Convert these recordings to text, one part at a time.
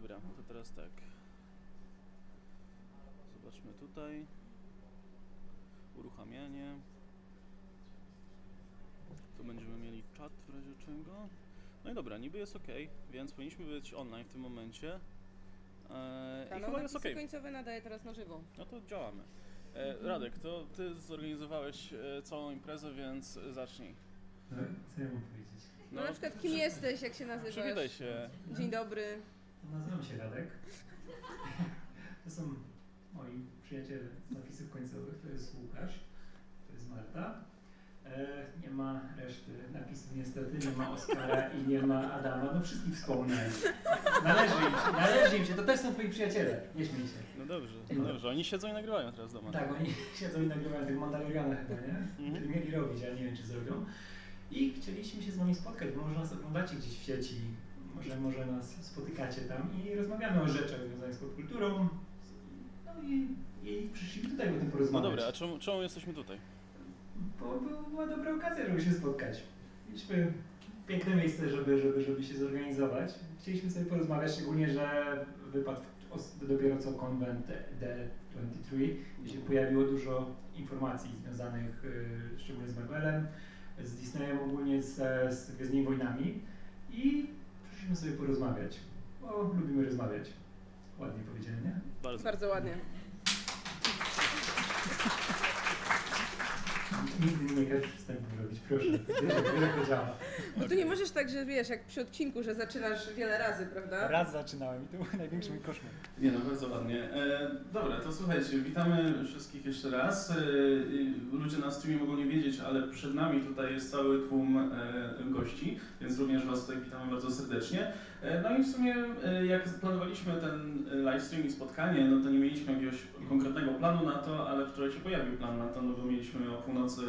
Dobra, to teraz tak. Zobaczmy tutaj. Uruchamianie. Tu będziemy mieli czat w razie czego. No i dobra, niby jest ok, więc powinniśmy być online w tym momencie. Eee, I Kanał chyba jest ok. końcowe nadaje teraz na żywo. No to działamy. E, Radek, to ty zorganizowałeś e, całą imprezę, więc zacznij. No, co ja mam powiedzieć? No, na przykład kim jesteś, jak się nazywasz? Przywitaj się. Dzień dobry. Nazywam się Radek. To są moi przyjaciele z napisów końcowych. To jest Łukasz, to jest Marta. E, nie ma reszty napisów niestety, nie ma Oskara i nie ma Adama. No wszystkich wspomnę. Należy im się, należy im się. To też są twoi przyjaciele. Nie śmiej się. No dobrze, no dobrze. Oni siedzą i nagrywają teraz doma. Tak, oni siedzą i nagrywają tych Mandaloriana chyba, nie? Mhm. Mieli- Mieli robić, ale nie wiem czy zrobią. I chcieliśmy się z wami spotkać, bo może nas oglądacie gdzieś w sieci, może, może nas spotykacie tam i rozmawiamy o rzeczach związanych z popkulturą. No i, i przyszliśmy tutaj o tym No porozmawiać. dobra, a czemu, czemu jesteśmy tutaj? Bo, bo była dobra okazja, żeby się spotkać. Mieliśmy piękne miejsce, żeby, żeby, żeby się zorganizować. Chcieliśmy sobie porozmawiać, szczególnie, że wypadł dopiero co konwent D23, gdzie się pojawiło dużo informacji związanych y, szczególnie z Marvelem, z Disneyem ogólnie, z, z Gwiezdnymi Wojnami i przyszliśmy sobie porozmawiać, bo lubimy rozmawiać. Ładnie powiedziałem, nie? Bardzo. Bardzo ładnie. Nigdy nie każesz wstępu robić, proszę. Wiesz, jak- jak to działa. Bo tu nie możesz tak, że wiesz, jak przy odcinku, że zaczynasz wiele razy, prawda? Raz zaczynałem i to był największy mój koszmar. Nie no, bardzo ładnie. E, dobra, to słuchajcie, witamy wszystkich jeszcze raz. E, ludzie na streamie mogą nie wiedzieć, ale przed nami tutaj jest cały tłum e, gości, więc również Was tutaj witamy bardzo serdecznie. E, no i w sumie e, jak planowaliśmy ten e, live stream i spotkanie, no to nie mieliśmy jakiegoś konkretnego planu na to, ale wczoraj się pojawił plan na to, no bo mieliśmy o północy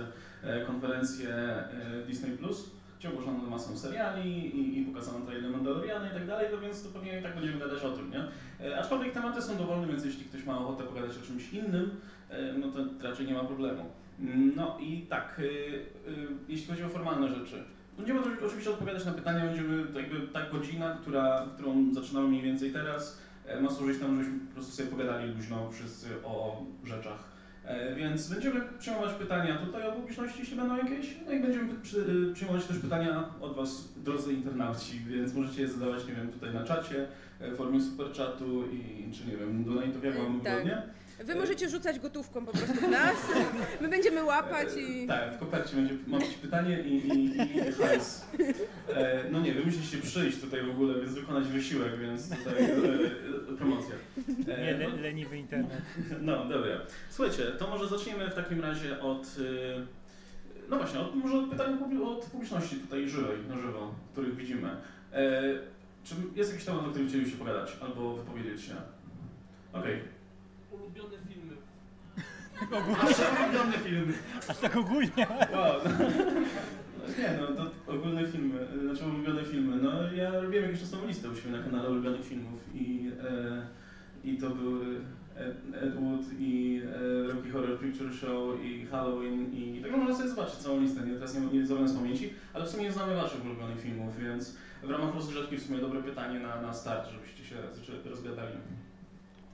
konferencję Disney+. Plus, gdzie ogłoszono masę seriali i, i pokazano trailer Mandaloriana i tak dalej, no więc to pewnie i tak będziemy gadać o tym, nie? Aczkolwiek tematy są dowolne, więc jeśli ktoś ma ochotę pogadać o czymś innym, no to raczej nie ma problemu. Mm, No i tak, jeśli chodzi o formalne rzeczy, będziemy oczy- oczywiście odpowiadać na pytania, będziemy jakby ta godzina, która, którą zaczynamy mniej więcej teraz, e, ma służyć temu, żebyśmy po prostu sobie pogadali luźno wszyscy o rzeczach. E, Więc będziemy przyjmować pytania tutaj od publiczności, jeśli będą jakieś, no i będziemy przy, y, przyjmować też pytania od Was, drodzy internauci, więc możecie je zadawać, nie wiem, tutaj na czacie, e, w formie superchatu i czy nie wiem, donate'ów, jak Wam Tak. Wy możecie rzucać gotówką po prostu w nas, my będziemy łapać i... Tak, w kopercie będzie ma być pytanie i, i, i hajs. E, no nie, wy musicie przyjść tutaj w ogóle, więc wykonać wysiłek, więc tutaj e, e, promocja. E, Nie, no- le, leniwy internet. No, dobra. Słuchajcie, to może zaczniemy w takim razie od. No właśnie, od, może od pytań od publiczności tutaj żywej, na żywo, których widzimy. Czy jest jakiś temat, o którym chcielibyście pogadać albo wypowiedzieć się? Okej. Ulubione filmy. Nasze ulubione filmy. Aż tak ogólnie. Wow. No, nie no, to ogólne filmy, znaczy ulubione filmy. No ja robiłem jakieś czasową listę u siebie na kanale ulubionych filmów i, e, i to były Ed, Wood i e, Rocky Horror Picture Show i Halloween i tak można sobie zobaczyć całą listę, nie, teraz nie, nie zrobię z pamięci, ale w sumie nie znamy waszych ulubionych filmów, więc w ramach rozgrzewki w sumie dobre pytanie na, na start, żebyście się rozgadali.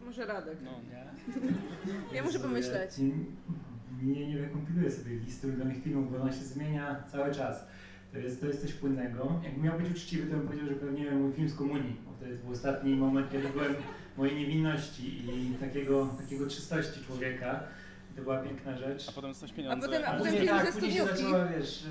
Może Radek. No nie. Ja muszę pomyśleć. Nie, nie wykompiluję sobie listy ulubionych filmów, bo ona się zmienia cały czas. To jest, to jest coś płynnego. Jakbym miał być uczciwy, to bym powiedział, że pewnie mój film z komunii, bo to jest był ostatni moment, kiedy byłem mojej niewinności i takiego, takiego czystości człowieka. To była piękna rzecz. A potem coś pieniądze. A potem- a potem Później, film tak, ze studniówki. zaczęła, wiesz,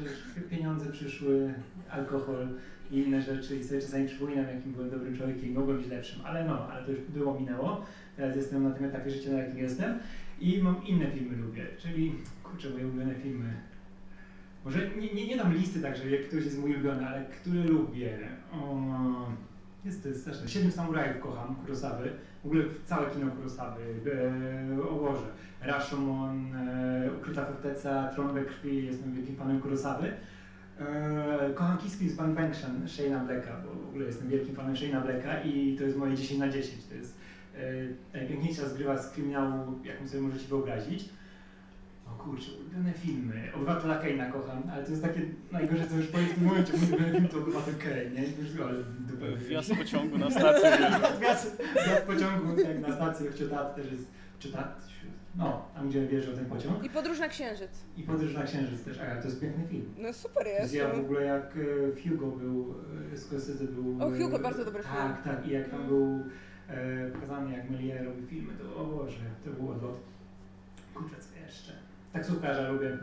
pieniądze przyszły, alkohol i inne rzeczy i sobie czasami przypominam, jakim byłem dobrym człowiekiem i mogłem być lepszym, ale no, ale to już było, minęło. Teraz jestem na tym etapie życia, na jakim jestem i mam inne filmy lubię, czyli, kurczę, moje ulubione filmy. Może nie, nie, nie dam listy tak, że jak ktoś jest mój ulubiony, ale który lubię. O, jest to jest straszne. Siedmiu samurajów kocham, Kurosawy. W ogóle całe kino Kurosawy. E, o Boże. Rashomon, e, Ukryta Forteca, we krwi. Jestem wielkim fanem Kurosawy. E, kocham Kiss Kiss Van Bankshan, Shane'a Blacka, bo w ogóle jestem wielkim fanem Shane'a Blacka i to jest moje 10 na 10. To jest e, najpiękniejsza zgrywa z kryminału, jaką sobie możecie wyobrazić. O kurczę, ulubione filmy. Obywatela Kane'a kocham, ale to jest takie najgorsze, co już powiem w tym momencie. Mój ulubiony film to Obywatel Kane, nie? Już, ale dupę. Wjazd pociągu na stację. Wjazd, wjazd pociągu tak, na stację w Ciotat też jest... Ciotat? No, tam gdzie wjeżdżał ten pociąg. I podróż na księżyc. I Podróż na Księżyc też, a to jest piękny film. No super jest. Ja w ogóle jak e, w Hugo był, e, Scorsese był... O, Hugo, e, bardzo dobry film. Tak, tak. I jak tam był e, pokazany, jak Melier robi filmy, to o Boże, to był odlot. Kurczę, co jeszcze? Taksówkarza lubię.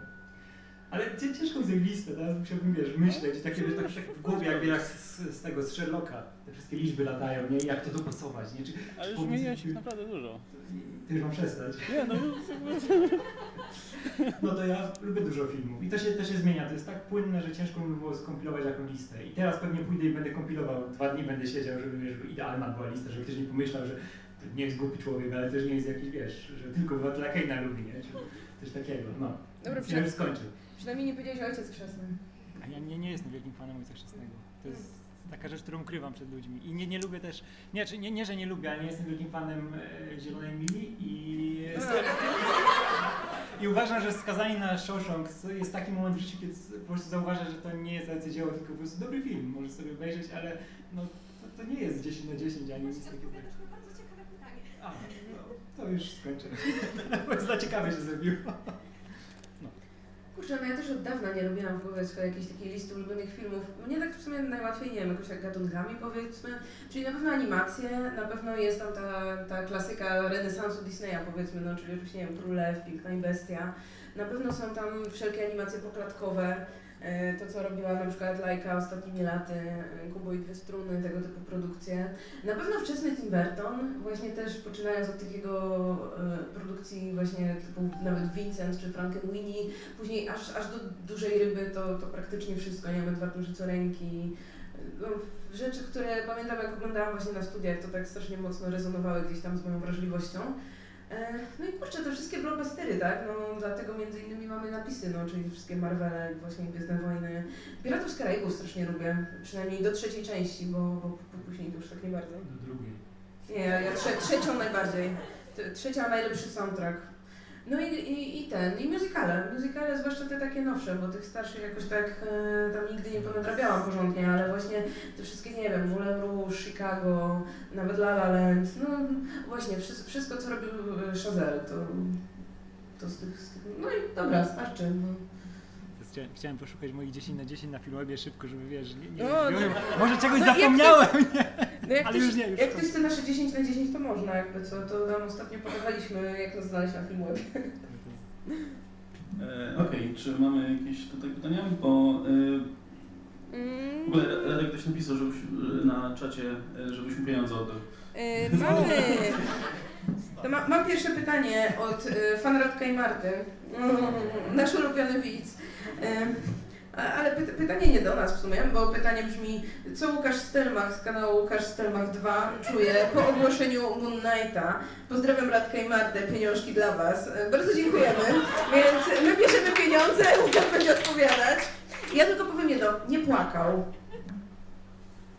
Ale ciężko mi zrobić listę, teraz musiałbym, wiesz, myśleć i takie, wiesz, tak, tak w głowie jakby jak z, z tego, z Sherlocka. Te wszystkie liczby latają, nie? I jak to dopasować, nie? Czy, Ale czy już zmieniłeś ich naprawdę dużo. Ty już mam przestać. Nie, no No to ja lubię dużo filmów i to się, to się zmienia. To jest tak płynne, że ciężko mi było skompilować jakąś listę. I teraz pewnie pójdę i będę kompilował, dwa dni będę siedział, żeby, żeby idealna była lista, żeby ktoś nie pomyślał, że to nie jest głupi człowiek, ale też nie jest jakiś, wiesz, że tylko Obywatela Kane'a lubi, nie? Czy coś takiego, no. Dobra, ja przynajmniej, już skończę. przynajmniej nie powiedziałeś ojciec chrzestny. A ja nie, nie jestem wielkim fanem Ojca Chrzestnego. To jest taka rzecz, którą ukrywam przed ludźmi. I nie, nie lubię też, nie, nie, nie, że nie lubię, ale nie jestem wielkim fanem e, Zielonej Mili i... I uważam, że skazanie na Shawshank jest taki moment w życiu, kiedy po prostu zauważasz, że to nie jest arcydzieło, tylko po prostu dobry film, możesz sobie obejrzeć, ale no, to, to nie jest 10 na 10 ani nic takiego. Odpowiadasz na bardzo ciekawe pytanie. A, no, to już skończę. Bo za ciekawe się zrobiło. Kurczę, ja też od dawna nie robiłam w głowie swojej jakiejś takiej listy ulubionych filmów. Mnie tak w sumie najłatwiej, nie wiem, jakoś tak gatunkami powiedzmy. Czyli na pewno animacje, na pewno jest tam ta, ta klasyka renesansu Disneya powiedzmy, no czyli oczywiście, nie wiem, Król Piękna i Bestia. Na pewno są tam wszelkie animacje poklatkowe, to co robiła na przykład Lajka ostatnimi laty, e, Kubo i Dwie Struny, tego typu produkcje. Na pewno wczesny Tim Burton, właśnie też poczynając od tych jego e, produkcji właśnie typu nawet Vincent czy Frankenweenie, później aż, aż do dużej ryby to, to praktycznie wszystko, nie wiem, Edward ręki. No, rzeczy, które pamiętam jak oglądałam właśnie na studiach, to tak strasznie mocno rezonowały gdzieś tam z moją wrażliwością. E, No i kurczę, te wszystkie blockbustery, tak? No dlatego między innymi mamy napisy, no czyli wszystkie Marvele, właśnie Gwiezdne Wojny. Piratów z Karaibów strasznie lubię, przynajmniej do trzeciej części, bo, bo później to już tak nie bardzo. Do drugiej. Nie, ja, trze, trzecią najbardziej. Trzecia najlepszy soundtrack. No i, i, i ten, i musicale. Musicale, zwłaszcza te takie nowsze, bo tych starszych jakoś tak e, tam nigdy nie ponadrabiałam porządnie, ale właśnie te wszystkie, nie wiem, Moulin Rouge, Chicago, nawet La La Land, no właśnie, wszystko, wszystko co robił e, Chazelle, to, to z tych, z tych, no i dobra, starczy. No. To Chciałem, chciałem poszukać moich 10 na 10 na Filmwebie szybko, żeby wiesz, nie, nie, No, nie, no. może czegoś No, jak to- zapomniałem. No jak Ale ktoś, już nie, już jak to- ktoś chce nasze 10 na 10, to można jakby co, to nam ostatnio podawaliśmy, jak nas znaleźć na Filmwebie. E, Okej, czy mamy jakieś tutaj pytania? Bo e, w ogóle Radek ktoś napisał żebyś, e, na czacie, żebyśmy pieniądze oddał. Yy, mamy. To ma, mam pierwsze pytanie od y, i Marty. Mm, nasz ulubiony widz. Ale py, pytanie nie do nas w sumie, bo pytanie brzmi, co Łukasz Stelmach z kanału Łukasz Stelmach 2 czuje po ogłoszeniu Moon Knighta. Pozdrawiam Radkę i Martę, pieniążki dla Was. Y, Bardzo dziękujemy. Więc my bierzemy pieniądze, Łukasz będzie odpowiadać. Ja tylko powiem jedno, nie płakał.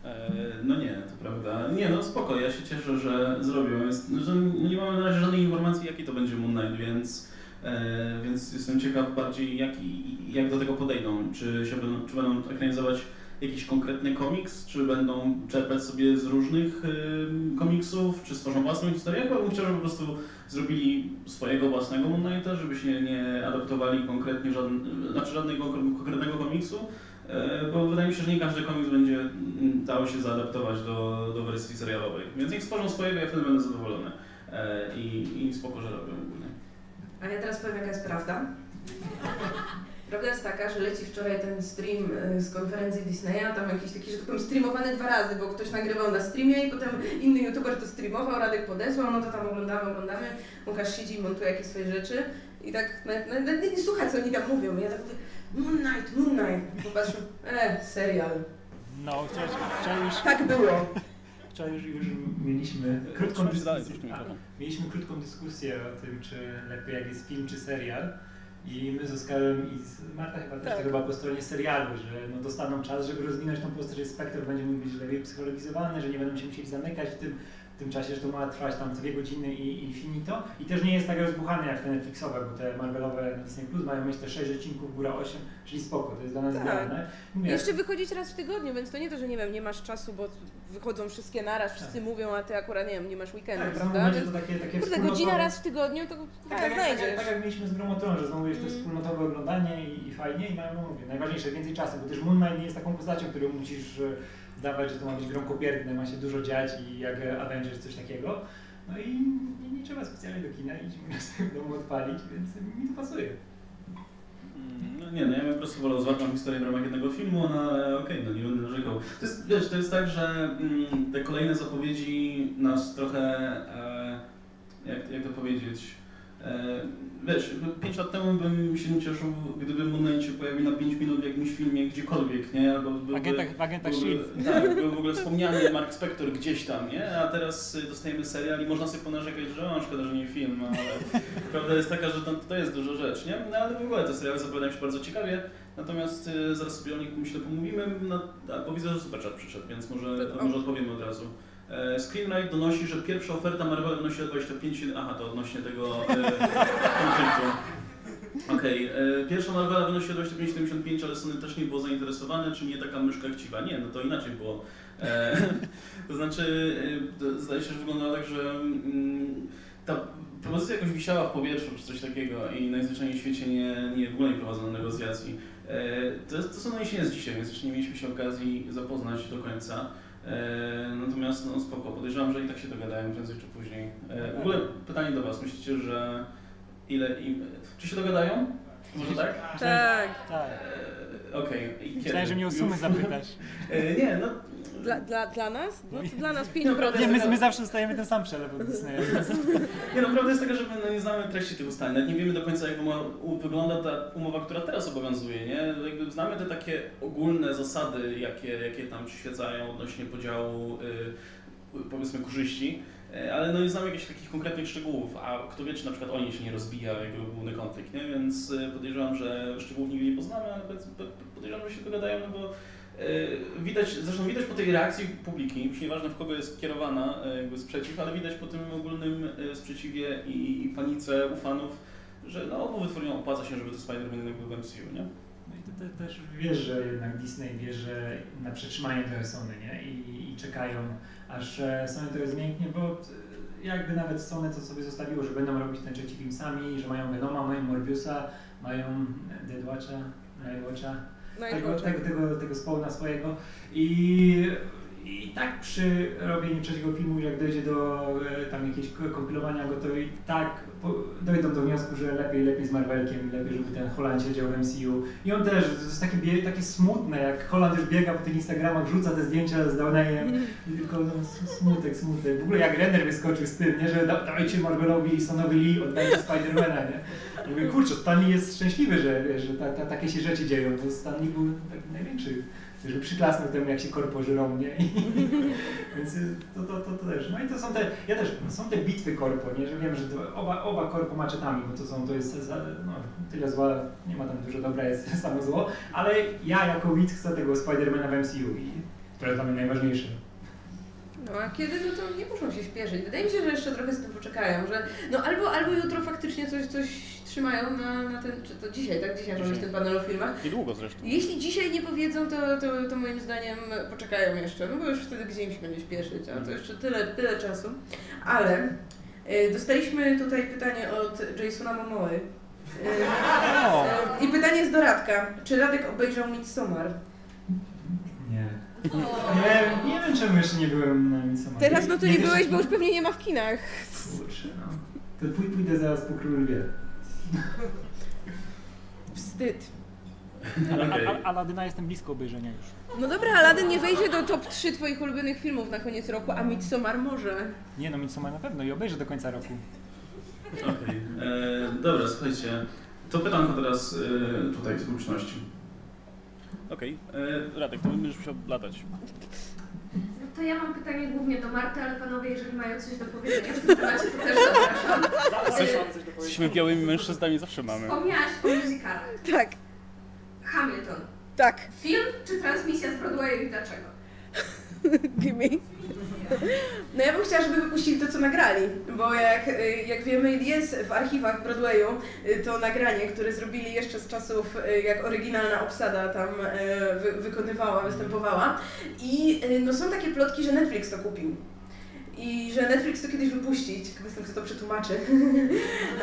E, No nie, to prawda. Nie, no spoko, ja się cieszę, że zrobią. Jest, że nie mamy na razie żadnej informacji, jaki to będzie Moon Knight, więc, e, więc jestem ciekaw bardziej, jak, jak do tego podejdą. Czy, się będą, czy będą ekranizować jakiś konkretny komiks, czy będą czerpać sobie z różnych y, komiksów, czy stworzą własną historię. Chyba bym chciał, żeby po prostu zrobili swojego własnego Moon żeby się nie adaptowali konkretnie żadn, znaczy żadnego konkretnego komiksu. E, Bo wydaje mi się, że nie każdy komiks będzie mm, dało się zaadaptować do, do wersji serialowej. Więc niech stworzą swojego, ja wtedy będę zadowolony. E, I, i spoko, że robią. A ja teraz powiem, jaka jest prawda. Prawda jest taka, że leci wczoraj ten stream y, z konferencji Disneya, tam jakiś taki, że tak powiem, streamowany dwa razy, bo ktoś nagrywał na streamie i potem inny youtuber to streamował, Radek podesłał, no to tam oglądamy, oglądamy, Łukasz siedzi i montuje jakieś swoje rzeczy i tak nawet, nie słucha, co oni tam mówią. I ja tak mówię, Moon Knight, Moon Knight. Popatrzę, e, serial. No, wczoraj już, Tak było. Wczoraj już, już mieliśmy krótką Trzymaj się dalej, dyskusję. A, mikrofon. Mieliśmy krótką dyskusję o tym, czy lepiej jak jest film, czy serial. I my z Oskarem i z Marta chyba też Tak. to chyba po stronie serialu, że no dostaną czas, żeby rozwinąć tą postać, że spektakl będzie mógł być lepiej psychologizowany, że nie będą się musieli zamykać w tym tym czasie, że to ma trwać tam dwie godziny i, i finito. I też nie jest tak rozbuchane jak te Netflixowe, bo te Marvelowe na Disney Plus mają mieć te 6 odcinków, góra 8, czyli spoko, to jest dla nas Tak. idealne. Mówię, Jeszcze wychodzić raz w tygodniu, więc to nie to, że nie wiem, nie masz czasu, bo wychodzą wszystkie naraz, wszyscy mówią, a ty akurat nie wiem, nie masz weekendu, tak, prawda? Więc, to takie, takie kurde, godzina raz w tygodniu, to Tak, tak, tak, jak, znajdziesz. tak jak mieliśmy z Gromotron, że znowu jest to Mm. wspólnotowe oglądanie i, i fajnie i no, mówię, najważniejsze, więcej czasu, bo też Moon Knight nie jest taką postacią, którą musisz e, dawać, że to ma być gromkopierdne, ma się dużo dziać i jak Avengers coś takiego. No i nie, nie trzeba specjalnie do kina iść, można sobie w domu odpalić, więc mi to pasuje. Mm, No nie, no ja bym po prostu wolał zwartą historię w ramach jednego filmu, no ale okej, no nie będę narzekał. To jest, wiesz, to jest tak, że mm, te kolejne zapowiedzi nas trochę, e, jak, jak to powiedzieć, wiesz, 5 lat temu bym się nie cieszył, gdyby Knight się pojawił na 5 minut w jakimś filmie gdziekolwiek, nie? Albo byłby, agentach, w agentach byłby, tak, był w ogóle wspomniany Mark Spector gdzieś tam, nie? A teraz y, dostajemy serial i można sobie ponarzekać, że o, szkoda, że nie film, no, ale prawda jest taka, że to, to jest duża rzecz, nie? No ale w ogóle te seriale zapowiadają się bardzo ciekawie, natomiast y, zaraz sobie o nich myślę pomówimy, no, a, bo widzę, że Superchat przyszedł, więc może, To- może odpowiemy od razu. E, Screenwrite donosi, że pierwsza oferta Marvela wynosi 25... Aha, to odnośnie tego e, konfliktu. Okej, e, pierwsza Marvela wynosi 25,75, ale Sony też nie było zainteresowane, czy nie taka myszka chciwa? Nie, no to inaczej było. E, to znaczy, zdaje się, że wyglądało tak, że mm, ta propozycja jakoś wisiała w powietrzu, czy coś takiego i najzwyczajniej w świecie nie, nie w ogóle nie prowadzono negocjacji. E, to, to Sony się jest dzisiaj, więc jeszcze nie mieliśmy się okazji zapoznać do końca. E, natomiast no spoko, podejrzewam, że i tak się dogadają prędzej czy później. E, w ogóle pytanie do Was, myślicie, że ile im... Czy się dogadają? Może tak? Tak. Tak. E, Okej. I kiedy? Myślałem, że mnie o sumy zapytasz. Nie, no... Dla, dla, dla nas? No to dla nas Nie, no, 5%. Nie, my, my zawsze dostajemy ten sam przelew od Disneya. Nie, no prawda jest taka, że my no, nie znamy treści tych ustaleń, nawet nie wiemy do końca jak wygląda ta umowa, która teraz obowiązuje, nie? Jakby znamy te takie ogólne zasady, jakie, jakie tam przyświecają odnośnie podziału, y, powiedzmy, korzyści, y, ale no nie znamy jakichś takich konkretnych szczegółów, a kto wie, czy na przykład oni się nie rozbija, jakby główny konflikt, nie? Więc y, podejrzewam, że szczegółów nigdy nie poznamy, ale podejrzewam, że się dogadają, no bo y, Widać, zresztą widać po tej reakcji publiki, już nieważne w kogo jest kierowana y, jakby sprzeciw, ale widać po tym ogólnym y, sprzeciwie i, panice u fanów, że no obu wytwórniom opłaca się, żeby to Spider-Man był w MCU, nie? No i to, też wiesz, że jednak Disney wie, że na przetrzymanie trochę Sony, nie? I, i czekają, aż e, Sony to zmięknie, bo e, jakby nawet Sony to sobie zostawiło, że będą robić ten trzeci film sami, że mają Venoma, mają Morbiusa, mają Deadwatcha, Nightwatcha, tego, kurczę. tego, tego, tego spawna swojego i tak przy robieniu trzeciego filmu, jak dojdzie do e, tam jakiegoś ko- kompilowania go, to i tak dojdą do wniosku, że lepiej, lepiej z Marvelkiem i lepiej, żeby ten Holland siedział w MCU. I on też, to jest takie, takie smutne, jak Holland już biega po tych Instagramach, wrzuca te zdjęcia z Downejem i tylko no, smutek, smutek. W ogóle jak Renner wyskoczył z tym, nie, że da, dajcie Marvelowi i Sonowi Lee, oddajcie Spidermana, nie? Ja mówię, kurczę, Stanley jest szczęśliwy, że, wiesz, że ta, ta, takie się rzeczy dzieją, bo Stanley był taki największy, że przyklasnął temu, jak się korpo żyrą, nie? I, więc to, to, to, to też. No i to są te, ja też, są te bitwy korpo, nie? Że wiem, że oba, oba korpo maczetami, bo to są, to jest no, tyle zła, nie ma tam dużo dobra, jest samo zło, ale ja jako widz chcę tego Spidermana w MCU i to jest dla mnie najważniejsze. No a kiedy, no to nie muszą się śpieszyć. Wydaje mi się, że jeszcze trochę z tym poczekają, że no albo, albo jutro faktycznie coś, coś trzymają na, na ten, czy to dzisiaj, tak? Dzisiaj mamy Dzisiaj. ten panel o filmach. Niedługo zresztą. Jeśli dzisiaj nie powiedzą, to, to, to moim zdaniem poczekają jeszcze, no bo już wtedy gdzie im się będzie śpieszyć, a to jeszcze tyle, tyle czasu. Ale y, dostaliśmy tutaj pytanie od Jasona Momoy. Y, O, I pytanie jest do Radka. Czy Radek obejrzał Midsommar? Nie. Nie, nie wiem czemu jeszcze nie byłem na Midsommar. Teraz no to nie też- byłeś, bo już pewnie nie ma w kinach. Kurczę, no. To pój- pójdę zaraz po Królu Lwie. Wstyd. A, Aladyna jestem blisko obejrzenia już. No dobra, Aladdin nie wejdzie do top 3 twoich ulubionych filmów na koniec roku, a Midsommar może. Nie no, Midsommar na pewno i obejrzę do końca roku. Okej. E, Dobra, słuchajcie. To pytanko teraz e, tutaj z publiczności. Okej, e, Radek, to będziesz musiał latać. To ja mam pytanie głównie do Marty, ale panowie, jeżeli mają coś do powiedzenia w tym temacie, to też zapraszam. Jesteśmy białymi mężczyznami, zawsze mamy. Wspomniałaś o musicalach. Tak, Hamilton. tak. Film czy transmisja z Broadwayu i dlaczego? Gimme. No ja bym chciała, żeby wypuścili to, co nagrali, bo jak, y, jak wiemy, jest w archiwach Broadwayu y, to nagranie, które zrobili jeszcze z czasów, y, jak oryginalna obsada tam wy, wykonywała, występowała. I no, są takie plotki, że Netflix to kupił. I że Netflix to kiedyś wypuści. Ciekawe jestem, kto to przetłumaczy.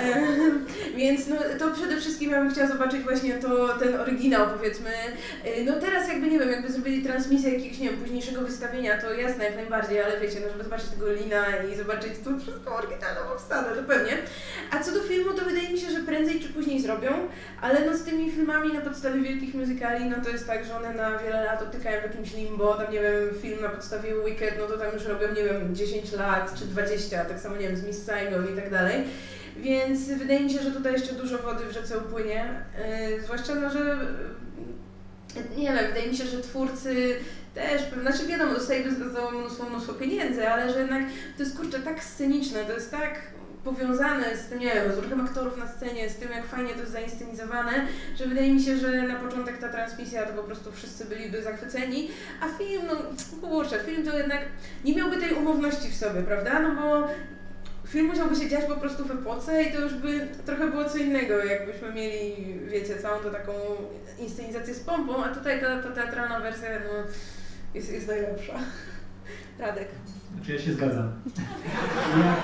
E, Więc no, to przede wszystkim ja bym chciała zobaczyć właśnie to, ten oryginał, powiedzmy. E, No teraz jakby, nie wiem, jakby zrobili transmisję jakiegoś, nie wiem, późniejszego wystawienia, to jasne, jak najbardziej, ale wiecie, no żeby zobaczyć tego Lina i zobaczyć tu wszystko oryginalną obsadę, to pewnie. A co do filmu, to wydaje mi się, że prędzej czy później zrobią, ale no z tymi filmami na podstawie wielkich muzykali, no to jest tak, że one na wiele lat odtykają w jakimś limbo, tam nie wiem, film na podstawie Wicked, no to tam już robią, nie wiem, 10 lat czy 20, tak samo, nie wiem, z Miss Saigon i tak dalej. Więc wydaje mi się, że tutaj jeszcze dużo wody w rzece upłynie, yy, zwłaszcza, no, że yy, nie wiem, wydaje mi się, że twórcy też, znaczy wiadomo, dostają za mnóstwo, mnóstwo pieniędzy, ale że jednak to jest kurczę tak sceniczne, to jest tak powiązane z tym, nie wiem, z ruchem aktorów na scenie, z tym jak fajnie to jest zainscenizowane, że wydaje mi się, że na początek ta transmisja to po prostu wszyscy byliby zachwyceni, a film, no kurczę, film to jednak nie miałby tej umowności w sobie, prawda? No bo film musiałby się dziać po prostu w epoce i to już by trochę było co innego, jakbyśmy mieli, wiecie, całą tą taką inscenizację z pompą, a tutaj ta, ta teatralna wersja, no, jest, jest najlepsza. Radek. Znaczy ja się zgadzam. Ja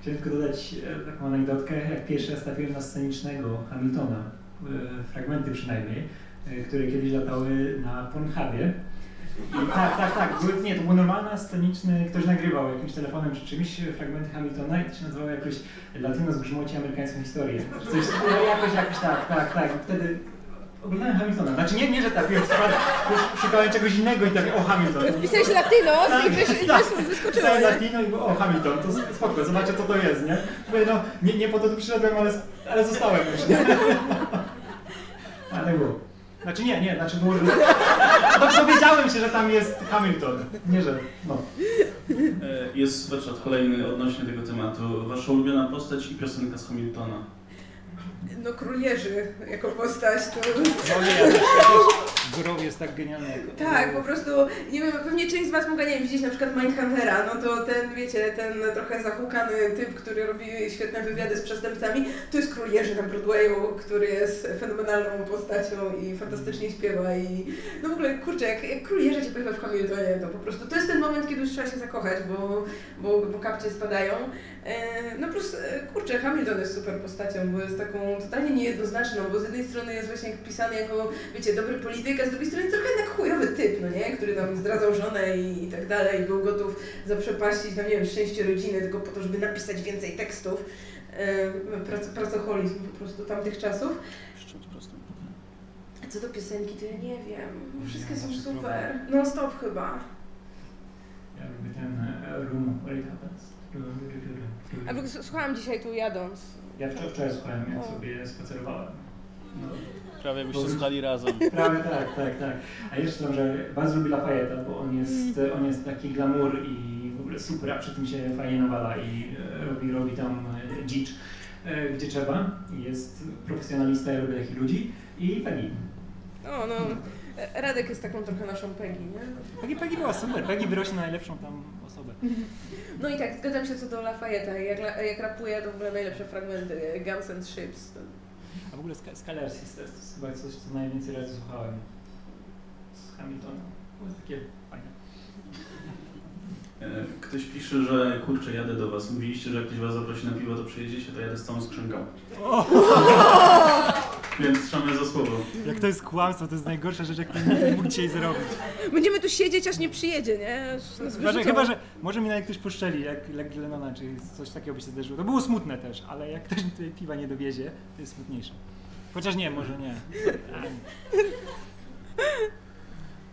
chciałem tylko dodać e, taką anegdotkę, jak pierwszy raz trafiłem na scenicznego Hamiltona, e, fragmenty przynajmniej, e, które kiedyś latały na Pornhubie. I tak, tak, tak, nie, to był normalny, sceniczny, ktoś nagrywał jakimś telefonem czy czymś fragmenty Hamiltona i to się nazywało jakoś Latino z grzmoci amerykańską historię. Coś, no, jakoś, jakoś tak, tak, tak. I wtedy oglądałem Hamiltona. Znaczy nie, nie, że trafiłem, już szukałem czegoś innego i trafiłem, o Hamilton. Wpisałeś Latino Tak, i wysz- tak. wys- wyskoczyło, Pisałem nie? Latino i o Hamilton, to spoko, zobaczę co to jest, nie? Mówię, no, nie, nie po to tu przyszedłem, ale, ale zostałem już, nie? Ale było. Znaczy nie, nie, znaczy było, że... Do- Dowiedziałem się, że tam jest Hamilton. Nie, że, no. E, Jest warsztat kolejny odnośnie tego tematu. Wasza ulubiona postać i piosenka z Hamiltona. No król Jerzy jako postać to... No nie, Gorow jest tak genialny. Tak, po prostu, nie wiem, pewnie część z Was mogła, nie wiem, widzieć na przykład Mindhuntera, no to ten, wiecie, ten trochę zahukany typ, który robi świetne wywiady z przestępcami, to jest król Jerzy na Broadwayu, który jest fenomenalną postacią i fantastycznie śpiewa i no w ogóle, kurczę, jak, jak król Jerzy Cię pojawia w Hamiltonie, to po prostu, to jest ten moment, kiedy już trzeba się zakochać, bo, bo, bo kapcie spadają. E, No plus, e, kurczę, Hamilton jest super postacią, bo jest taką totalnie niejednoznaczną, bo z jednej strony jest właśnie pisany jako, wiecie, dobry polityk, a z drugiej strony trochę jednak chujowy typ, no nie? Który tam zdradzał żonę i, i tak dalej, był gotów zaprzepaścić, no nie wiem, szczęście rodziny tylko po to, żeby napisać więcej tekstów. E, Prac, pracoholizm po prostu tamtych czasów. A co do piosenki, to ja nie wiem. Wszystkie są super. Non stop chyba. Ja lubię ten Room Where It Happens. A bo słuchałam dzisiaj tu jadąc. Ja wczoraj, wczoraj słuchałem, jak sobie spacerowałem. No. Prawie byście słuchali razem. Prawie tak, tak, tak. A jeszcze to, że bardzo lubię Lafayette, bo on jest, on jest taki glamour i w ogóle super, a przy tym się fajnie nawala i e, robi, robi tam e, dzicz, e, gdzie trzeba. Jest profesjonalista, ja lubię takich ludzi. I Peggy. O, no. Radek jest taką trochę naszą Peggy, nie? Peggy, Peggy była super, Peggy wyrośnie na najlepszą tam osobę. No i tak, zgadzam się co do Lafayette'a. Jak, jak rapuje, to w ogóle najlepsze fragmenty Guns and Ships. To... A w ogóle Scalers jest, to jest chyba coś, co najwięcej razy słuchałem z Hamiltona. To jest takie Ktoś pisze, że kurczę, jadę do was. Mówiliście, że jak ktoś was zaprosi na piwo, to przyjedziecie, to jadę z całą skrzynką. Więc trzymamy za słowo. Jak to jest kłamstwo, to jest najgorsza rzecz, jaką mógł dzisiaj zrobić. Będziemy tu siedzieć, aż nie przyjedzie, nie? Aż nas Chyba, że, chyba, że może mi nawet ktoś poszczeli, jak jak Lennona, czy coś takiego by się zdarzyło. To było smutne też, ale jak ktoś mi tutaj piwa nie dowiezie, to jest smutniejsze. Chociaż nie, może nie.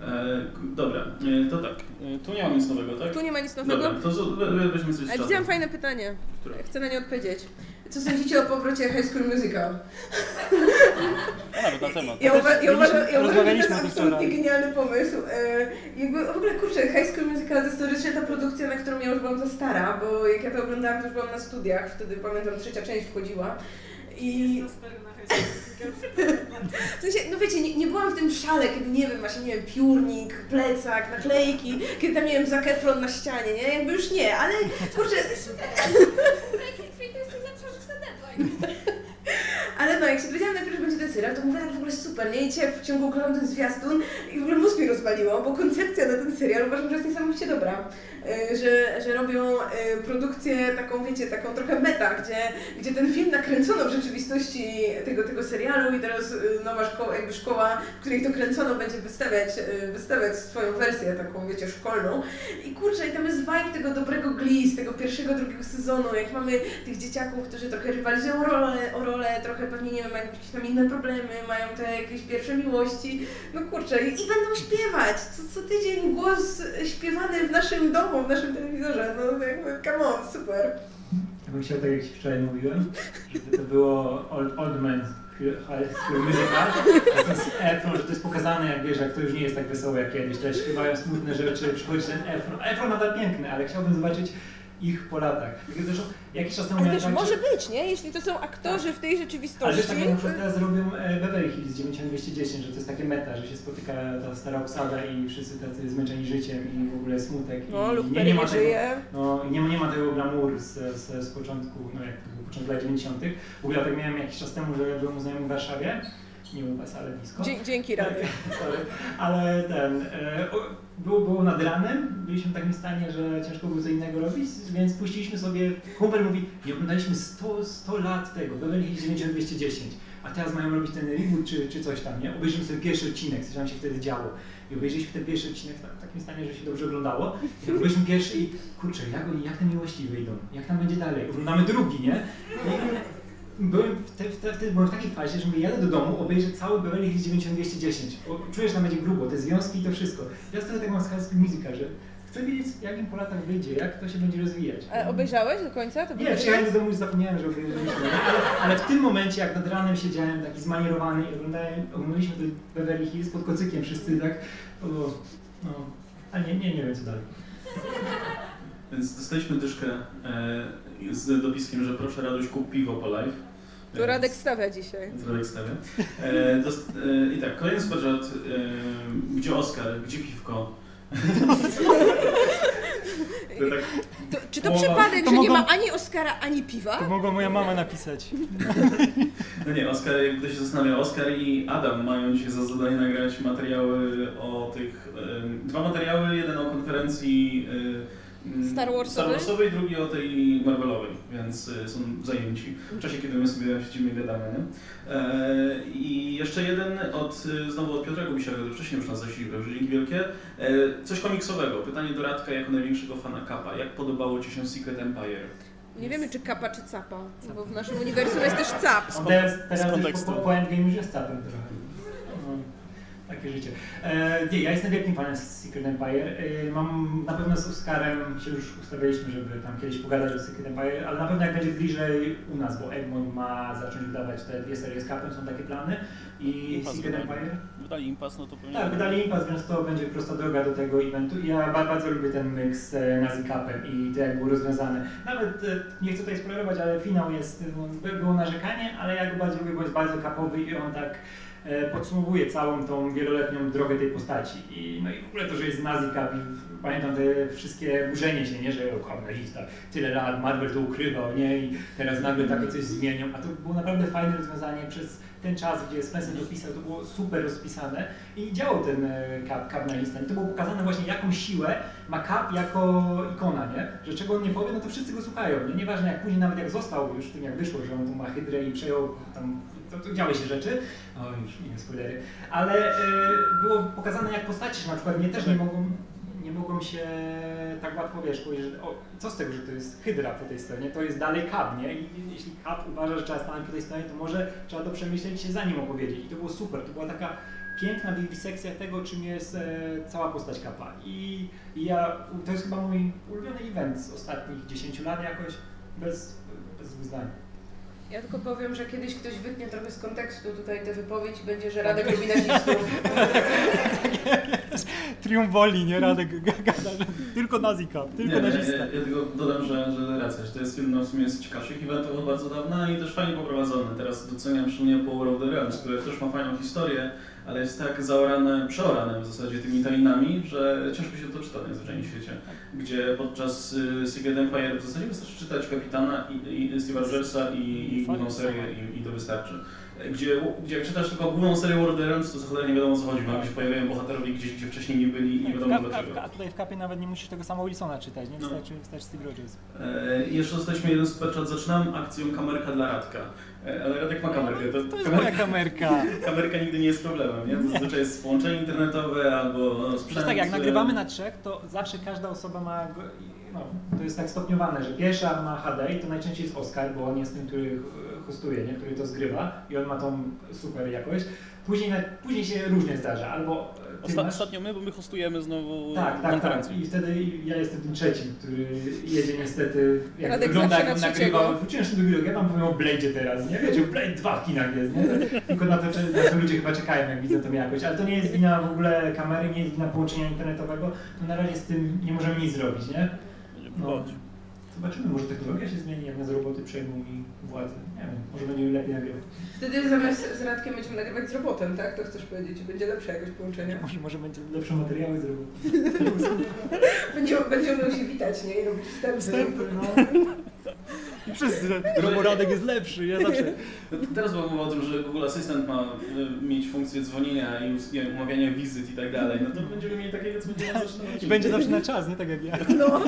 E, dobra, e, to tak. E, tu nie mam nic nowego, tak? Tu nie ma nic nowego. Dobra, to weźmy coś z Ale widziałam fajne pytanie. Które? Chcę na nie odpowiedzieć. Co sądzicie o powrocie High School Musical? A, nawet na temat. Ja, uwa- ja uważam, ja uważam, że to jest absolutnie genialny pomysł. E, jakby w ogóle kurczę, High School Musical to jest teoretycznie ta produkcja, na którą ja już byłam za stara, bo jak ja to oglądałam, to już byłam na studiach, wtedy pamiętam trzecia część wchodziła. I Jest w sensie, no wiecie, nie, nie byłam w tym szale, kiedy nie wiem, właśnie, nie wiem, piórnik, plecak, naklejki, kiedy tam, nie wiem, Zac Efron na ścianie, nie? Jakby już nie, ale kurczę. Ale no, jak się dowiedziałam najpierw, że będzie ten serial, to mówię, tak w ogóle super, nie? I dzisiaj w ciągu oglądam ten zwiastun i w ogóle mózg mi rozwaliło, bo koncepcja na ten serial uważam, że jest niesamowicie dobra. Y, Że, że robią y, produkcję taką, wiecie, taką trochę meta, gdzie, gdzie ten film nakręcono w rzeczywistości tego, tego serialu i teraz y, nowa szkoła, jakby szkoła, w której to kręcono, będzie wystawiać, wystawiać swoją wersję taką, wiecie, szkolną. I kurczę, i tam jest vibe tego dobrego Glee z tego pierwszego, drugiego sezonu, jak mamy tych dzieciaków, którzy trochę rywalizują o rolę, o rolę trochę pewnie, nie wiem, mają jakieś tam inne problemy, mają te jakieś pierwsze miłości. No kurczę, i, i będą śpiewać. Co, co tydzień głos śpiewany w naszym domu, w naszym telewizorze. No jakby, come on, super. Ja bym chciał, tak jak Ci wczoraj mówiłem, żeby to było Old, old Man Musical, a jest Efron, że to jest pokazane, jak wiesz, jak to już nie jest tak wesoło jak kiedyś, też śpiewają smutne rzeczy, przychodzi ten Efron, Efron nadal piękny, ale chciałbym zobaczyć ich po latach. Zresztą jakiś czas temu Ale też tak, może że- być, nie? Jeśli to są aktorzy w tej ale rzeczywistości. też tak jak na przykład teraz robią e, Beverly Hills 9210, że to jest takie meta, że się spotyka ta stara obsada i wszyscy tacy zmęczeni życiem i w ogóle smutek. No, i lub nie, nie, ma tego, żyje. no, i nie, ma- nie ma tego glamour z, z, z początku, no jak to był początek lat 90. W ogóle tak miałem jakiś czas temu, że byłem u znajomych w Warszawie, nie ale blisko. Dzięki Rady. Sorry. Ale ten, e, było, było nad ranem, byliśmy w takim stanie, że ciężko było co innego robić, więc puściliśmy sobie, kumpel mówi, nie oglądaliśmy 100, 100 lat tego, Beverly Hills 9210, a teraz mają robić ten reboot czy, czy coś tam, nie? Obejrzymy sobie pierwszy odcinek, co tam się wtedy działo. I obejrzeliśmy ten pierwszy odcinek w tak- takim stanie, że się dobrze oglądało. I obejrzeliśmy pierwszy i kurczę, jak, jak te miłości wyjdą, jak tam będzie dalej. Oglądamy drugi, nie? I byłem w te, w te, wtedy byłem w takiej fazie, że mówię, jadę do domu, obejrzę cały Beverly Hills 9210, bo czuję, że tam będzie grubo, te związki i to wszystko. Ja wtedy tak mam z High Musical, że chcę wiedzieć, jak im po latach wyjdzie, jak to się będzie rozwijać. A obejrzałeś do końca? To Nie, przyjechałem do domu i zapomniałem, że obejrzeliśmy, ale, ale w tym momencie, jak nad ranem siedziałem taki zmanierowany i oglądałem, oglądaliśmy to Beverly Hills pod kocykiem wszyscy, tak, było, no, ale nie, nie, nie wiem co dalej. Więc dostaliśmy dyszkę e, z dopiskiem, że proszę Raduś kup piwo po live. To Radek stawia dzisiaj. Radek stawia. E, dost, e, I tak, kolejny superchat. E, gdzie Oskar? Gdzie piwko? to tak, To, czy to Połowa- przypadek, To że nie mogą- ma ani Oscara, ani piwa? To mogła moja mama napisać. no nie, Oskar, jak ktoś się zastanawia, Oskar i Adam mają dzisiaj za zadanie nagrać materiały o tych, e, dwa materiały, jeden o konferencji e, mm, Star Warsowej? Star Warsowej, drugi o tej Marvelowej, więc e, są zajęci w czasie, kiedy my sobie siedzimy i gadamy. Nie? E, I jeszcze jeden od, e, znowu od Piotra Gubisiaka, który wcześniej już nas zasilił, że dzięki wielkie. E, coś komiksowego, pytanie do Radka jako największego fana Kappa. Jak podobało Ci się Secret Empire? Nie wiemy, czy kapa, czy capa, bo w naszym uniwersum jest też cap. On teraz, teraz kontekstu. po, po, po Endgame już jest capem trochę. Takie życie. E, nie, ja jestem wielkim fanem Secret Empire. E, mam, na pewno z Oscarem się już ustawialiśmy, żeby tam kiedyś pogadać o Secret Empire, ale na pewno jak będzie bliżej u nas, bo Egmont ma zacząć wydawać te dwie serie z capem, są takie plany. I Impas Secret wydali. Empire. Wydali impas, no to pewnie... Tak, wydali impas, więc to będzie prosta droga do tego eventu. I ja ba- bardzo lubię ten mix e, nazi capem i to jak było rozwiązane. Nawet e, nie chcę tutaj spoilerować, ale finał jest, no, by- było narzekanie, ale ja go bardzo lubię, bo jest bardzo kapowy i on tak podsumowuje całą tą wieloletnią drogę tej postaci. I, no i w ogóle to, że jest nazi cap i w- pamiętam te wszystkie burzenie się, nie, że o, kam nazista, tyle lat, Marvel to ukrywał, nie, i teraz nagle takie coś zmienią, a to było naprawdę fajne rozwiązanie przez ten czas, gdzie Spencer to pisał, to było super rozpisane i działał ten e, Cap na listę. I to było pokazane właśnie, jaką siłę ma Cap jako ikona, nie? Że czego on nie powie, no to wszyscy go słuchają, nie? Nieważne jak później, nawet jak został już tym, jak wyszło, że on tu ma hydrę i przejął tam, to, to działy się rzeczy, o już nie spoilery, ale e, było pokazane jak postaci, że na przykład nie też nie mogą, nie mogą się tak łatwo, wiesz, powiedzieć, że o, co z tego, że to jest hydra po tej stronie, to jest dalej Cap, nie? I jeśli Cap uważa, że trzeba stanąć po tej stronie, to może trzeba to przemyśleć i się za nim opowiedzieć. I to było super, to była taka piękna wiwisekcja tego, czym jest e, cała postać Kapa. I, I ja, to jest chyba mój ulubiony event z ostatnich 10 lat jakoś, bez, bez zdań. Ja tylko powiem, że kiedyś ktoś wytnie trochę z kontekstu tutaj tę wypowiedź i będzie, że Radek lubi nazistów. Triumf woli, nie? Radek gada, że tylko nazika, tylko nie, nazista. Ja, ja, ja tylko dodam, że, że racja, że to jest film no, w sumie z ciekawszych eventów od bardzo dawna i też fajnie poprowadzony. Teraz doceniam szczególnie po Road the Realms, które też ma fajną historię, ale jest tak zaorane, przeorane w zasadzie tymi tajnami, że ciężko się to czyta w najzwyczajniej w świecie. Gdzie podczas y, Secret Empire w zasadzie wystarczy czytać Kapitana i, i Steve'a Rogersa i, i główną serię i, i to wystarczy. Gdzie, gdzie jak czytasz tylko główną serię Realms, to za cholerę nie wiadomo o co chodzi, bo się pojawiają bohaterowie gdzieś, gdzie wcześniej nie byli i nie W wiadomo kap, kap, dlaczego. a tutaj w kapie nawet nie musisz tego sama Wilsona czytać, nie? No. Wystarczy, wystarczy Steve Rogers. E, jeszcze dostaliśmy jeden super chat. Zaczynam akcją kamerka dla Radka. E, ale Radek ma kamerkę. To, To jest kamerka, moja kamerka. kamerka nigdy nie jest problemem, nie? To zazwyczaj jest połączenie internetowe albo no, sprzęt. Tak, jak e, nagrywamy na trzech, to zawsze każda osoba ma... No, To jest tak stopniowane, że pierwsza ma HD i to najczęściej jest Oscar, bo on jest tym, który hostuje, nie? który to zgrywa i on ma tą super jakość. Później, później się różnie zdarza, albo e, Osta- masz... Ostatnio my, bo my hostujemy znowu Tak, tak, tak. I wtedy ja jestem tym trzecim, który jedzie niestety, jak Radek wygląda jak on nagrywał. Wróciłem jeszcze do rok, ja wam powiem o Blade'zie teraz, nie? Wiecie, Blade 2 w kinach jest, nie? Tylko na to, na to ludzie chyba czekają, jak widzą tą jakość. Ale to nie jest wina w ogóle kamery, nie jest wina połączenia internetowego. To na razie z tym nie możemy nic zrobić, nie? No. Zobaczymy, może technologia się zmieni, jak nas roboty przejmą i władzę. Nie wiem, może będzie lepiej nagrywać. Wtedy zamiast z Radkiem będziemy nagrywać z robotem, tak? To chcesz powiedzieć, będzie lepsza jakość połączenia. może, może będzie Lepsze materiały zrobią. Będziemy, będziemy się witać, nie? I robić wstępy. wstępy, no. I wszyscy, Robo Radek jest lepszy, ja zawsze... Teraz była mowa o tym, że Google Assistant ma y, mieć funkcję dzwonienia i umawiania wizyt i tak dalej. No to będziemy mieli takiego, co będziemy zaczynać. I będzie zawsze na czas, nie tak jak ja. No.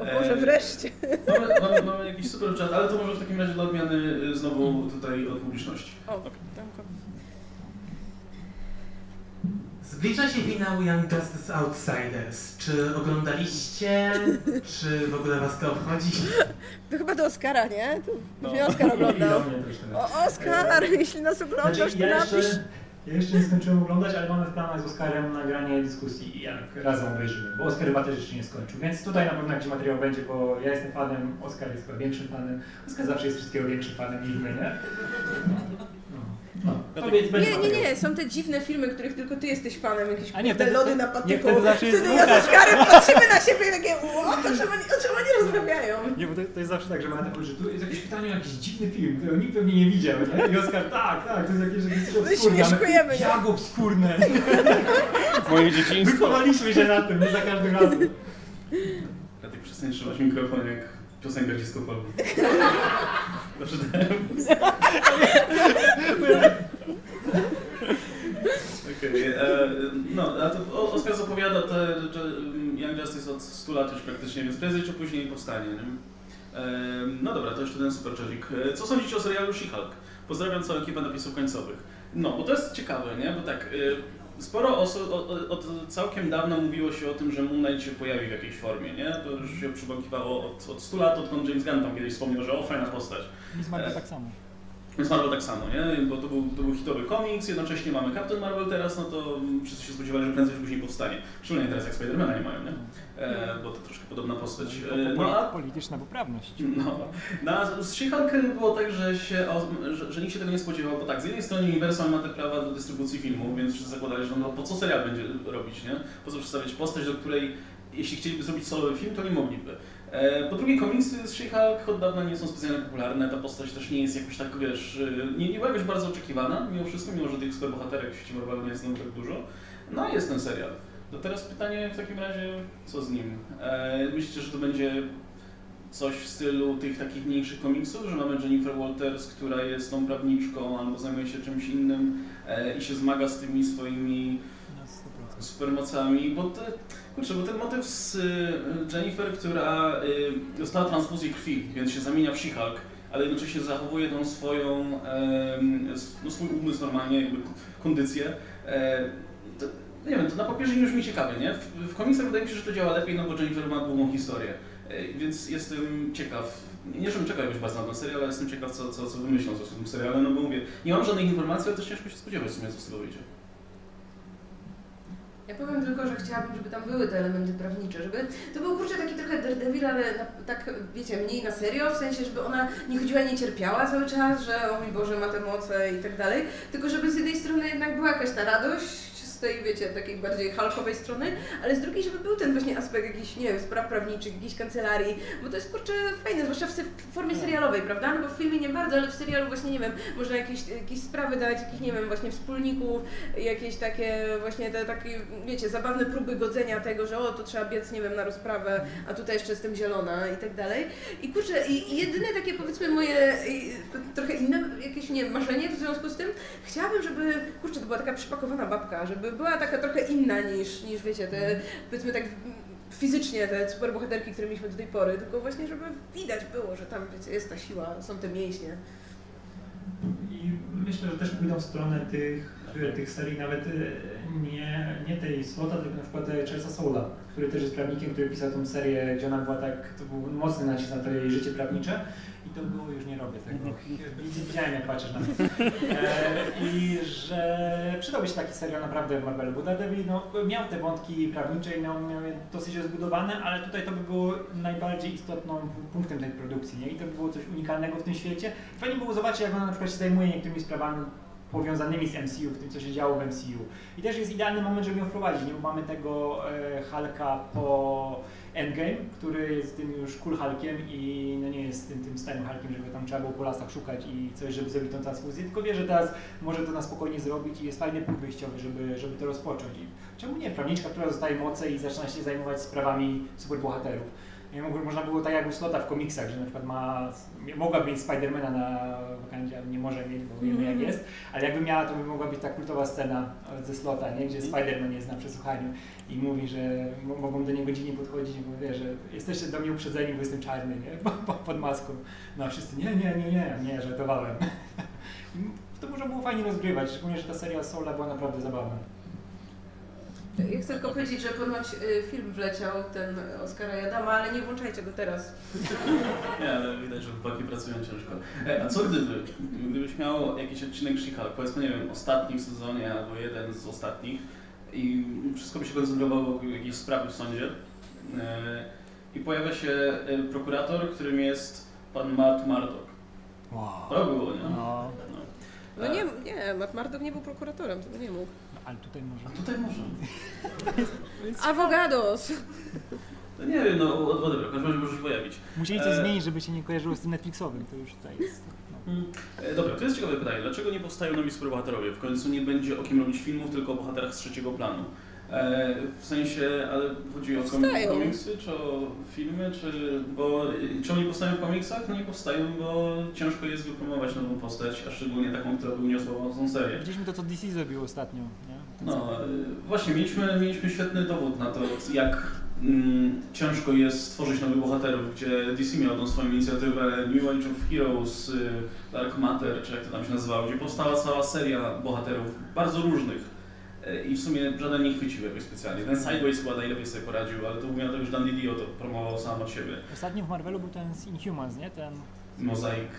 O Boże, Eee, wreszcie. Mamy, mamy, mamy jakiś super chat, ale to może w takim razie dla odmiany y, znowu tutaj od publiczności. O, Tomko. Zbliża się finał Young Justice Outsiders. Czy oglądaliście? Czy w ogóle was to obchodzi? To chyba do Oscara, nie? To No. Oskar oglądał. mnie też teraz. O, Oskar, jeśli nas oglądasz, Znaczy, to napisz. Ja jeszcze nie skończyłem oglądać, ale mamy w planach z Oskarem nagranie dyskusji, jak razem obejrzymy, bo Oskar chyba też jeszcze nie skończył, więc tutaj na pewno jakiś materiał będzie, bo ja jestem fanem, Oskar jest chyba większym fanem, Oskar zawsze jest wszystkiego większym fanem niż my, nie? No, no. no Nie, nie, materiał. nie, są te dziwne filmy, których tylko ty jesteś fanem, jakieś A nie, wtedy- lody na nie, patyku. wtedy jest Wtedy ja z Łukasz. Oskarem patrzymy na siebie i takie, o, oni- o czym oni rozmawiają? Nie, bo to, to jest zawsze tak, że ma Ma taką, że tu jest jakieś pytanie o jakiś dziwny film, którego nikt pewnie nie widział, nie? I Oskar, tak, tak, to jest jakieś, jakieś coś obskurne. Nie? Jak obskurne? Moje dzieciństwo. Wychowaliśmy się na tym, nie za każdym razem. Dlatego przestań trzymać mikrofon jak piosenka disco polo. E, no, a to Oskar zapowiada te, że mm, Young Justice od 100 lat już praktycznie, więc prędzej czy później powstanie. Nie? E, no dobra, to jeszcze ten super czazik. E, Co sądzicie o serialu She-Hulk? Pozdrawiam całą ekipę napisów końcowych. No, bo to jest ciekawe, nie? Bo tak, e, sporo osób od, całkiem dawna mówiło się o tym, że Moon Knight się pojawi w jakiejś formie, nie? To już się przybąkiwało od, od 100 lat, odkąd James Gunn tam kiedyś wspomniał, że o, fajna postać. Miss Marvel tak samo. Więc Marvel tak samo, nie? Bo to był, to był hitowy komiks, jednocześnie mamy Captain Marvel teraz, no to wszyscy się spodziewali, że prędzej czy później powstanie. Szczególnie teraz jak Spidermana nie mają, nie? E, bo to troszkę podobna postać. E, no, a, Polityczna poprawność. no, no, a z She-Hulkiem było tak, że, się, że, że nikt się tego nie spodziewał, bo tak, z jednej strony Universal ma te prawa do dystrybucji filmów, więc wszyscy zakładali, że no po co serial będzie robić, nie? Po co przedstawiać postać, do której jeśli chcieliby zrobić solowy film, to nie mogliby. E, Po drugie, komiksy z She-Hulk od dawna nie są specjalnie popularne, ta postać też nie jest jakoś tak, wiesz, e, nie, nie była jakoś bardzo oczekiwana, mimo wszystko, mimo że tych superbohaterek w świecie Marvelu nie jest znowu tak dużo. No jest ten serial. To teraz pytanie w takim razie, co z nim? E, myślicie, że to będzie coś w stylu tych takich mniejszych komiksów, że mamy Jennifer Walters, która jest tą prawniczką albo zajmuje się czymś innym e, i się zmaga z tymi swoimi Na 100%. Supermocami, bo te, kurczę, bo ten motyw z y, Jennifer, która y, dostała transfuzję krwi, więc się zamienia w She-Hulk, ale jednocześnie zachowuje tą swoją, no, swój umysł normalnie, jakby kondycję. E, to, nie wiem, to na papierze nie brzmi ciekawie, nie? W, w komiksach wydaje mi się, że to działa lepiej, no bo Jennifer ma długą historię. E, Więc jestem ciekaw, nie żebym czekał jakoś bardzo na ten serial, ale jestem ciekaw, co, co, co wymyślą z tym serialem, no bo mówię, nie mam żadnych informacji, ale też ciężko się spodziewać w sumie, co z tego wyjdzie. Ja powiem tylko, że chciałabym, żeby tam były te elementy prawnicze, żeby to był kurczę taki trochę Daredevil, ale na, tak wiecie, mniej na serio, w sensie, żeby ona nie chodziła nie cierpiała cały czas, że o mój Boże ma te moce i tak dalej, tylko żeby z jednej strony jednak była jakaś ta radość, tej, wiecie, takiej bardziej halkowej strony, ale z drugiej, żeby był ten właśnie aspekt jakichś, nie wiem, spraw prawniczych, jakiejś kancelarii, bo to jest kurczę fajne, zwłaszcza w, formie serialowej, prawda? No bo w filmie nie bardzo, ale w serialu właśnie, nie wiem, można jakieś, jakieś sprawy dać, jakichś, nie wiem, właśnie wspólników, jakieś takie właśnie te takie, wiecie, zabawne próby godzenia tego, że o, to trzeba biec, nie wiem, na rozprawę, a tutaj jeszcze jestem zielona i tak dalej. I kurczę, i, jedyne takie powiedzmy moje trochę inne jakieś, nie wiem, marzenie w związku z tym, chciałabym, żeby, kurczę, to była taka przypakowana babka, żeby była taka trochę inna niż, niż wiecie, te, powiedzmy tak fizycznie te superbohaterki, które mieliśmy do tej pory, tylko właśnie, żeby widać było, że tam, wiecie, jest ta siła, są te mięśnie. I myślę, że też pójdą w stronę tych, tych serii nawet e, nie, nie tej Slota, tylko na przykład e, Charlesa Soula, który też jest prawnikiem, który pisał tą serię, gdzie ona była tak, to był mocny nacisk na to jej życie prawnicze i to było, już nie robię tego. Widziałem jak patrzysz na mnie. E, I że przydałby się taki serial naprawdę w Marvelu, bo Daredevil no, miał te wątki prawnicze i miał, miał je dosyć rozbudowane, ale tutaj to by było najbardziej istotnym punktem tej produkcji, nie? I to by było coś unikalnego w tym świecie. Fajnie było zobaczyć, jak ona na przykład się zajmuje niektórymi sprawami powiązanymi z MCU, w tym co się działo w MCU. I też jest idealny moment, żeby ją wprowadzić, nie? Bo mamy tego e, Hulka po Endgame, który jest tym już cool Hulkiem i no nie jest tym, tym starym Hulkiem, żeby tam trzeba było po lasach szukać i coś, żeby zrobić tą transfuzję, tylko wie, że teraz może to na spokojnie zrobić i jest fajny punkt wyjściowy, żeby, żeby to rozpocząć. I czemu nie? Prawniczka, która dostaje moce i zaczyna się zajmować sprawami superbohaterów. Nie, mogło- można było tak jak u Slota w komiksach, że na przykład ma, mogła mieć Spidermana na wakandzie, ale nie może mieć, bo wiemy jak jest, ale jakby miała, to by mogła być ta kultowa scena ze Slota, nie? gdzie Spiderman jest na przesłuchaniu i mówi, że mo- mogą do niego dziwnie podchodzić i mówi, że jesteście do mnie uprzedzeni, bo jestem czarny, nie? Po- po- pod maską. No a wszyscy, nie, nie, nie, nie, nie, żartowałem. To można było fajnie rozgrywać, szczególnie, że ta seria Sola była naprawdę zabawna. Ja chcę tylko powiedzieć, że ponoć y, film wleciał, ten Oscara Jadama, ale nie włączajcie go teraz. Nie, ale widać, że chłopaki pracują ciężko. E, a co gdyby, gdybyś miał jakiś odcinek She-Hulk, powiedzmy, nie wiem, ostatni w sezonie albo jeden z ostatnich i wszystko by się koncentrowało wokół jakiejś sprawy w sądzie e, i pojawia się e, prokurator, którym jest pan Matt Murdock. Wow. To było, nie? No, No nie, nie, Matt Murdock nie był prokuratorem, tego nie mógł. ale tutaj A może. tutaj może. Avogados! To nie wiem, no o- o- dobra, w każdym razie może się pojawić. Musieli coś E, zmienić, żeby się nie kojarzyło z tym Netflixowym, to już tutaj jest. No. Mm, e, Dobra, to jest ciekawe pytanie. Dlaczego nie powstają nowi superbohaterowie? W końcu nie będzie o kim robić filmów, tylko o bohaterach z trzeciego planu. E, w sensie, ale chodzi o Powstają. komiksy, czy o filmy, czy... Bo czemu nie powstają w komiksach? No nie powstają, bo ciężko jest wypromować nową postać, a szczególnie taką, która by uniosła mocną serię. Widzieliśmy to, co DC zrobiło ostatnio, nie? No, e, właśnie, mieliśmy, mieliśmy świetny dowód na to, jak mm, ciężko jest stworzyć nowych bohaterów, gdzie DC miał tą swoją inicjatywę New Age of Heroes, y, Dark Matter, czy jak to tam się nazywało, gdzie powstała cała seria bohaterów, bardzo różnych. E, I w sumie żaden nie chwycił jakoś specjalnie. Ten Sideways chyba najlepiej sobie poradził, ale to mówię o tym, że Dan Didio to promował sam od siebie. Ostatnio w Marvelu był ten z Inhumans, nie? Ten... Mozaik.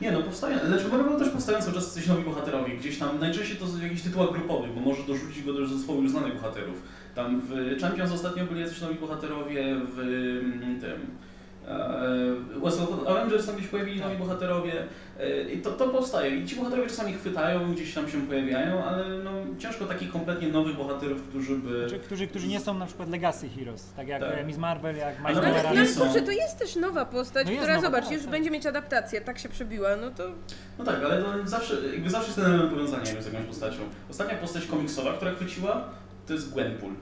Nie no, powstają, znaczy w Marvelu też powstają cały czas coś nowi bohaterowie, gdzieś tam, najczęściej to w jakichś tytułach grupowych, bo może dorzucić go do zespołu już znanych bohaterów. Tam w Champions ostatnio byli jacyś nowi bohaterowie w mm, tym... E, West Avengers tam gdzieś pojawili nowi bohaterowie e, i to, to powstaje. I ci bohaterowie czasami chwytają, gdzieś tam się pojawiają, ale no, ciężko takich kompletnie nowych bohaterów, którzy by... Znaczy, którzy, którzy nie są na przykład Legacy Heroes, tak jak Tak. tak. Miss Marvel, jak Ale Miles nawet Ale, Morales. są. kurczę, to jest też nowa postać, No która, nowa, zobacz, tak, już tak. będzie mieć adaptację, tak się przebiła, no to... No tak, ale zawsze, jakby zawsze jest ten element powiązania z jakąś postacią. Ostatnia postać komiksowa, która chwyciła, to jest Gwenpool.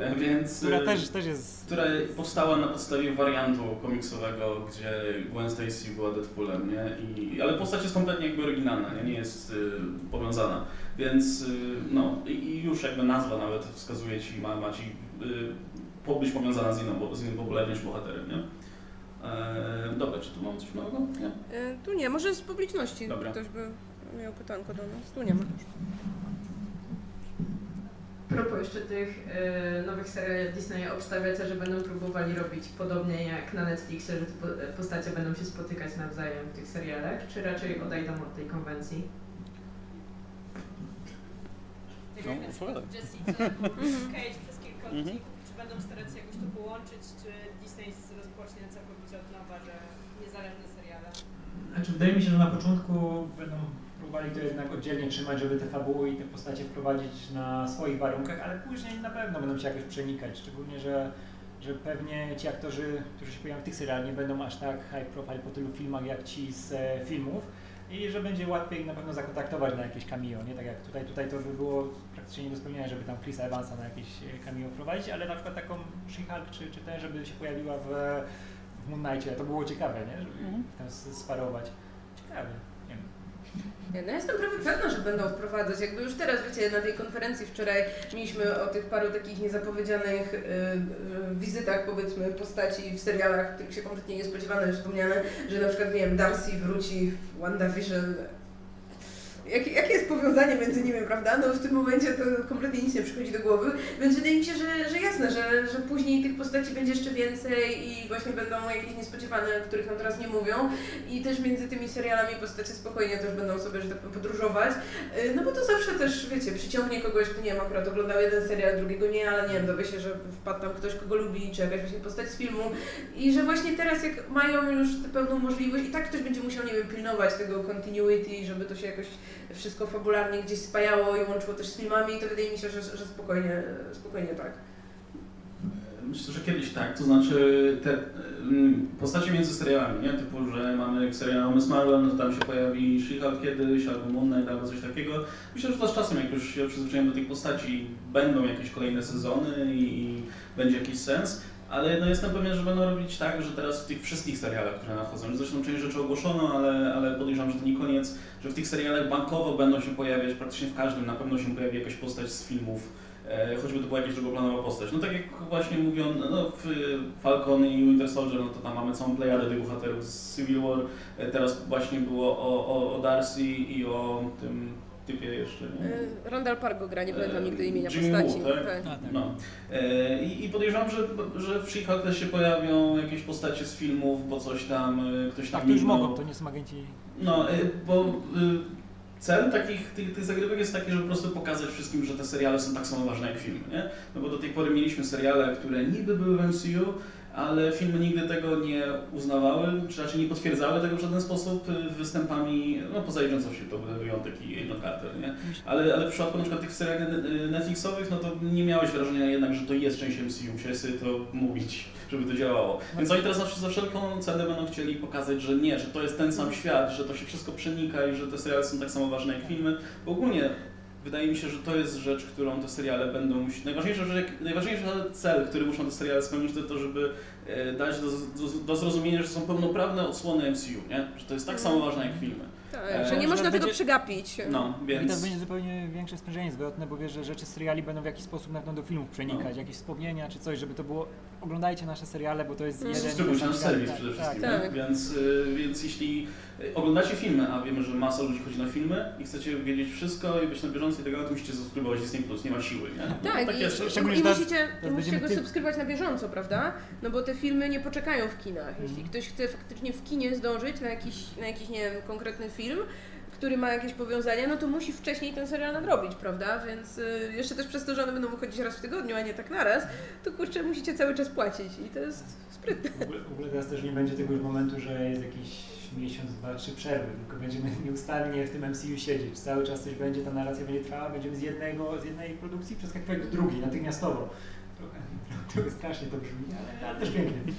E, Więc, Która e, też, też jest... która powstała na podstawie wariantu komiksowego, gdzie Gwen Stacy była Deadpoolem, nie? I, ale postać jest kompletnie jakby oryginalna, nie, nie jest y, powiązana. Więc y, no i, już jakby nazwa nawet wskazuje ci, ma, ma ci y, być powiązana z, inną, bo- z innym popularnym bohaterem, nie? E, dobra, czy tu mamy coś nowego? Nie? E, tu nie, może z publiczności Dobra. ktoś by miał pytanko do nas, tu nie ma. Propos jeszcze tych e, nowych seriali Disneya obstawiacie, że będą próbowali robić podobnie jak na Netflixie, że te po- postacie będą się spotykać nawzajem w tych serialach, czy raczej odejdą od tej konwencji? No, opowiadaj. Jessica, Cage, wszystkie kątki, czy będą starać się jakoś to połączyć, czy Disney rozpocznie całkowicie od nowa, że niezależne seriale? Znaczy, wydaje mi się, że na początku będą próbowali to jednak oddzielnie trzymać, żeby te fabuły i te postacie wprowadzić na swoich warunkach, ale później na pewno będą się jakoś przenikać, szczególnie, że, że pewnie ci aktorzy, którzy się pojawią w tych serialach nie będą aż tak high profile po tylu filmach jak ci z e, filmów i że będzie łatwiej na pewno zakontaktować na jakieś cameo, nie tak jak tutaj, tutaj to by było praktycznie nie do spełnienia, żeby tam Chrisa Evansa na jakieś e, cameo wprowadzić, ale na przykład taką She-Hulk czy, czy ten, żeby się pojawiła w, w Moon Knightie, to było ciekawe, nie? Żeby Mhm. tam sparować. Ciekawe, no ja jestem prawie pewna, że będą wprowadzać. Jakby już teraz, wiecie, na tej konferencji wczoraj mieliśmy o tych paru takich niezapowiedzianych y, y, wizytach, powiedzmy, postaci w serialach, których się kompletnie nie spodziewano, wspomniane, że na przykład, nie wiem, Darcy wróci w WandaVision. Jakie, jakie jest powiązanie między nimi, prawda? No w tym momencie to kompletnie nic nie przychodzi do głowy, więc wydaje mi się, że, że jasne, że, że później tych postaci będzie jeszcze więcej i właśnie będą jakieś niespodziewane, o których nam teraz nie mówią. I też między tymi serialami postacie spokojnie też będą sobie, że tak powiem, podróżować. Yy, No bo to zawsze też, wiecie, przyciągnie kogoś, kto nie wiem, akurat oglądał jeden serial, drugiego nie, ale nie wiem, dowie się, że wpadł tam ktoś, kogo lubi, czy jakaś właśnie postać z filmu. I że właśnie teraz, jak mają już tę pełną możliwość, i tak ktoś będzie musiał, nie wiem, pilnować tego continuity, żeby to się jakoś wszystko fabularnie gdzieś spajało i łączyło też z filmami, to wydaje mi się, że, że spokojnie, spokojnie tak. Myślę, że kiedyś tak, to znaczy te ym, postacie między serialami, nie? Typu, że mamy serial Miss Marvel, no tam się pojawi She-Hulk kiedyś, albo Moon Knight, albo coś takiego. Myślę, że to z czasem, jak już się przyzwyczajemy do tych postaci, będą jakieś kolejne sezony i, i będzie jakiś sens. Ale no jestem pewien, że będą robić tak, że teraz w tych wszystkich serialach, które nadchodzą, zresztą część rzeczy ogłoszono, ale, ale podejrzewam, że to nie koniec, że w tych serialach bankowo będą się pojawiać, praktycznie w każdym na pewno się pojawi jakaś postać z filmów, e, choćby to była jakaś drugoplanowa postać. No tak jak właśnie mówią, no w Falcon i Winter Soldier, no to tam mamy całą plejadę tych bohaterów z Civil War, e, teraz właśnie było o, o, o Darcy i o tym typie jeszcze, nie? Yy, Randall Park go gra, nie pamiętam nigdy imienia Jimmy postaci. Woo, tak? tak. A, tak. No. E, I, I podejrzewam, że, że w She-Hulk też się pojawią jakieś postacie z filmów, bo coś tam, e, ktoś tam Tak, to już mogą, to nie są agenci. No, e, bo e, cel takich tych, tych zagrywek jest taki, żeby po prostu pokazać wszystkim, że te seriale są tak samo ważne jak filmy, nie? No bo do tej pory mieliśmy seriale, które niby były w MCU, ale filmy nigdy tego nie uznawały, czy raczej nie potwierdzały tego w żaden sposób występami, no poza Agents of S.H.I.E.L.D. to wyjątek i Agent Carter, nie? Ale, ale w przypadku na przykład tych seriali Netflixowych, no to nie miałeś wrażenia jednak, że to jest część MCU, musiałeś to mówić, żeby to działało. Więc oni teraz za, za wszelką cenę będą chcieli pokazać, że nie, że to jest ten sam świat, że to się wszystko przenika i że te seriale są tak samo ważne jak filmy. Bo ogólnie wydaje mi się, że to jest rzecz, którą te seriale będą musieć. Najważniejsza, rzecz, najważniejszy cel, który muszą te seriale spełnić, to to, żeby e, dać do, do, do zrozumienia, że są pełnoprawne odsłony MCU, nie? Że to jest tak samo ważne jak filmy. Tak, E, że nie że można tego będzie- przegapić. No, I więc. teraz będzie zupełnie większe sprzężenie zwrotne, bo wiesz, że rzeczy z seriali będą w jakiś sposób na pewno do filmów przenikać, No. jakieś wspomnienia czy coś, żeby to było oglądajcie nasze seriale, bo to jest Mm. jeden... Subskrybuj nasz serwis tak, przede tak, wszystkim, tak. nie? Więc, y, więc jeśli y, oglądacie filmy, a wiemy, że masa ludzi chodzi na filmy i chcecie wiedzieć wszystko i być na bieżąco i tak dalej, to musicie subskrybować Disney+, Plus, nie ma siły, nie? Tak, tak i, jest. i, i musicie, i musicie go subskrybować na bieżąco, prawda? No bo te filmy nie poczekają w kinach. Jeśli Mhm. ktoś chce faktycznie w kinie zdążyć na jakiś, na jakiś nie wiem, konkretny film, który ma jakieś powiązania, no to musi wcześniej ten serial nadrobić, prawda? Więc y, jeszcze też przez to, że one będą wychodzić raz w tygodniu, a nie tak naraz, to kurczę, musicie cały czas płacić i to jest sprytne. W ogóle, w ogóle teraz też nie będzie tego już momentu, że jest jakiś miesiąc, dwa, trzy przerwy, tylko będziemy nieustannie w tym MCU siedzieć. Cały czas coś będzie, ta narracja będzie trwała, będziemy z, jednego, z jednej produkcji przeskakiwać do drugiej, natychmiastowo. Trochę, trochę strasznie to brzmi, ale, ale też pięknie.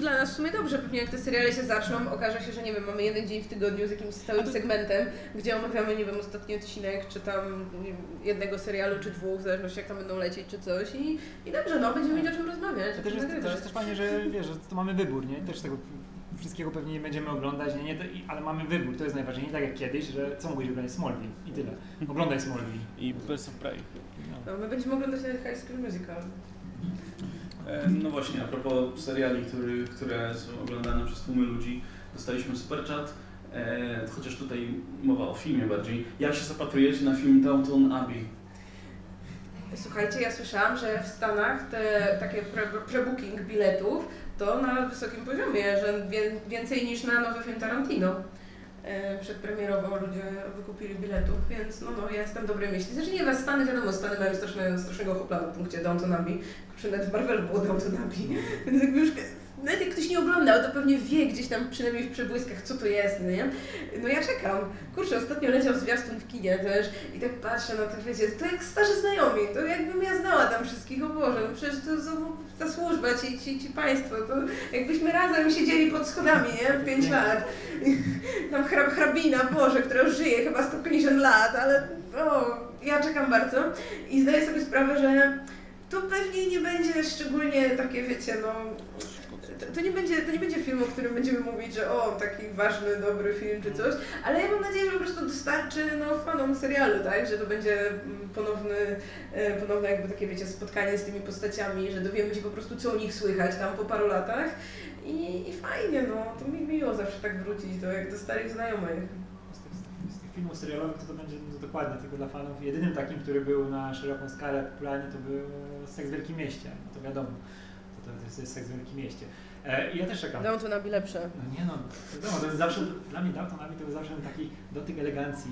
Dla nas w sumie dobrze, pewnie jak te seriale się zaczną, okaże się, że nie wiem, mamy jeden dzień w tygodniu z jakimś stałym segmentem, gdzie omawiamy, nie wiem, ostatni odcinek, czy tam wiem, jednego serialu, czy dwóch, w zależności jak tam będą lecieć, czy coś i, i dobrze, no, będziemy mieć o czym rozmawiać, To też jest, też nagrywać. jest też fajnie, że wiesz, że to mamy wybór, nie? Też tego wszystkiego pewnie nie będziemy oglądać, nie, nie, to, i- ale mamy wybór, to jest najważniejsze, nie tak jak kiedyś, że co mówisz, oglądać Smallville i tyle. Oglądaj Smallville. I Birds of Prey. No. No, my będziemy oglądać High School Musical. E, No właśnie, a propos seriali, który, które są oglądane przez tłumy ludzi, dostaliśmy super chat, e, chociaż tutaj mowa o filmie bardziej. Jak się zapatrujecie na film Downton Abbey? Słuchajcie, ja słyszałam, że w Stanach te takie pre- biletów to na wysokim poziomie, że więcej niż na nowy film Tarantino. E, przedpremierowo ludzie wykupili biletów, więc no, no ja jestem dobrej myśli. Znaczy nie, was Stany wiadomo, Stany mają straszne, strasznego hopla na punkcie Downton Abbey, czy nawet w Marvelu było Downton Abbey, więc jakby już nawet jak ktoś nie oglądał, to pewnie wie gdzieś tam przynajmniej w przebłyskach, co to jest, no nie? No ja czekam. Kurczę, ostatnio leciał zwiastun w kinie też i tak patrzę na to, wiecie, to jak starzy znajomi, to jakbym ja znała tam wszystkich, o Boże, no przecież to są ta służba, ci, ci, ci państwo, to jakbyśmy razem siedzieli pod schodami, nie? Pięć lat. Tam hrab, hrabina, Boże, która już żyje chyba 150 lat, ale o, ja czekam bardzo i zdaję sobie sprawę, że to pewnie nie będzie szczególnie takie, wiecie, no... To, to, nie będzie, to nie będzie film, o którym będziemy mówić, że o, taki ważny, dobry film czy coś, ale ja mam nadzieję, że po prostu dostarczy no, fanom serialu, tak? Że to będzie mm, ponowny, e, ponowne jakby takie, wiecie, spotkanie z tymi postaciami, że dowiemy się po prostu, co o nich słychać tam po paru latach i, i fajnie, no, to mi miło zawsze tak wrócić do, jak do starych znajomych. Filmów serialowych to, to będzie no, dokładnie tylko dla fanów. Jedynym takim, który był na szeroką skalę popularny, to był Seks w Wielkim Mieście. To wiadomo, to, to jest Seks w Wielkim Mieście. E, I ja też czekam. Downton Abbey lepsze. No nie no, wiadomo, to jest zawsze, dla mnie Downton Abbey to był zawsze taki dotyk elegancji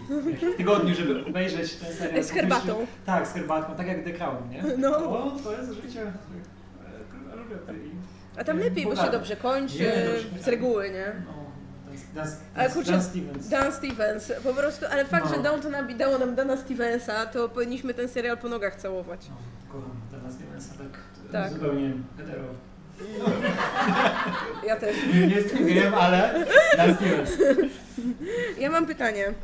w tygodniu, żeby obejrzeć ten serial. Z herbatą. Tak, z herbatką, tak jak The Crown, nie? No. O, to jest życie e, Elżbiety i- A tam lepiej, bo się dobrze kończy, Nie, dobrze, z reguły, nie? No, Dan, Dan, Ale kurczę, Dan Stevens. Dan Stevens, po prostu, ale fakt, No. że Downton Abbey dało nam Dana Stevensa, to powinniśmy ten serial po nogach całować. No, Dana Stevensa, tak, Tak. zupełnie hetero. Ja też. Nie, gejem, ale Stevens. Ja mam pytanie.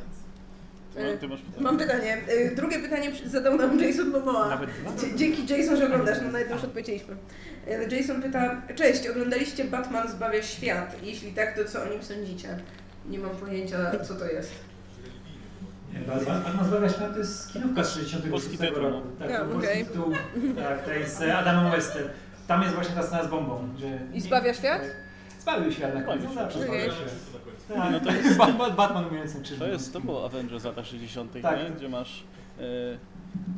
No, ty masz pytanie. Mam pytanie. Y, Drugie pytanie zadał nam Jason Momoa. Nawet Dzięki Jason, że oglądasz, no na jedno już odpowiedzieliśmy. Y, Jason pyta, cześć, oglądaliście Batman zbawia świat? Jeśli tak, to co o nim sądzicie? Nie mam pojęcia, co to jest. Nie, Batman Batman zbawia świat to jest kinówka z 66 Polski tytuł, roku. Tak, to polski tytuł. Tak, to jest z Adamem Westem. Tam jest właśnie ta scena z bombą. Że I zbawia świat? Zbawił świat na końcu, zawsze zbawia świat. Nie, Tak, no to jest Batman, Batman. To jest, to było Avengers lata 60., Tak. nie? Gdzie masz... E,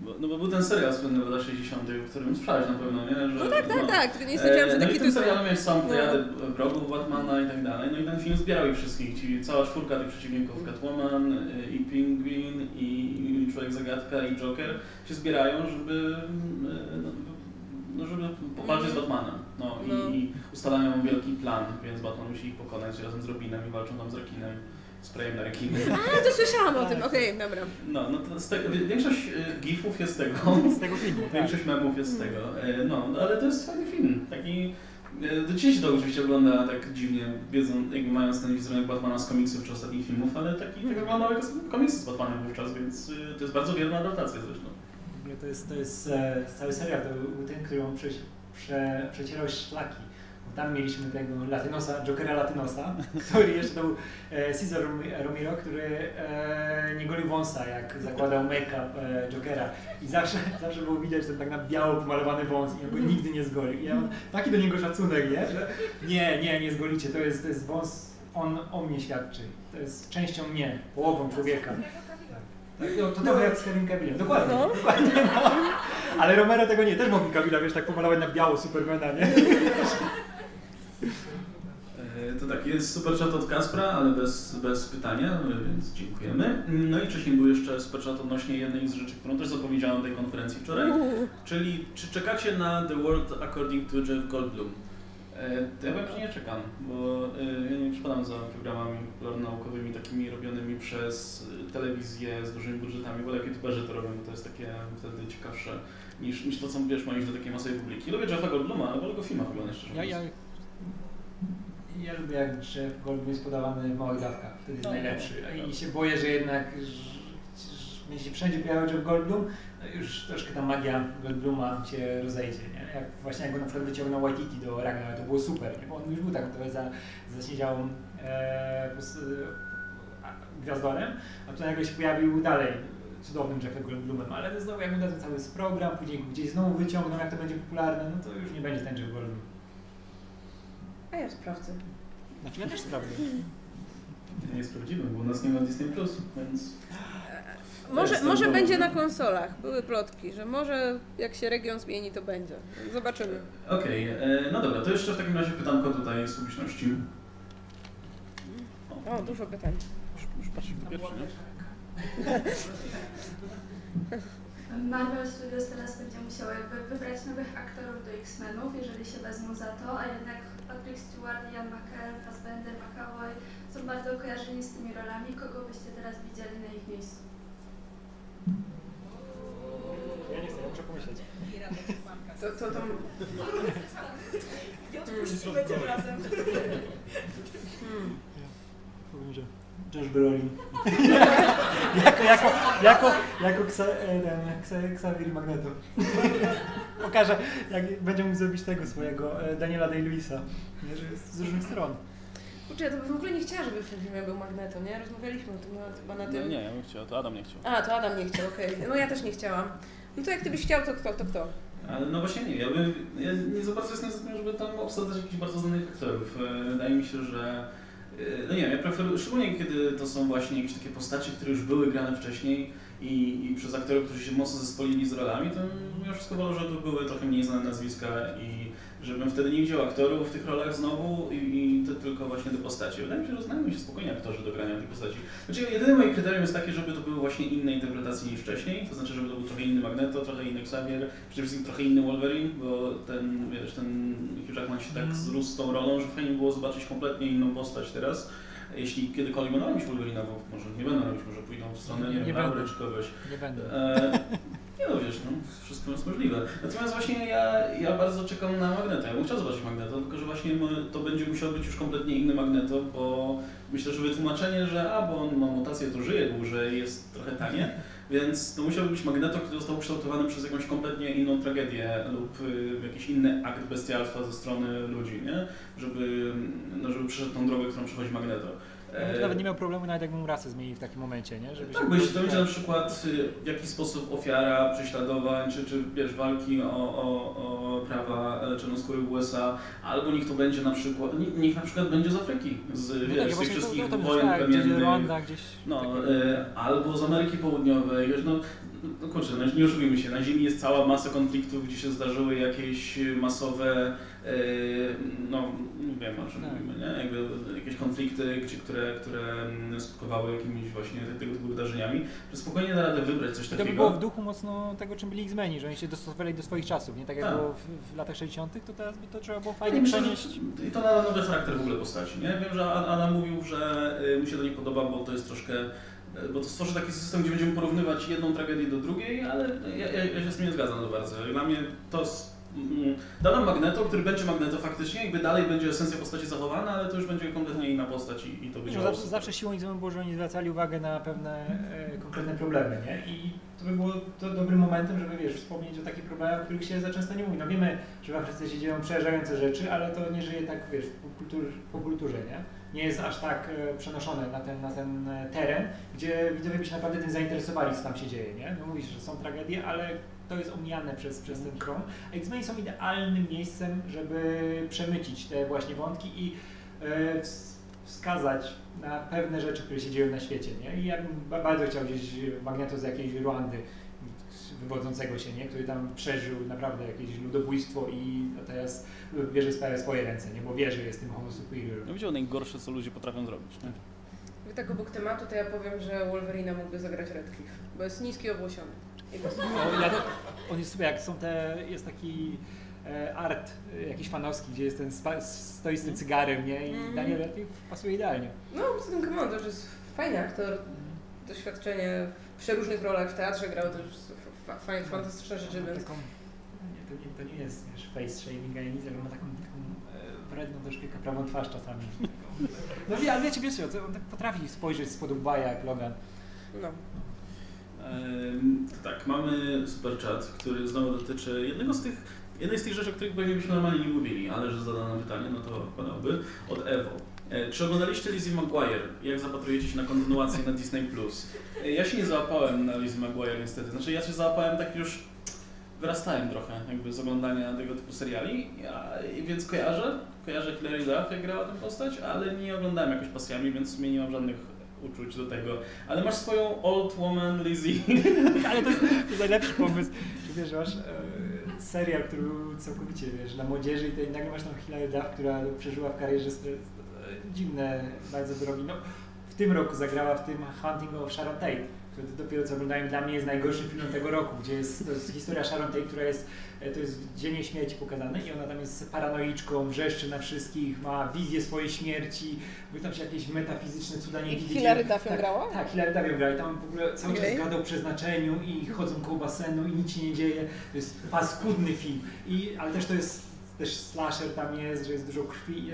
Bo, no bo był ten serial słynny w latach 60., w którym słyszałeś na pewno, nie? Że, No tak, tak, tak, tylko nie sądziłam, że E, no taki i w tym tytuł. serialu miałeś sam No. plejadę wrogów Batmana i tak dalej. No i ten film zbierał ich wszystkich, ci cała czwórka tych przeciwników, Catwoman, y, i Penguin, i Człowiek Zagadka, i Joker się zbierają, żeby, y, no, no, żeby powalczyć z Batmanem. No, No. I, I ustalają wielki plan, więc Batman musi ich pokonać razem z Robinem i walczą tam z rekinem, sprayem na rekiny. A, to słyszałam o tym, okej, dobra. No, no to z tego, większość y, gifów jest z tego. Z tego filmu, tak. Większość memów jest z tego. E, No, ale to jest fajny film. Taki. Do dzisiaj się to oczywiście ogląda tak dziwnie, wiedzą, jakby mając ten wizerunek Batmana z komiksów czy ostatnich filmów, ale taki tak oglądał jak z- komiksy z Batmanem wówczas, więc y, to jest bardzo wierna adaptacja zresztą. To jest, to jest e, cały serial, to był ten, który on prze, prze, przecierał szlaki. Tam mieliśmy tego Latynosa, Jokera Latynosa, który jeszcze był e, Cesar Rom- Romero, który e, nie golił wąsa, jak zakładał make-up e, Jokera. I zawsze, zawsze było widać ten tak na biało pomalowany wąs i on go nigdy nie zgolił. I ja mam taki do niego szacunek, nie? Że nie, nie, nie zgolicie, to jest, to jest wąs, on o mnie świadczy. To jest częścią mnie, połową człowieka. Tak, no, to trochę jak z Cavillem, dokładnie, No. dokładnie. No. Ale Romero tego nie, też mogli Cavilla, wiesz, tak pomalować na biało Supermana, nie? E, To tak, jest super chat od Kaspra, ale bez, bez pytania, więc dziękujemy. No i wcześniej był jeszcze super chat odnośnie jednej z rzeczy, którą też zapowiedziałem na tej konferencji wczoraj, Uuu. czyli czy czekacie na The World According to Jeff Goldblum? E, To ja pewnie nie czekam, bo e, ja nie przypadam za programami popularno-naukowymi takimi robionymi przez e, telewizję z dużymi budżetami, wolę jak youtuberzy to robią, bo to jest takie wtedy ciekawsze niż, niż to, co wiesz, ma iść do takiej masowej publiki. Lubię Jeffa Goldbluma, ale wolę go w filmach oglądać szczerze Ja, ja, ja lubię jak Jeff Goldblum jest podawany w małych dawkach, wtedy jest No, najlepszy. I się boję, że jednak że, że będzie się wszędzie pojawiał Jeff Goldblum, już troszkę ta magia Goldbluma się rozejdzie, nie? Jak właśnie jak go na przykład wyciągnął Waititi do Ragnarok, to było super, nie? bo on już był tak trochę za, zasiedziałą e, e, a- gwiazdorem, a tu nagle się pojawił dalej cudownym Jeffem Goldblumem, ale znowu jak ten cały program, później go gdzieś znowu wyciągną, jak to będzie popularne, no to już nie będzie ten Jeff Goldblum. A ja sprawdzę. Znaczy ja też sprawdzę. Ja nie sprawdziłem, bo u nas nie ma Disney+, Plus, więc... Może, może będzie na konsolach. Były plotki, że może jak się region zmieni, to będzie. Zobaczymy. Okej, e, no dobra, to jeszcze w takim razie pytanko tutaj z publiczności. O, dużo pytań. Proszę Już patrzysz na pierwszy, nie? Marvel Studios teraz będzie musiało jakby wybrać nowych aktorów do X-Menów, jeżeli się wezmą za to, a jednak Patrick Stewart, Ian McKellen, Fassbender, McAvoy są bardzo kojarzeni z tymi rolami. Kogo byście teraz widzieli na ich miejscu? Ja nie chcę, ja muszę pomyśleć. To, to, to... Odpuścimy tym razem. Powiem, że Josh Brolin. jako, jako, jako, jako Ksa, e, ten, Ksa, Xavier i Magneto. Pokażę, jak będzie mógł zrobić tego swojego e, Daniela Day-Lewisa. Z różnych stron. Kurczę, ja to w ogóle nie chciała, żeby w tym filmie był Magneto, nie? Rozmawialiśmy o tym nawet chyba na No tym. nie, ja bym chciał, to Adam nie chciał. A, to Adam nie chciał, okej. No ja też nie chciałam. No to jak ty byś chciał, to kto, to kto? Ale no właśnie nie, ja, bym, ja nie za bardzo jestem za tym, żeby tam obsadzać jakichś bardzo znanych aktorów. E, Wydaje mi się, że e, no nie wiem, ja preferuję, szczególnie kiedy to są właśnie jakieś takie postacie, które już były grane wcześniej i, i przez aktorów, którzy się mocno zespolili z rolami, to ja wszystko wolę, żeby to były trochę mniej znane nazwiska i żebym wtedy nie widział aktorów w tych rolach znowu i, i to tylko właśnie te postacie. Wydaje mi się, że znają się spokojnie aktorzy do grania tych postaci. Znaczy, jedyne moje kryterium jest takie, żeby to były właśnie inne interpretacje niż wcześniej, to znaczy, żeby to był trochę inny Magneto, trochę inny Xavier, przede wszystkim trochę inny Wolverine, bo ten, wiesz, ten Hugh Jackman się tak zrósł z tą rolą, że fajnie było zobaczyć kompletnie inną postać teraz. Jeśli kiedykolwiek będą robić Wolverina, bo może nie będą robić, może pójdą w stronę, nie, Nie wiem. Aury czy kogoś. Nie będę. E, nie no wiesz, no, wszystko jest możliwe. Natomiast właśnie ja, ja bardzo czekam na Magneto. Ja bym chciał zobaczyć Magneto, tylko że właśnie to będzie musiał być już kompletnie inny Magneto, bo myślę, że wytłumaczenie, że a, bo on ma mutację, to żyje dłużej, jest trochę tanie, więc to musiał być Magneto, który został ukształtowany przez jakąś kompletnie inną tragedię lub y, jakiś inny akt bestialstwa ze strony ludzi, nie? Żeby, no, żeby przeszedł tą drogę, którą przechodzi Magneto. Ja bym nawet nie miał problemu, nawet jakbym rasę zmienił w takim momencie, nie? Żeby Tak, bo jeśli to będzie na przykład y, w jakiś sposób ofiara prześladowań, czy, czy wiesz, walki o, o, o prawa e, czarnoskórych w USA, albo niech to będzie na przykład, nie- niech na przykład będzie z Afryki, z, No wiesz, tak, z tych wszystkich to, to wojen tak, gdzieś. Rwanda, gdzieś... No, takie- e, albo z Ameryki Południowej, wiesz, no, no kurczę, no, nie oszukujmy się, na Ziemi jest cała masa konfliktów, gdzie się zdarzyły jakieś masowe, e, no, nie wiem o czym Tak. mówimy, nie? Jakby jakieś konflikty, gdzie, które, które skutkowały jakimiś właśnie tego typu wydarzeniami, że spokojnie da radę wybrać coś I to takiego. by było w duchu mocno tego, czym byli X-Meni, że oni się dostosowali do swoich czasów, nie tak jak Tak. było w, w latach 60., to teraz by to trzeba było Ja fajnie że- przenieść. I to nada nowy charakter w ogóle postaci, nie? Wiem, że Adam mówił, że y, mu się to nie podoba, bo to jest troszkę, y, bo to stworzy taki system, gdzie będziemy porównywać jedną tragedię do drugiej, ale ja, ja, ja się z tym nie zgadzam za bardzo. Dla mnie to dodam Magneto, który będzie Magneto faktycznie, jakby dalej będzie esencja postaci zachowana, ale to już będzie kompletnie inna postać i, i to będzie Że zawsze, zawsze siłą X-Men było, że oni zwracali uwagę na pewne e, konkretne problemy, nie? I to by było to dobrym momentem, żeby wiesz, wspomnieć o takich problemach, o których się za często nie mówi. No wiemy, że w Afryce się dzieją przerażające rzeczy, ale to nie żyje tak, wiesz, w popkulturze, w popkulturze nie? Nie jest aż tak e, przenoszone na ten, na ten e, teren, gdzie widzowie by się naprawdę tym zainteresowali, co tam się dzieje, nie? No mówisz, że są tragedie, ale to jest omijane przez, przez ten krom. A X-Men są idealnym miejscem, żeby przemycić te właśnie wątki i e, ws- wskazać na pewne rzeczy, które się dzieją na świecie, nie? I ja bym ba- bardzo chciał gdzieś Magneto z jakiejś Ruandy wywodzącego się, nie? Który tam przeżył naprawdę jakieś ludobójstwo i teraz bierze sprawę w swoje ręce, nie? Bo wie, że jest tym homo superior. No widział najgorsze, co ludzie potrafią zrobić. Nie? Wy tak obok tematu, to ja powiem, że Wolverina mógłby zagrać Redcliffe, bo jest niski obłosiony. No, ja, on jest super, jak są te, jest taki e, art e, jakiś fanowski, gdzie jest ten spa, stoi z tym cygarem, nie? I Mhm. Daniel Radcliffe pasuje idealnie. No, poza tym come on, to już jest fajny aktor, doświadczenie w przeróżnych rolach w teatrze grał, to już fa- fa- fantastyczne rzeczy, Ma więc... taką, nie, to, nie, to nie jest wiesz, face shaming ani nic, ale ma taką, taką e, wredną troszkę kaprawą twarz czasami. No wie- ale wiecie, wiecie, on tak potrafi spojrzeć spod łba jak Logan. No. Tak, mamy super chat, który znowu dotyczy jednego z tych, jednej z tych rzeczy, o których pewnie byśmy normalnie nie mówili, ale że zadano pytanie, no to padałby, od Ewo. E, Czy oglądaliście Lizzie McGuire? Jak zapatrujecie się na kontynuację na Disney+. E, Ja się nie załapałem na Lizzie McGuire niestety, znaczy ja się załapałem tak już, wyrastałem trochę jakby z oglądania tego typu seriali, ja, więc kojarzę, kojarzę Hilary Duff jak grała tę postać, ale nie oglądałem jakoś pasjami, więc w sumie nie mam żadnych uczuć do tego. Ale masz swoją old woman Lizzie. Ale to jest, to jest najlepszy pomysł, że wiesz, masz e, serial, który całkowicie, wiesz, dla młodzieży i nagle masz tą Hilary Duff, która przeżyła w karierze st- dziwne bardzo drogi. No, w tym roku zagrała w tym Hunting of Sharon Tate, który dopiero co oglądałem, dla mnie jest najgorszym filmem tego roku, gdzie jest, to jest historia Sharon Tate, która jest, e, to jest dzień śmierci pokazane i ona tam jest paranoiczką, wrzeszczy na wszystkich, ma wizję swojej śmierci, bo tam się jakieś metafizyczne cuda nie I widzi. Hilary Duff tak, grała? Tak, Hilary Duff grała i tam w ogóle cały Okej. czas gada o przeznaczeniu i chodzą koło basenu i nic się nie dzieje. To jest paskudny film, I, ale też to jest też slasher tam jest, że jest dużo krwi.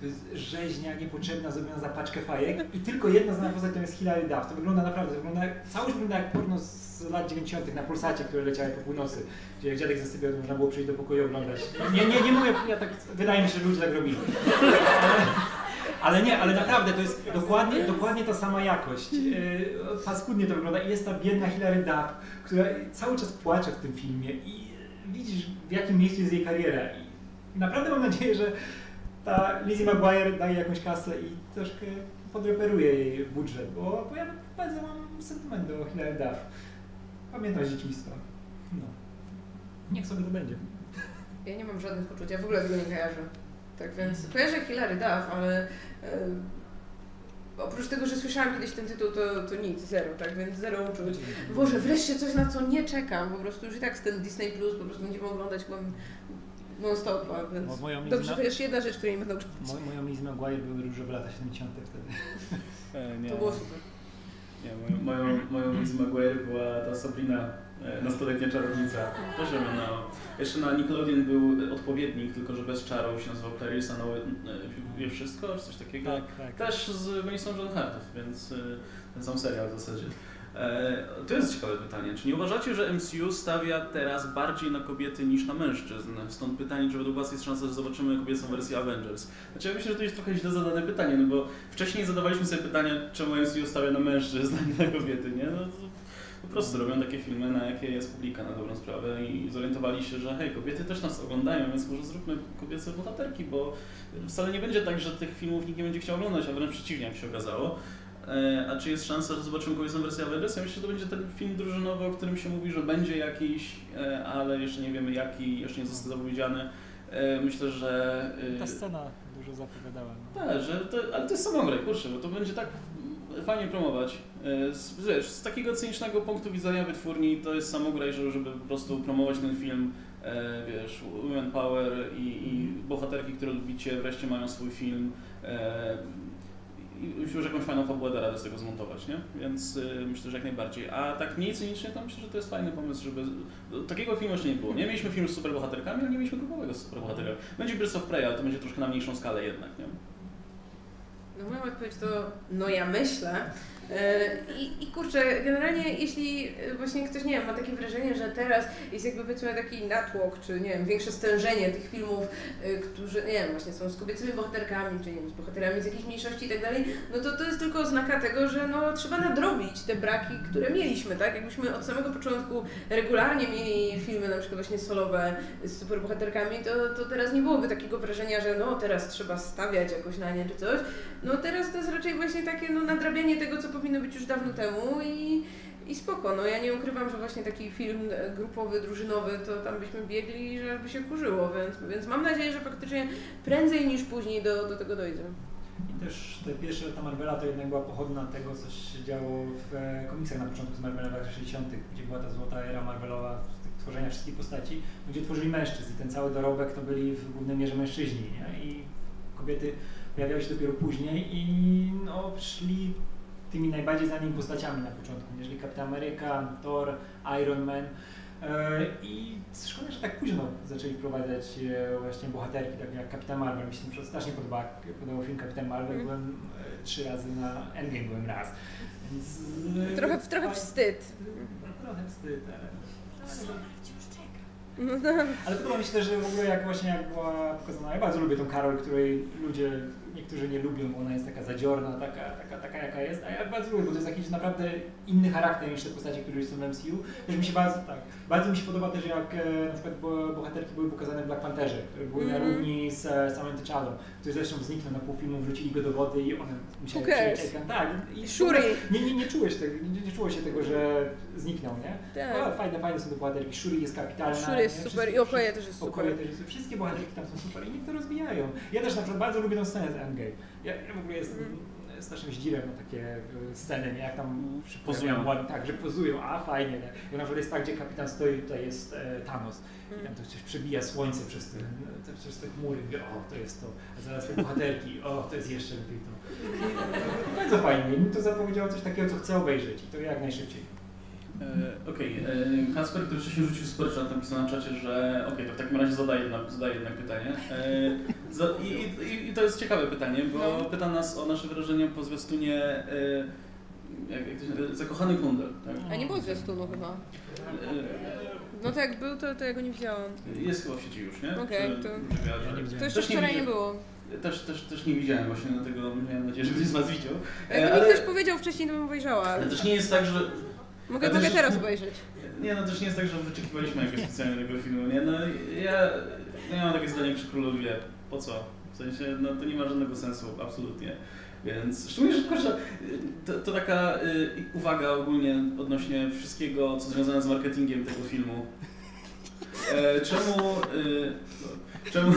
To jest rzeźnia niepotrzebna, zrobiona za paczkę fajek i tylko jedna znana postać to jest Hilary Duff. To wygląda naprawdę, to wygląda, całość wygląda jak porno z lat 90. na Pulsacie, które leciały po północy. Gdzie jak dziadek zasypiał, to można było przyjść do pokoju oglądać. Nie, nie, nie mówię, ja tak, wydaje mi się, że ludzie tak robili. Ale, nie, ale naprawdę to jest dokładnie, dokładnie ta sama jakość. Yy, paskudnie to wygląda i jest ta biedna Hilary Duff, która cały czas płacze w tym filmie i widzisz w jakim miejscu jest jej kariera. I naprawdę mam nadzieję, że ta Lizzie McGuire daje jakąś kasę i troszkę podreperuje jej budżet, bo, bo ja bardzo mam sentyment do Hilary Duff. Pamiętam z dzieciństwa. No. Niech sobie to będzie. Ja nie mam żadnych uczuć, ja w ogóle tego nie kojarzę. Tak więc kojarzę Hilary Duff, ale e, oprócz tego, że słyszałam kiedyś ten tytuł, to, to nic, zero, tak więc zero uczuć. Boże, wreszcie coś, na co nie czekam, po prostu już i tak z ten Disney Plus po prostu będziemy oglądać chyba non-stop, więc Mo- Moją dobrze, chociaż jedna rzecz, której nie będę oglądać. Mo- Moją Lizzie McGuire były różowe lata 70. wtedy. E, nie, To było super. Nie, moją, moją, moją Lizzie McGuire była ta Sabrina, e, nastoletnia czarownica. Też oglądałam. Jeszcze na Nickelodeon był odpowiednik, tylko że bez czarów, się nazywał Clarissa No, wie wszystko, czy coś takiego. Tak, tak. Też z Winston John Hartów, więc e, ten sam serial w zasadzie. E, To jest ciekawe pytanie. Czy nie uważacie, że MCU stawia teraz bardziej na kobiety niż na mężczyzn? Stąd pytanie, czy według Was jest szansa, że zobaczymy kobiecą wersję Avengers? Znaczy ja myślę, że to jest trochę źle zadane pytanie, no bo wcześniej zadawaliśmy sobie pytanie, czemu MCU stawia na mężczyzn, a nie na kobiety, nie? No po prostu robią takie filmy, na jakie jest publika na dobrą sprawę i zorientowali się, że hej, kobiety też nas oglądają, więc może zróbmy kobiece bohaterki, bo wcale nie będzie tak, że tych filmów nikt nie będzie chciał oglądać, a wręcz przeciwnie, jak się okazało. E, A czy jest szansa, że zobaczymy kobiecą wersję Avengers? Ja myślę, że to będzie ten film drużynowy, o którym się mówi, że będzie jakiś, e, ale jeszcze nie wiemy jaki, jeszcze nie został zapowiedziany. E, Myślę, że... Ta scena dużo zapowiadała. No. tak, że to, ale to jest samograj, kurczę, bo to będzie tak fajnie promować. Z, wiesz, z takiego cynicznego punktu widzenia wytwórni to jest samograj, że- żeby po prostu promować ten film, wiesz, Women Power i, i bohaterki, które lubicie, wreszcie mają swój film. Już jakąś fajną fabułę da radę z tego zmontować, nie? Więc y, myślę, że jak najbardziej. A tak mniej cynicznie, to myślę, że to jest fajny pomysł, żeby... Takiego filmu jeszcze nie było. Nie mieliśmy filmu z superbohaterkami, ale nie mieliśmy grupowego z. Będzie Birds of Prey, ale to będzie troszkę na mniejszą skalę jednak, nie? No moja odpowiedź to, no ja myślę. E, I, I kurczę, generalnie jeśli e, właśnie ktoś, nie wiem, ma takie wrażenie, że teraz jest jakby powiedzmy taki natłok, czy nie wiem, większe stężenie tych filmów, e, którzy, nie wiem, właśnie są z kobiecymi bohaterkami, czy nie wiem, z bohaterami z jakiejś mniejszości i tak dalej, no to to jest tylko oznaka tego, że no trzeba nadrobić te braki, które mieliśmy, tak? Jakbyśmy od samego początku regularnie mieli filmy na przykład właśnie solowe z superbohaterkami, to, to teraz nie byłoby takiego wrażenia, że no teraz trzeba stawiać jakoś na nie czy coś. No teraz to jest raczej właśnie takie no, nadrabianie tego, co powinno być już dawno temu i, i spoko. No ja nie ukrywam, że właśnie taki film e, grupowy, drużynowy, to tam byśmy biegli, że by się kurzyło, więc, więc mam nadzieję, że faktycznie prędzej niż później do, do tego dojdzie. I też te pierwsze lata Marvela to jednak była pochodna tego, co się działo w e, komiksach na początku z Marvela w latach 60., gdzie była ta złota era Marvelowa tworzenia wszystkich postaci, gdzie tworzyli mężczyzn i ten cały dorobek to byli w głównej mierze mężczyźni, nie? I kobiety pojawiały się dopiero później i no, szli tymi najbardziej znanymi postaciami na początku, jeżeli Kapitan Ameryka, Thor, Iron Man. E, I szkoda, że tak późno zaczęli wprowadzać e, właśnie bohaterki, tak jak Kapitan Marvel. Mi się strasznie podoba, podobał film Kapitan Marvel, Mhm. byłem e, trzy razy na Endgame byłem raz. Więc, Trochę, trochę wstyd. no, trochę wstyd, ale... No, no. Ale podoba mi się też, że w ogóle jak właśnie jak była pokazana, ja bardzo lubię tą Karol, której ludzie, niektórzy nie lubią, bo ona jest taka zadziorna, taka, taka, taka jaka jest, a ja bardzo lubię, bo to jest jakiś naprawdę inny charakter niż te postacie, które już są w MCU. Też mi się bardzo, tak, bardzo mi się podoba też jak e, na przykład bo- bohaterki były pokazane w Black Pantherze, które były na Mhm. równi z e, samym T'Challą, który zresztą zniknął na pół filmu, wrzucili go do wody i one musiały przyjść ekran. Tak, i Shuri. nie, nie, nie czułeś tego, nie, nie czuło się tego, że zniknął, nie? Tak. O, fajne, fajne są te bohaterki. Shuri jest kapitalna. Shuri jest super Wszyscy- i Okoye też jest super. też jest, wszystkie bohaterki tam są super i niech to rozwijają. Ja też na przykład bardzo lubię tą scenę z Endgame. Ja, ja w ogóle jestem Mhm. strasznym zdziwem na takie e, sceny, nie? Jak tam Pozują. ładnie, tak, że pozują, a fajnie, nie? Bo na przykład jest tak, gdzie kapitan stoi, tutaj jest e, Thanos i tam to coś przebija słońce przez te, te, przez te chmury, mówię, o, to jest to, a zaraz te bohaterki, o, to jest jeszcze lepiej to. I bardzo fajnie, mi to zapowiedziało coś takiego, co chcę obejrzeć i to jak najszybciej. E, Okej, okay. Kasper, który wcześniej rzucił super chat, napisał na czacie, że okej, to w takim razie zadaję jednak, zadaję jednak pytanie. E, i, i, I to jest ciekawe pytanie, bo No. pyta nas o nasze wrażenie po zwiastunie e, jak, jak to się nazywa? Zakochany kundel. Tak? A nie było zwiastunu chyba. E, No to jak był, to, to ja go nie widziałam. jest chyba w sieci już, nie? Okej, Czy- to- To widziałem. jeszcze wczoraj nie było. Też, też, też nie widziałem właśnie, dlatego miałem nadzieję, że ktoś z Was widział. E, Jakby mi ale, ktoś powiedział wcześniej, to bym obejrzała. ale też nie jest tak, że Mogę, ale mogę też- teraz obejrzeć. Nie, no też nie jest tak, że wyczekiwaliśmy jakiegoś specjalnie tego filmu, nie? No ja, no ja mam takie zdanie przy Królu Lwie. Po co? W sensie, no to nie ma żadnego sensu, absolutnie. Więc szczególnie, że kurczę, to, to taka y, uwaga ogólnie odnośnie wszystkiego, co związane z marketingiem tego filmu. E, czemu, y, czemu,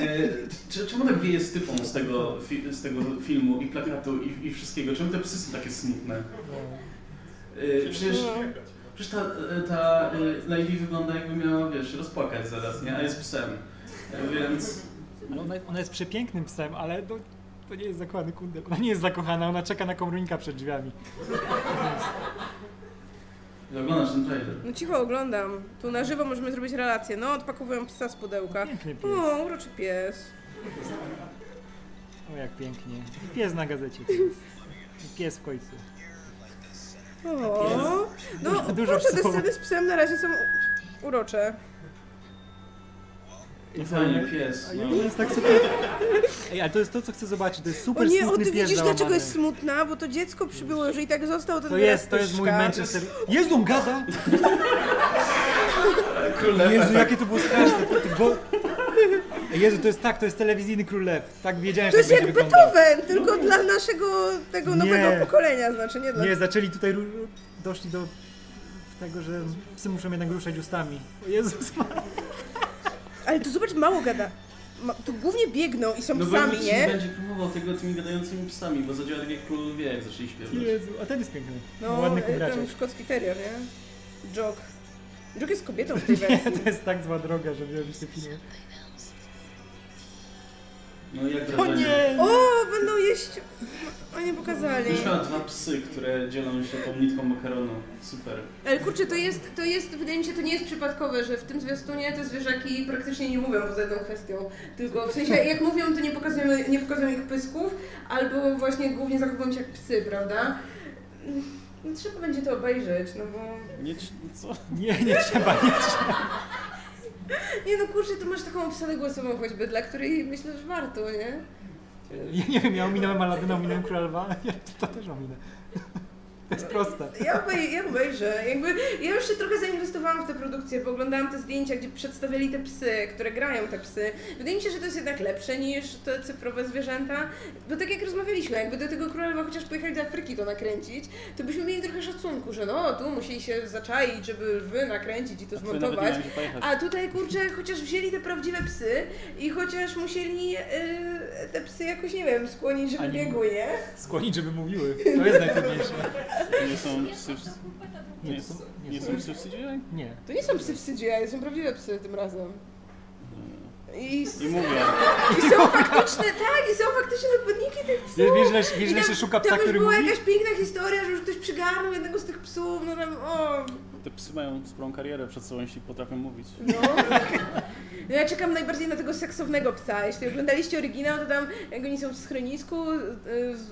e, czemu tak wieje stypą z tego, fi, z tego filmu i plakatu i, i wszystkiego? Czemu te psy są takie smutne? Y, Przecież, przecież ta, ta y, Lady wygląda jakby miała, wiesz, rozpłakać zaraz, nie? A jest psem. Więc No, Ona, ona jest przepięknym psem, ale to, to nie jest zakochany kundel. Ona nie jest zakochana, ona czeka na komrunika przed drzwiami. oglądasz ten trailer. No cicho oglądam. Tu na żywo możemy zrobić relację. No, odpakowują psa z pudełka. Piękny pies. O, uroczy pies. O, jak pięknie. Pies na gazecie. to jest. Pies w końcu. O, no Dużo- dużo kurczę, te psów. sceny z psem na razie są urocze. I fajnie, pies. No. to jest tak super. Ej, ale to jest to, co chcę zobaczyć. To jest O super nie, o smutny ty pies widzisz dlaczego załamany. jest smutna? Bo to dziecko przybyło, że i tak został ten To jest, to jest mój Manchester. Manchester. Jezu, on gada! Jezu, jakie to było straszne. Bo... Jezu, to jest tak, to jest telewizyjny król lew. Tak wiedziałem, To że jest tak jak będzie wyglądał. Beethoven, tylko dla naszego tego Nie. nowego pokolenia, znaczy nie dla... Nie, zaczęli tutaj, doszli do tego, że psy muszą jednak ruszać ustami. O Jezus Maria. Ale tu zobacz, mało gada. Ma, tu głównie biegną i są No bo psami, nikt nie? będzie promował tego tymi gadającymi psami, bo zadziała tak jak Król Lwie, jak zaczęli śpiewać. Jezu, a ten jest piękny. No, Ładny e, ten kubraczek. szkocki terrier, nie? Jog. Jog jest kobietą w tej wersji. To jest tak zła droga, żeby robić te filmy. No jak O wrażenie? nie! O, będą jeść... O, nie pokazali. Już miała dwa psy, które dzielą się tą nitką makaronu. Super. Ale kurczę, to jest, to jest, wydaje mi się, to nie jest przypadkowe, że w tym zwiastunie te zwierzaki praktycznie nie mówią poza jedną kwestią. Tylko w sensie, jak mówią, to nie pokazujemy, nie pokazują ich pysków, albo właśnie głównie zachowują się jak psy, prawda? No, trzeba będzie to obejrzeć, no bo... Nie, co? Nie, nie trzeba, nie trzeba. Nie no kurczę, tu masz taką obsadę głosową choćby, dla której myślę, że warto, nie? Ja nie wiem, ja ominąłem Aladyna, ominąłem Króla Lwa, ja to też ominę. Jest proste. Ja, ja obejrzę. Jakby, ja już się trochę zainwestowałam w tę produkcję, bo oglądałam te zdjęcia, gdzie przedstawiali te psy, które grają te psy. Wydaje mi się, że to jest jednak lepsze niż te cyfrowe zwierzęta. Bo tak jak rozmawialiśmy, jakby do tego króla Lwa chociaż pojechali do Afryki to nakręcić, to byśmy mieli trochę szacunku, że no, tu musieli się zaczaić, żeby lwy nakręcić i to zmontować. A tutaj kurczę, chociaż wzięli te prawdziwe psy i chociaż musieli yy, te psy jakoś, nie wiem, skłonić, żeby biegły, nie? Skłonić, żeby mówiły. To jest najtrudniejsze. To nie są psy w... Nie, Nie, to są, nie nie są są. psy w CGI? Nie. To nie są psy w CGI, to są prawdziwe psy tym razem. I, I mówię, i są faktyczne, tak, i są faktyczne podniki tych psów. Wiesz, wiesz, wiesz, się szuka psa, Tam już który była mówi? jakaś piękna historia, że już ktoś przygarnął jednego z tych psów, no tam, o, te psy mają sporą karierę przed sobą, jeśli potrafią mówić. no. No ja czekam najbardziej na tego seksownego psa. Jeśli oglądaliście oryginał, to tam jak oni są w schronisku y,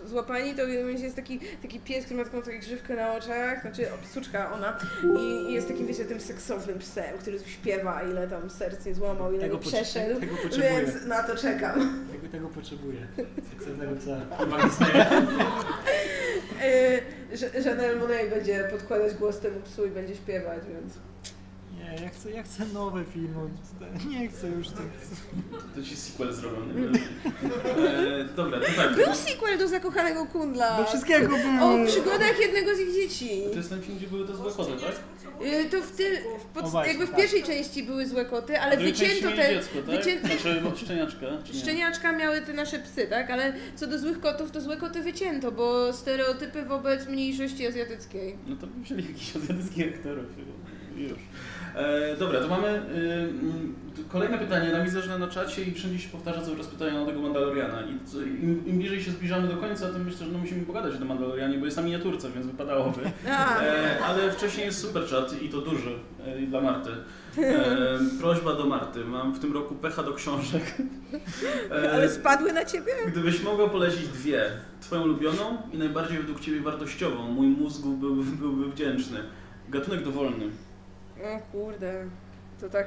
złapani, to jest taki, taki pies, który ma taką taką grzywkę na oczach, znaczy o, psuczka ona i, i jest takim, wiecie, tym seksownym psem, który śpiewa, ile tam serc nie złamał, ile Tego, nie przeszedł, tego więc na to czekam. Tego, tego potrzebuję. Seksownego psa. Że Janelle Monáe będzie podkładać głos temu psu i będzie śpiewać, więc... Nie, ja chcę, ja chcę nowe filmy. Nie chcę już tych. To ci sequel zrobią. najwyraźniej. E, dobra, to tak. Był sequel do Zakochanego Kundla. Do wszystkiego było. O przygodach jednego z ich dzieci. To jest ten film, gdzie były te złe koty, tak? Y, To w, ty, w, pod, O właśnie, jakby w tak. pierwszej części były złe koty, ale drugiej części wycięto mieli te... dziecko, tak? wycię- Znaczy no, szczeniaczka, czy nie? Szczeniaczka miały te nasze psy, tak? Ale co do złych kotów, to złe koty wycięto, bo stereotypy wobec mniejszości azjatyckiej. No to wzięli jakichś azjatyckich aktorów i już. E, dobra, to mamy y, mm, kolejne pytanie. Na widzę, że na czacie i wszędzie się powtarza cały czas pytanie o tego Mandaloriana. I co, im, im bliżej się zbliżamy do końca, tym myślę, że no musimy pogadać o Mandalorianie, bo jest na miniaturce, więc wypadałoby. E, ale wcześniej jest super chat i to duży e, dla Marty. E, prośba do Marty. Mam w tym roku pecha do książek. E, ale spadły na ciebie? Gdybyś mogła polecić dwie, twoją ulubioną i najbardziej według ciebie wartościową, mój mózg byłby, byłby wdzięczny. Gatunek dowolny. O kurde, to tak...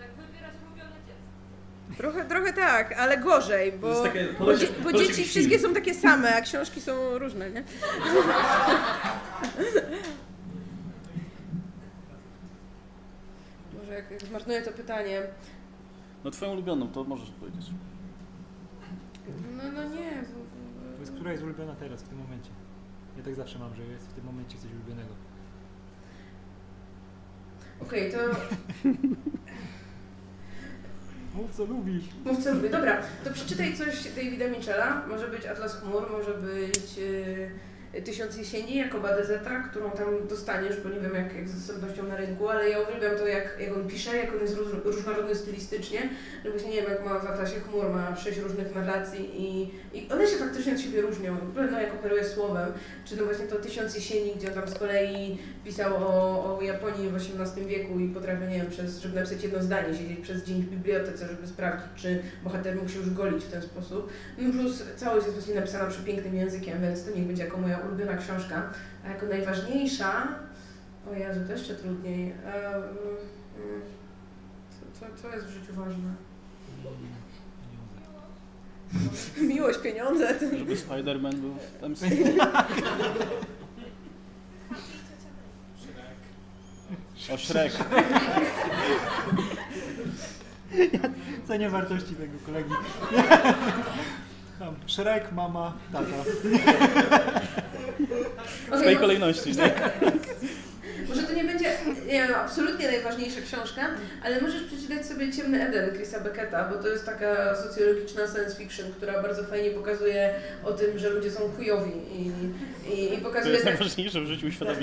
Jak wybierać ulubione dziecko. Trochę, trochę tak, ale gorzej, To bo, takie, bo, dzie, bo dzieci wszystkie są takie same, a książki są różne, nie? Może jak, jak zmarnuję to pytanie. No twoją ulubioną, to możesz powiedzieć. No, no nie, bo, bo, Powiedz, która jest ulubiona teraz, w tym momencie. Ja tak zawsze mam, że jest w tym momencie coś ulubionego. Okej, to Mów co lubisz. mów co lubię. Dobra, to przeczytaj coś Davida Mitchella. Może być Atlas Chmur, może być e, Tysiąc Jesieni jako badezeta, którą tam dostaniesz, bo nie wiem jak, jak z zasobnością na rynku, ale ja uwielbiam to jak, jak on pisze, jak on jest róż, różnorodny stylistycznie, że właśnie nie wiem jak ma w Atlasie Chmur, ma sześć różnych narracji i, i one się faktycznie od siebie różnią, no jak operuje słowem, czy no właśnie to Tysiąc Jesieni, gdzie on tam z kolei pisał o, o Japonii w XVIII wieku i potrafił, nie wiem, przez, żeby napisać jedno zdanie, siedzieć przez dzień w bibliotece, żeby sprawdzić, czy bohater mógł się już golić w ten sposób. No plus całość jest właśnie napisana przepięknym językiem, więc to niech będzie jako moja ulubiona książka. A jako najważniejsza, o Jezu, to jeszcze trudniej. Co, co, co jest w życiu ważne? Miłość, pieniądze. Żeby Spider-Man był w MCU. O Shrek. Cenię wartości tego kolegi. Tam, Shrek, mama, tata. W Okej, tej mo- kolejności, tak? Może to nie będzie nie wiem, absolutnie najważniejsza książka, ale możesz przeczytać sobie Ciemny Eden Chrisa Becketa, bo to jest taka socjologiczna science fiction, która bardzo fajnie pokazuje o tym, że ludzie są chujowi i, i, i To pokazuje... jest tak- najważniejsze w życiu. Tak,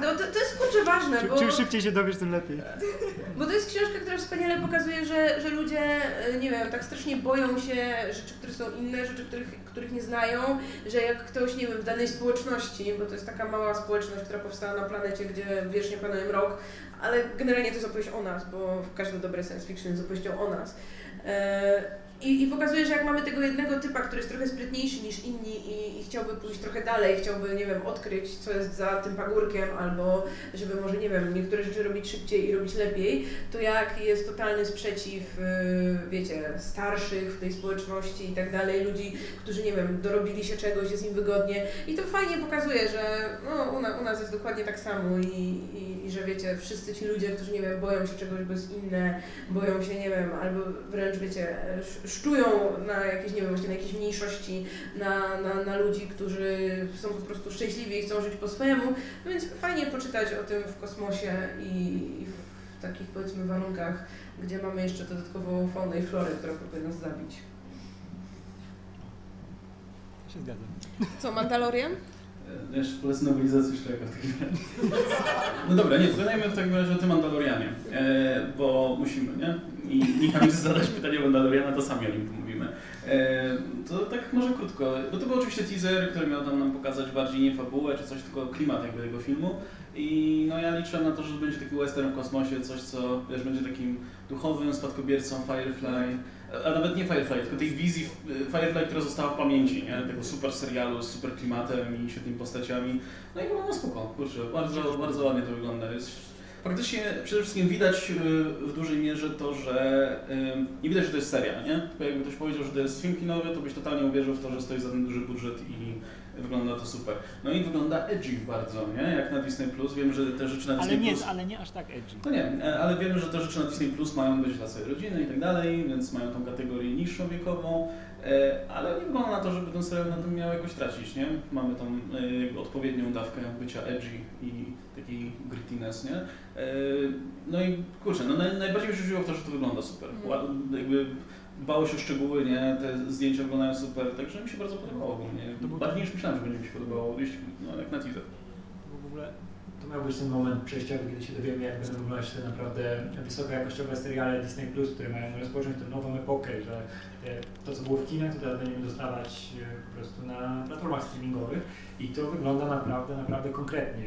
no to, to jest kurczę ważne, Czym, bo... czym szybciej się dowiesz, tym lepiej. Bo to jest książka, która wspaniale pokazuje, że, że ludzie, e, nie wiem, tak strasznie boją się rzeczy, które są inne, rzeczy, których, których nie znają, że jak ktoś, nie wiem, w danej społeczności, bo to jest taka mała społeczność, która powstała na planecie, gdzie wiecznie panuje mrok, ale generalnie to jest opowieść o nas, bo każde dobre science fiction jest opowieścią o nas. E, i, I pokazuje, że jak mamy tego jednego typa, który jest trochę sprytniejszy niż inni i, i chciałby pójść trochę dalej, chciałby, nie wiem, odkryć, co jest za tym pagórkiem, albo żeby może, nie wiem, niektóre rzeczy robić szybciej i robić lepiej, to jak jest totalny sprzeciw, yy, wiecie, starszych w tej społeczności i tak dalej, ludzi, którzy, nie wiem, dorobili się czegoś, jest im wygodnie. I to fajnie pokazuje, że no, u, na, u nas jest dokładnie tak samo i, i, i że wiecie, wszyscy ci ludzie, którzy, nie wiem, boją się czegoś, bo jest inne, boją się, nie wiem, albo wręcz, wiecie, szczują na jakieś, nie wiem, właśnie na jakieś mniejszości, na, na, na ludzi, którzy są po prostu szczęśliwi i chcą żyć po swojemu, no więc fajnie poczytać o tym w kosmosie i, i w takich, powiedzmy, warunkach, gdzie mamy jeszcze dodatkowo faunę i florę, która próbuje nas zabić. Ja się zgadzam. Co, Mandalorian? E, Jeszcze polecę nowelizację Shreka w takim razie. No dobra, nie, pogadajmy w takim razie o tym Mandalorianie, e, bo musimy, nie? I nam chce zadać pytanie o Mandaloriana, to sami o nim pomówimy. E, to tak może krótko, bo to był oczywiście teaser, który miał tam nam pokazać bardziej nie fabułę czy coś, tylko klimat jakby tego filmu. I no ja liczę na to, że będzie taki western w kosmosie, coś co wiesz, będzie takim duchowym spadkobiercą Firefly, a nawet nie Firefly, tylko tej wizji e, Firefly, która została w pamięci, nie? Tego super serialu z super klimatem i świetnymi postaciami. No i chyba no spoko, kurczę, bardzo, bardzo ładnie to wygląda. Jest Faktycznie przede wszystkim widać y, w dużej mierze to, że y, nie widać, że to jest seria, nie? Tylko jakby ktoś powiedział, że to jest film kinowy, to byś totalnie uwierzył w to, że stoi za ten duży budżet i wygląda to super. No i wygląda edgy bardzo, nie? Jak na Disney+. Plus. Wiemy, że te rzeczy na Ale Disney+. nie, Plus... ale nie aż tak edgy. No nie, e, ale wiemy, że te rzeczy na Disney Plus mają być dla całej rodziny i tak dalej, więc mają tą kategorię niższą wiekową, e, ale nie wygląda na to, żeby ten serial na tym miał jakoś tracić, nie? Mamy tą e, odpowiednią dawkę bycia edgy i takiej grittiness, nie? E, No i kurczę, no naj, najbardziej mi się rzuciło w to, że to wygląda super. Ła- Jakby dbało się o szczegóły, nie? Te zdjęcia wyglądają super, także mi się bardzo podobało ogólnie. Bardziej niż myślałem, że będzie mi się podobało, jeśli, no jak na teaser. W ogóle To miał być ten moment przejściowy, kiedy się dowiemy, jak będą wyglądać te naprawdę wysokojakościowe seriale Disney+, Plus, które mają rozpocząć tę nową epokę, że te, to, co było w kinach, to teraz będziemy dostawać e, po prostu na platformach streamingowych i to wygląda naprawdę, naprawdę konkretnie.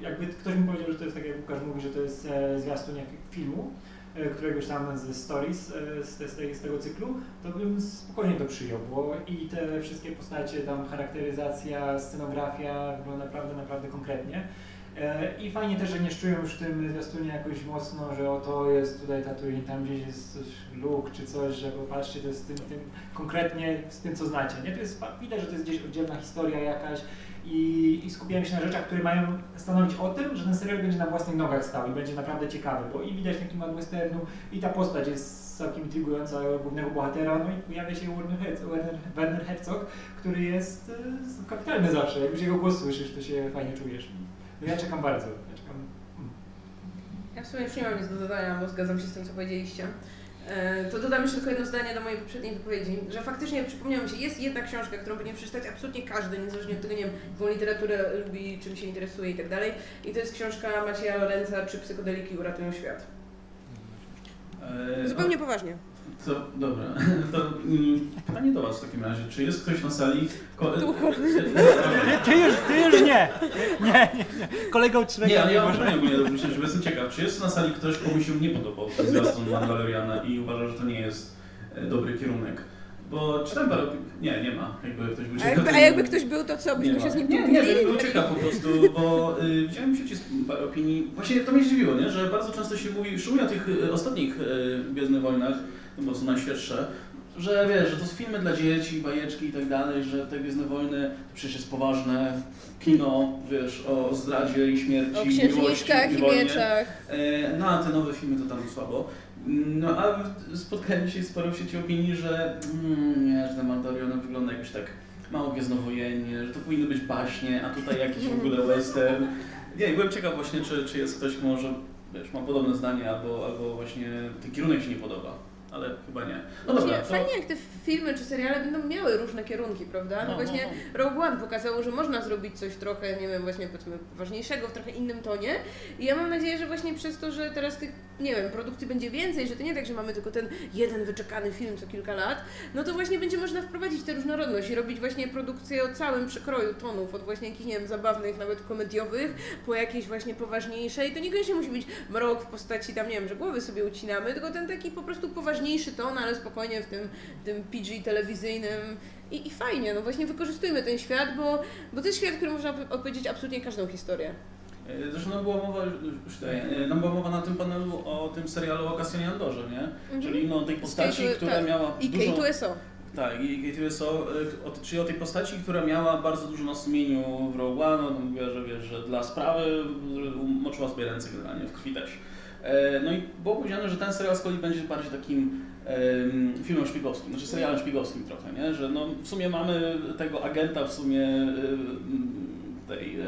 Jakby ktoś mi powiedział, że to jest tak, jak Łukasz mówi, że to jest e, zwiastun filmu, e, któregoś tam ze stories e, z, te, z, z tego cyklu, to bym spokojnie to przyjął, bo i te wszystkie postacie, tam charakteryzacja, scenografia wygląda naprawdę, naprawdę konkretnie. E, I fajnie też, że nie szczują już w tym zwiastunie jakoś mocno, że oto jest tutaj Tatooine, tam gdzieś jest Luke czy coś, że popatrzcie, to jest tym, tym konkretnie z tym, co znacie. Nie? To jest, widać, że to jest gdzieś oddzielna historia jakaś i, i skupiamy się na rzeczach, które mają stanowić o tym, że ten serial będzie na własnych nogach stał i będzie naprawdę ciekawy, bo i widać ten klimat westernu i ta postać jest całkiem intrygująca głównego bohatera, no i pojawia się Werner Herzog, Werner, Werner Herzog który jest e, kapitalny zawsze, jak już jego głos słyszysz, to się fajnie czujesz. No ja czekam bardzo. Ja czekam. mm. Ja w sumie już nie mam nic do dodania, bo zgadzam się z tym, co powiedzieliście. E, To dodam jeszcze tylko jedno zdanie do mojej poprzedniej wypowiedzi, że faktycznie przypomniało mi się, jest jedna książka, którą powinien przeczytać absolutnie każdy, niezależnie od tego, nie wiem, jaką literaturę lubi, czym się interesuje i tak dalej. I to jest książka Macieja Lorenza, czy psychodeliki uratują świat. E, Zupełnie poważnie. To, dobra, to mm, pytanie do Was w takim razie. Czy jest ktoś na sali? Ko-. Ty już, ty już nie. Nie, nie, nie. Kolego od Szreka nie, ale nie ja pytanie ogólnie do Bruce, żeby jestem ciekaw. Czy jest na sali ktoś, komu się nie podobał ten zwiastun Mandaloriana i uważa, że to nie jest e, dobry kierunek? Bo czytam parę opinii. Nie, nie ma. Jakby ktoś był A ciekaw. jakby, to a nie- jakby ktoś był, to co, byśmy nie się z nim Nie, nie wiem, był ciekaw po prostu, bo y, widziałem w sieci parę opinii. Właśnie to mnie zdziwiło, nie? że bardzo często się mówi, szczególnie o tych y, ostatnich y, Gwiezdnych Wojnach, bo są najświeższe, że wiesz, że to są filmy dla dzieci, bajeczki i tak dalej, że te Gwiezdne Wojny to przecież jest poważne kino, wiesz, o zdradzie i śmierci, O miłości księżniczkach i wojnie. mieczach. E, No a te nowe filmy to tam słabo. No a spotkałem się z parą w sieci opinii, że mm, nie, że ten Mandalorian wygląda jakoś tak mało gwiezdnowojennie, że to powinny być baśnie, a tutaj jakiś w ogóle western. Nie, byłem ciekaw właśnie, czy, czy jest ktoś, kto może, wiesz, ma podobne zdanie, albo, albo właśnie ten kierunek się nie podoba, ale chyba nie. No Właśnie dobra, to... fajnie jak te filmy czy seriale będą miały różne kierunki, prawda? No, No, właśnie no, Rogue One pokazało, że można zrobić coś trochę, nie wiem, właśnie powiedzmy poważniejszego, w trochę innym tonie. I ja mam nadzieję, że właśnie przez to, że teraz tych, nie wiem, produkcji będzie więcej, że to nie tak, że mamy tylko ten jeden wyczekany film co kilka lat, no to właśnie będzie można wprowadzić tę różnorodność i robić właśnie produkcję o całym przekroju tonów, od właśnie jakichś, nie wiem, zabawnych, nawet komediowych, po jakieś właśnie poważniejsze i to niekoniecznie musi być mrok w postaci tam, nie wiem, że głowy sobie ucinamy, tylko ten taki po prostu poważniejszy ton, ale spokojnie w tym, tym PG telewizyjnym i, i fajnie, no właśnie wykorzystujmy ten świat, bo, bo to jest świat, który można op- opowiedzieć absolutnie każdą historię. E, Zresztą nam była mowa, już tutaj, e, nam była mowa na tym panelu o tym serialu o Cassianie Andorze, nie? Czyli no tej postaci, Kate- która tak. miała I dużo... K2SO. Tak, i K2SO, y, o- czyli o tej postaci, która miała bardzo dużo na sumieniu w Rogue One, ona mówiła, że wiesz, że dla sprawy umoczyła sobie ręce generalnie, w krwi też. E, No i było powiedziane, że ten serial z kolei będzie bardziej takim em, filmem szpiegowskim, znaczy serialem szpiegowskim trochę, nie? Że no w sumie mamy tego agenta w sumie tej y,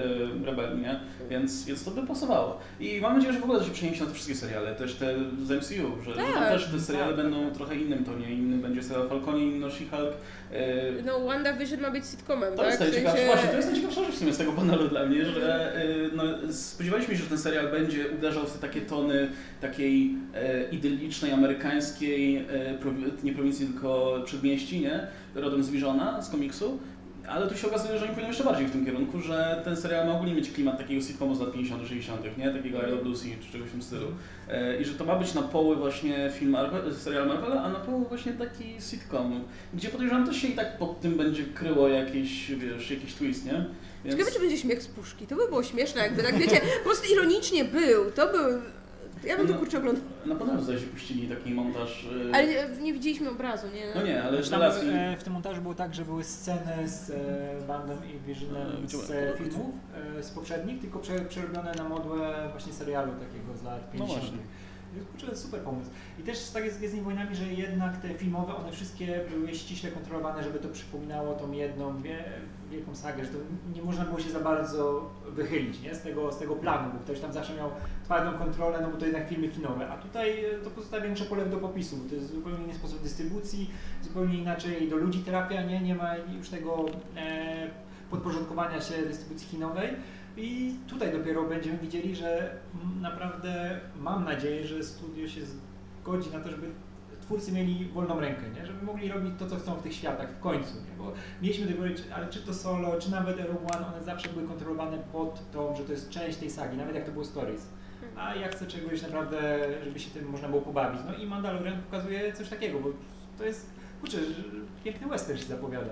rebelii, nie? Więc, więc to by pasowało. I mam nadzieję, że w ogóle to się przeniesie na te wszystkie seriale, też te z MCU, że, że tam Tak. też te seriale będą trochę innym tonie, inny będzie serial Falconie, inny She-Hulk. Y, No WandaVision ma być sitcomem, to tak? jest W sensie- najciekawsze, właśnie, to jest najciekawsza rzecz w sumie z tego panelu dla mnie, że y, no, spodziewaliśmy się, że ten serial będzie uderzał w te takie tony takiej e, idyllicznej, amerykańskiej, e, nie prowincji, tylko przedmieści, nie? Rodem z Visiona, z komiksu. Ale tu się okazuje, że oni pójdą jeszcze bardziej w tym kierunku, że ten serial ma ogólnie mieć klimat takiego sitcomu z lat 50 60 nie? Takiego I Love Lucy czy czegoś w tym stylu. E, I że to ma być na poły właśnie film Marvel, serial Marvela, a na poły właśnie taki sitcom, gdzie podejrzewam też się i tak pod tym będzie kryło jakiś, wiesz, jakiś twist, nie? Więc... Ciekawe, czy będzie śmiech z puszki. To by było śmieszne, jakby tak, wiecie, po prostu ironicznie był. To był... Ja bym to No. kurczę oglądał. Na pewno zdaje się puścili taki montaż. e, Ale nie, widzieliśmy obrazu, nie? No nie, ale Znaczy, tam, relacji. e, w tym montażu było tak, że były sceny z e, Bandem i E, gdzie- z e, filmów e, z poprzednich, tylko prze, przerobione na modłę właśnie serialu takiego z lat 50. No właśnie. Więc, Kurczę, super pomysł. I też tak jest z tymi wojnami, że jednak te filmowe, one wszystkie były ściśle kontrolowane, żeby to przypominało tą jedną wie, wielką sagę, że to nie można było się za bardzo wychylić nie? Z, tego, z tego planu, bo ktoś tam zawsze miał twardą kontrolę, no bo to jednak filmy kinowe. A tutaj e, to pozostawia większe pole do popisu. To jest zupełnie inny sposób dystrybucji, zupełnie inaczej do ludzi trafia, nie, nie ma już tego e, podporządkowania się dystrybucji kinowej. I tutaj dopiero będziemy widzieli, że naprawdę mam nadzieję, że studio się zgodzi na to, żeby twórcy mieli wolną rękę, nie? żeby mogli robić to, co chcą w tych światach w końcu. Nie? Bo mieliśmy tego, ale czy to solo, czy nawet Rogue One, one zawsze były kontrolowane pod tą, że to jest część tej sagi, nawet jak to było Stories. A ja chcę czegoś naprawdę, żeby się tym można było pobawić. No i Mandalorian pokazuje coś takiego, bo to jest, kurczę, że piękny western się zapowiada.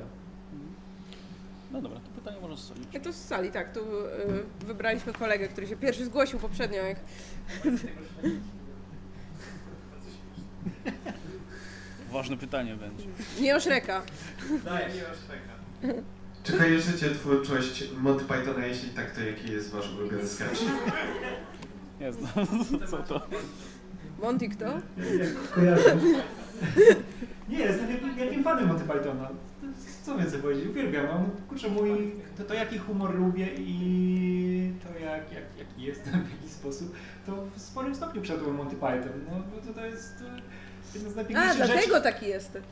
No dobra, to pytanie może z soli. Ja to z sali, tak. Tu y, wybraliśmy kolegę, który się pierwszy zgłosił poprzednio, jak Ważne pytanie będzie. nie o Shreka. Czy kojarzycie twórczość Monty Pythona? Jeśli tak, to jaki jest wasz ulubiony sketch? Nie znam. Co to? Monty kto? Kojarzę. Nie, jestem wielkim, wielkim fanem Monty Pythona. Co więcej powiedzieć? Uwielbiam. No, kurczę, mój, to, to jaki humor lubię i to jak, jak, jaki jestem, w jaki sposób, to w sporym stopniu przeżyłem Monty Python. No, bo to, to jest z A, najpiękniejszych dlatego rzeczy. taki jestem.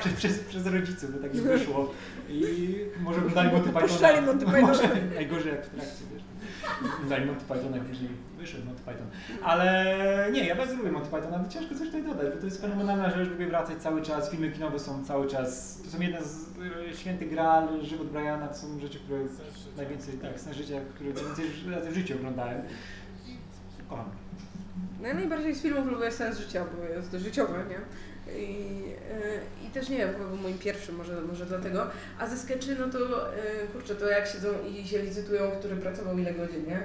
Przez, przez, przez rodziców, tak mi wyszło. I może Monty Pythona. Puszczali Monty Pythona. Może najgorzej jak w trakcie, wiesz. Oglądali Monty Pythona, jak później wyszedł Monty Python. Ale nie, ja bardzo lubię Monty Pythona, ale ciężko coś tutaj dodać, bo to jest fenomenalna rzecz, lubię wracać cały czas, filmy kinowe są cały czas, to są jedne z e, święty Graal, żywot Briana, to są rzeczy, które najwięcej, tak, sna życia, które najwięcej razy w życiu oglądałem. Kocham. No ja najbardziej z filmów lubię sens życia, bo jest to życiowe, nie? I, y, I też nie wiem, chyba był moim pierwszym, może, może dlatego. A ze sketchy, no to y, kurczę, to jak siedzą i się licytują, który pracował ile godzin, nie?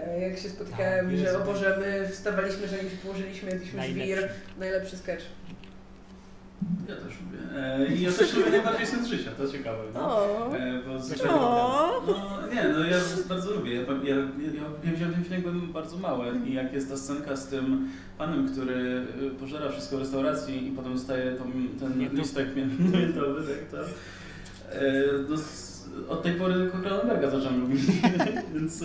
E, Jak się spotykałem, Tak, że o Boże, my wstawaliśmy, zanim się położyliśmy, jedliśmy żwir, najlepszy sketch. Ja też lubię. E, I ja też lubię najbardziej sens życia, to ciekawe. No. E, bo no, nie, no ja bardzo lubię. Ja, ja, ja, ja widziałem ten film, byłem bardzo mały i jak jest ta scenka z tym panem, który y, pożera wszystko w restauracji i potem dostaje tą, ten listek miętowy, tak to. E, no, od tej pory Cronenberga zacząłem lubić, więc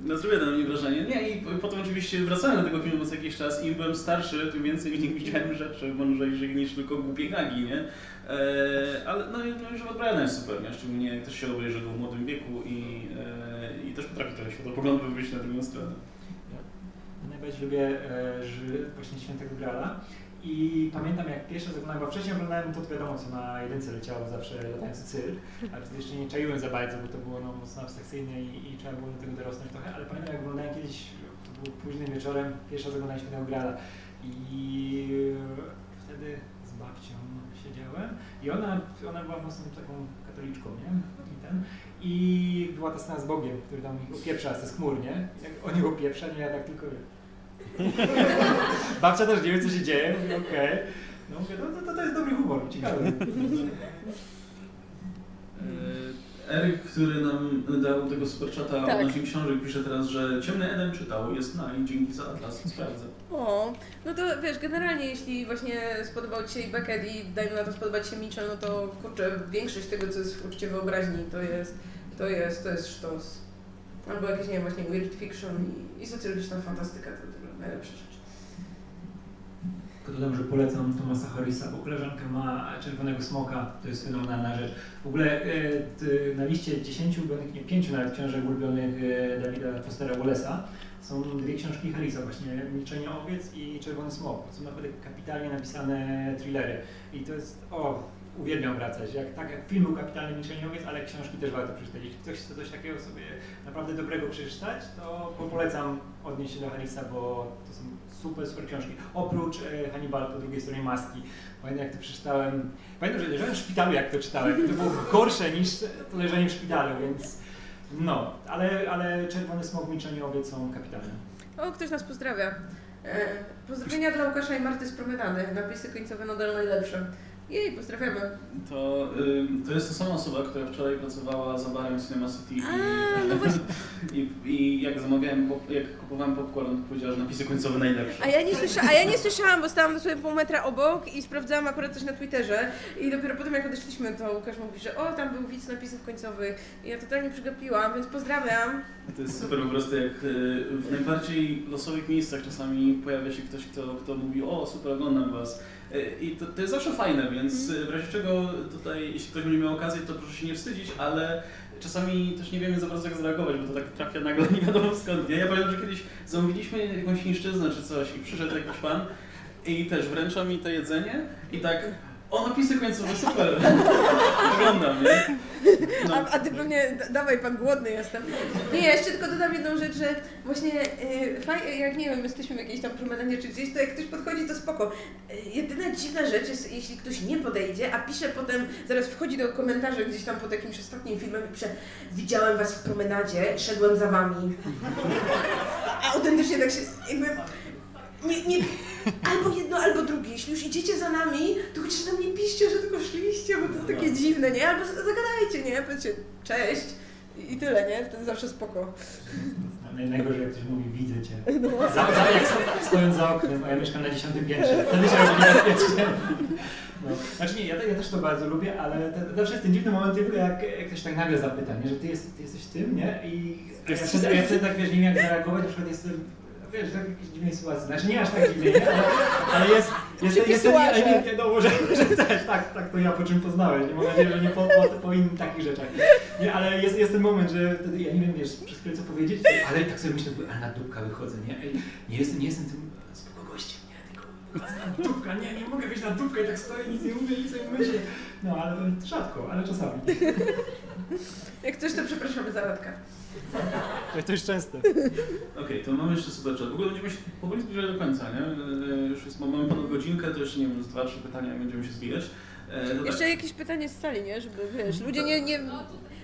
no, zrobię na mnie wrażenie. Nie, i potem oczywiście wracałem do tego filmu co jakiś czas im byłem starszy, tym więcej w nich widziałem rzeczy mądrzejszych niż tylko głupie gagi, nie? E, ale no, no już od Briana jest super, nie? Szczególnie też się obejrzy w młodym wieku i, e, i też potrafi trochę światopoglądu wyjść na drugą stronę. Ja najbardziej lubię e, ży, właśnie Świętego Grala. I pamiętam jak pierwszy raz oglądałem, bo wcześniej oglądałem to, wiadomo co na jedynce leciało zawsze latający cyrk, ale wtedy jeszcze nie czaiłem za bardzo, bo to było no, mocno abstrakcyjne i, i trzeba było do tego dorosnąć trochę, ale pamiętam jak oglądałem kiedyś, to było późnym wieczorem, pierwszy raz oglądałem Świętego Grala i e, wtedy z babcią siedziałem i ona, ona była mocno taką katoliczką, nie? I ten, i była ta scena z Bogiem, który tam ich opieprza z chmur, nie? Jak oni opieprza, nie ja tak tylko Babcia też nie wie, co się dzieje. Mówię, okej. No mówię, no to, to, to jest dobry humor, ciekawy. E, Eryk, który nam dał tego superchata Tak. odnośnie książek, pisze teraz, że Ciemny Eden czytał, jest na i dzięki za Atlas, sprawdzę. O, no to wiesz, generalnie jeśli właśnie spodobał Ci się i Beckett i dajmy na to spodobać się Mitchell, no to kurczę, większość tego, co jest w uczcie wyobraźni, to jest, to jest, to jest sztos. Albo jakieś, nie wiem, właśnie weird fiction i, i socjologiczna fantastyka, to najlepsze rzeczy. Dodam, że polecam Tomasa Harrisa, bo koleżanka ma Czerwonego Smoka, to jest fenomenalna rzecz. W ogóle e, na liście 10 ulubionych, nie 5 nawet książek ulubionych e, Davida Fostera Wallace'a są dwie książki Harrisa właśnie, Milczenie Owiec i Czerwony Smok. To są naprawdę kapitalnie napisane thrillery. I to jest, o, uwielbiam wracać. Jak, tak jak film był kapitalny Milczeniowiec, ale książki też warto przeczytać. Jeśli ktoś chce coś takiego sobie naprawdę dobrego przeczytać, to po- polecam odnieść się do Hannisa, bo to są super, super książki. Oprócz e, Hannibal po drugiej stronie maski. Pamiętam jak to przeczytałem, pamiętam, że leżałem w szpitalu jak to czytałem. To było gorsze niż to leżenie w szpitalu, więc no, ale, ale Czerwony Smok Milczeniowiec są kapitalne. O, ktoś nas pozdrawia. E, pozdrowienia dla Łukasza i Marty z Promedany. Napisy końcowe nadal najlepsze. Jej, pozdrawiamy. To, to jest ta sama osoba, która wczoraj pracowała za barem Cinema City i, A, no właśnie. i, i jak zamawiałem, pop, jak kupowałem popcorn, to powiedziała, że napisy końcowe najlepsze. A ja, nie słysza, a ja nie słyszałam, bo stałam dosłownie pół metra obok i sprawdzałam akurat coś na Twitterze i dopiero potem jak odeszliśmy, to Łukasz mówi, że o, tam był widz napisów końcowych i ja totalnie przygapiłam, więc pozdrawiam. To jest super po prostu, jak y, w najbardziej losowych miejscach czasami pojawia się ktoś, kto, kto mówi, o super, oglądam was. Y, I to, to jest zawsze fajne, więc y, w razie czego tutaj, jeśli ktoś będzie miał okazję, to proszę się nie wstydzić, ale czasami też nie wiemy za bardzo jak zareagować, bo to tak trafia nagle nie wiadomo skąd. Nie? Ja pamiętam, że kiedyś zamówiliśmy jakąś chińszczyznę czy coś i przyszedł jakiś pan i też wręcza mi to jedzenie i tak, o napisy końcowe, super, oglądam, nie? No. A, a ty pewnie, da- dawaj pan, głodny jestem. Nie, ja jeszcze tylko dodam jedną rzecz, że właśnie y, faj, jak nie wiem, jesteśmy w jakiejś tam promenadzie czy gdzieś, to jak ktoś podchodzi, to spoko. Y, jedyna dziwna rzecz jest, jeśli ktoś nie podejdzie, a pisze potem, zaraz wchodzi do komentarzy gdzieś tam pod jakimś ostatnim filmem i pisze widziałem was w promenadzie, szedłem za wami. A autentycznie tak się jakby... Nie, nie, albo jedno, albo drugie. Jeśli już idziecie za nami, to chociaż nam nie piszcie, że tylko szliście, bo to jest takie dziwne, nie? Albo zagadajcie, nie? Powiedzcie cześć i tyle, nie? Wtedy zawsze spoko. Naj- Najgorzej jak ktoś mówi, widzę cię. No. Za, za, jak sto- stojąc za oknem, a ja mieszkam na dziesiątym piętrze. Wtedy się robi niebezpiecznie. No. Znaczy nie, ja, ja też to bardzo lubię, ale to, zawsze jest ten dziwny moment tylko jak, jak ktoś tak nagle zapyta, nie? że ty, jest, ty jesteś tym, nie? I a ja wtedy, ja wtedy tak wiesz, nie wiem jak zareagować, na przykład jestem, wiesz, tak w jakiejś dziwnej sytuacji. Znaczy nie aż tak dziwnej, nie? Ale, ale jest, jest, jest, jest, ale nie wiadomo, że, że też tak, tak to ja po czym poznałeś. Nie mam nadzieję, że nie po, po, po innych takich rzeczach. Nie, ale jest, jest ten moment, że wtedy ja nie wiem, wiesz, przez chwilę co powiedzieć, ale tak sobie myślę, ale na dupka wychodzę, nie? Ej, nie jestem, nie jestem tym spoko gościem, nie? Tylko na dupka, nie, nie mogę być na dupkę i tak stoję, nic nie mówię, nic nie myślę. No, ale rzadko, ale czasami. Jak coś, to przepraszamy za radka. To jest częste. Okej, to mamy jeszcze super chat. W ogóle będziemy się powoli zbliżać do końca, nie? E, Już jest, mamy ponad godzinkę, to jeszcze nie wiem, z dwa, trzy pytania i będziemy się zbijać. E, dobra. Jeszcze jakieś pytanie z sali, nie? Żeby, wiesz, ludzie nie, nie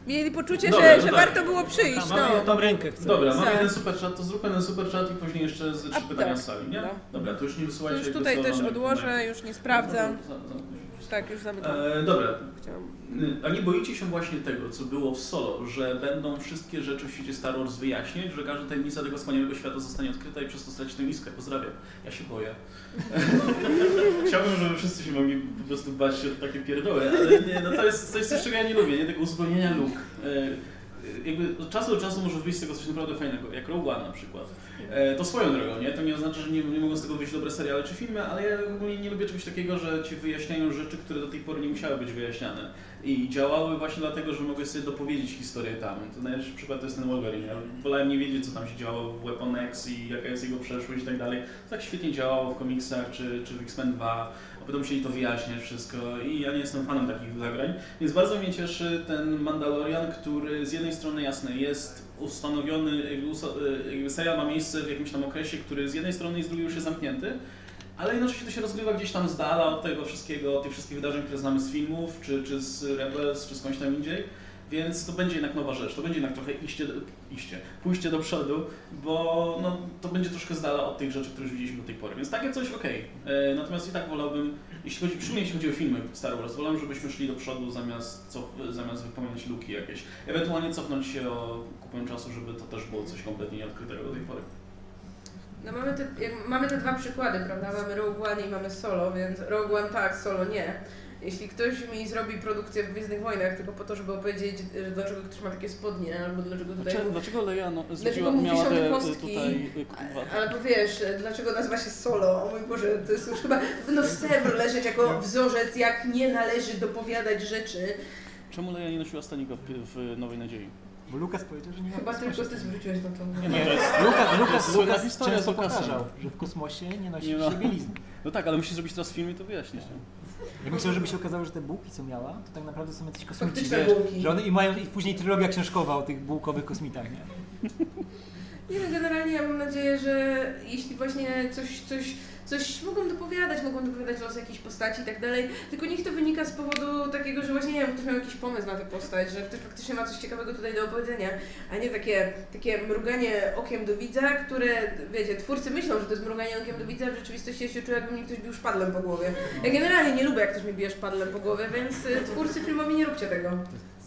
mieli poczucie, Dobra, że, no że tak. warto było przyjść, no. Tą rękę chcę. Dobra, mamy Tak. jeden super chat, to zróbmy ten super chat i później jeszcze z trzy A, pytania tak. z sali, nie? No. Dobra, to już nie To wysyłajcie już jakby tutaj też odłożę, już nie sprawdzam. Za- za- Tak, już zamykam. E, dobra, Chciałam. Y, A nie boicie się właśnie tego, co było w solo, że będą wszystkie rzeczy w świecie Star Wars wyjaśniać, że każda tajemnica tego wspaniałego świata zostanie odkryta i przez to straci tę miskę? Pozdrawiam. Ja się boję. Chciałbym, żeby wszyscy się mogli po prostu bać się o takie pierdoły, ale nie, no to jest coś, coś czego ja nie lubię, nie? Tego uzupełnienia luk. Jakby od czasu do czasu może wyjść z tego coś naprawdę fajnego, jak Rogue One na przykład. E, To swoją drogą, nie? To nie oznacza, że nie, nie mogą z tego wyjść dobre seriale czy filmy, ale ja ogólnie nie lubię czegoś takiego, że ci wyjaśniają rzeczy, które do tej pory nie musiały być wyjaśniane. I działały właśnie dlatego, że mogłeś sobie dopowiedzieć historię tam. To najlepszy przykład to jest ten Wolverine. Ja wolałem nie wiedzieć, co tam się działo w Weapon X i jaka jest jego przeszłość i tak dalej. To tak świetnie działało w komiksach czy, czy w X-Men 2. A potem musieli to wyjaśniać wszystko i ja nie jestem fanem takich zagrań. Więc bardzo mnie cieszy ten Mandalorian, który z jednej strony jasne jest ustanowiony, jakby, jakby serial ma miejsce w jakimś tam okresie, który z jednej strony i z drugiej już jest zamknięty, ale jednocześnie to się rozgrywa gdzieś tam z dala od tego wszystkiego, od tych wszystkich wydarzeń, które znamy z filmów, czy, czy z Rebels, czy skądś tam indziej. Więc to będzie jednak nowa rzecz, to będzie jednak trochę iście, iście pójście do przodu, bo no, to będzie troszkę z dala od tych rzeczy, które już widzieliśmy do tej pory. Więc takie coś okej. E, Natomiast i tak wolałbym, jeśli chodzi, przynajmniej jeśli chodzi o filmy Star Wars, wolałbym, żebyśmy szli do przodu zamiast, zamiast wypełniać luki jakieś. Ewentualnie cofnąć się o kupę czasu, żeby to też było coś kompletnie nieodkrytego do tej pory. No mamy te, mamy te dwa przykłady, prawda? Mamy Rogue One i mamy Solo, więc Rogue One tak, Solo nie. Jeśli ktoś mi zrobi produkcję w Gwiezdnych Wojnach tylko po to, żeby opowiedzieć, że dlaczego ktoś ma takie spodnie, albo dlaczego tutaj... Dlaczego, dlaczego Leia no, Dlaczego mu miała te, kostki? tutaj y, Albo wiesz, dlaczego nazywa się Solo? O mój Boże, to jest już chyba powinno w leżeć jako wzorzec, jak nie należy dopowiadać rzeczy. Czemu Leia nie nosiła stanika w, w Nowej Nadziei? Bo Lukas powiedział, że nie ma Chyba kosmosie. tylko ty zwróciłeś na to. Nie, no Nie, jest, Lukas, Lukas, Lukas historia często powtarzał, że w kosmosie nie nosi Nie się bielizny. No tak, ale musisz zrobić teraz film i to wyjaśnić. nie? Ja chciał, żeby się okazało, że te bułki, co miała, to tak naprawdę są jacyś kosmici, Faktyczne wiesz, bułki. że one i mają i później trylogia książkowa o tych bułkowych kosmitach, nie? Nie wiem, generalnie ja mam nadzieję, że jeśli właśnie coś, coś, coś mogą dopowiadać, mogą dopowiadać los jakiejś postaci i tak dalej, tylko niech to wynika z powodu takiego, że właśnie nie wiem, ktoś miał jakiś pomysł na tę postać, że ktoś faktycznie ma coś ciekawego tutaj do opowiedzenia, a nie takie, takie mruganie okiem do widza, które, wiecie, twórcy myślą, że to jest mruganie okiem do widza, a w rzeczywistości ja się czuję, jakby mnie ktoś bił szpadlem po głowie. Ja generalnie nie lubię, jak ktoś mi bije szpadlem po głowie, więc y, twórcy filmowi nie róbcie tego.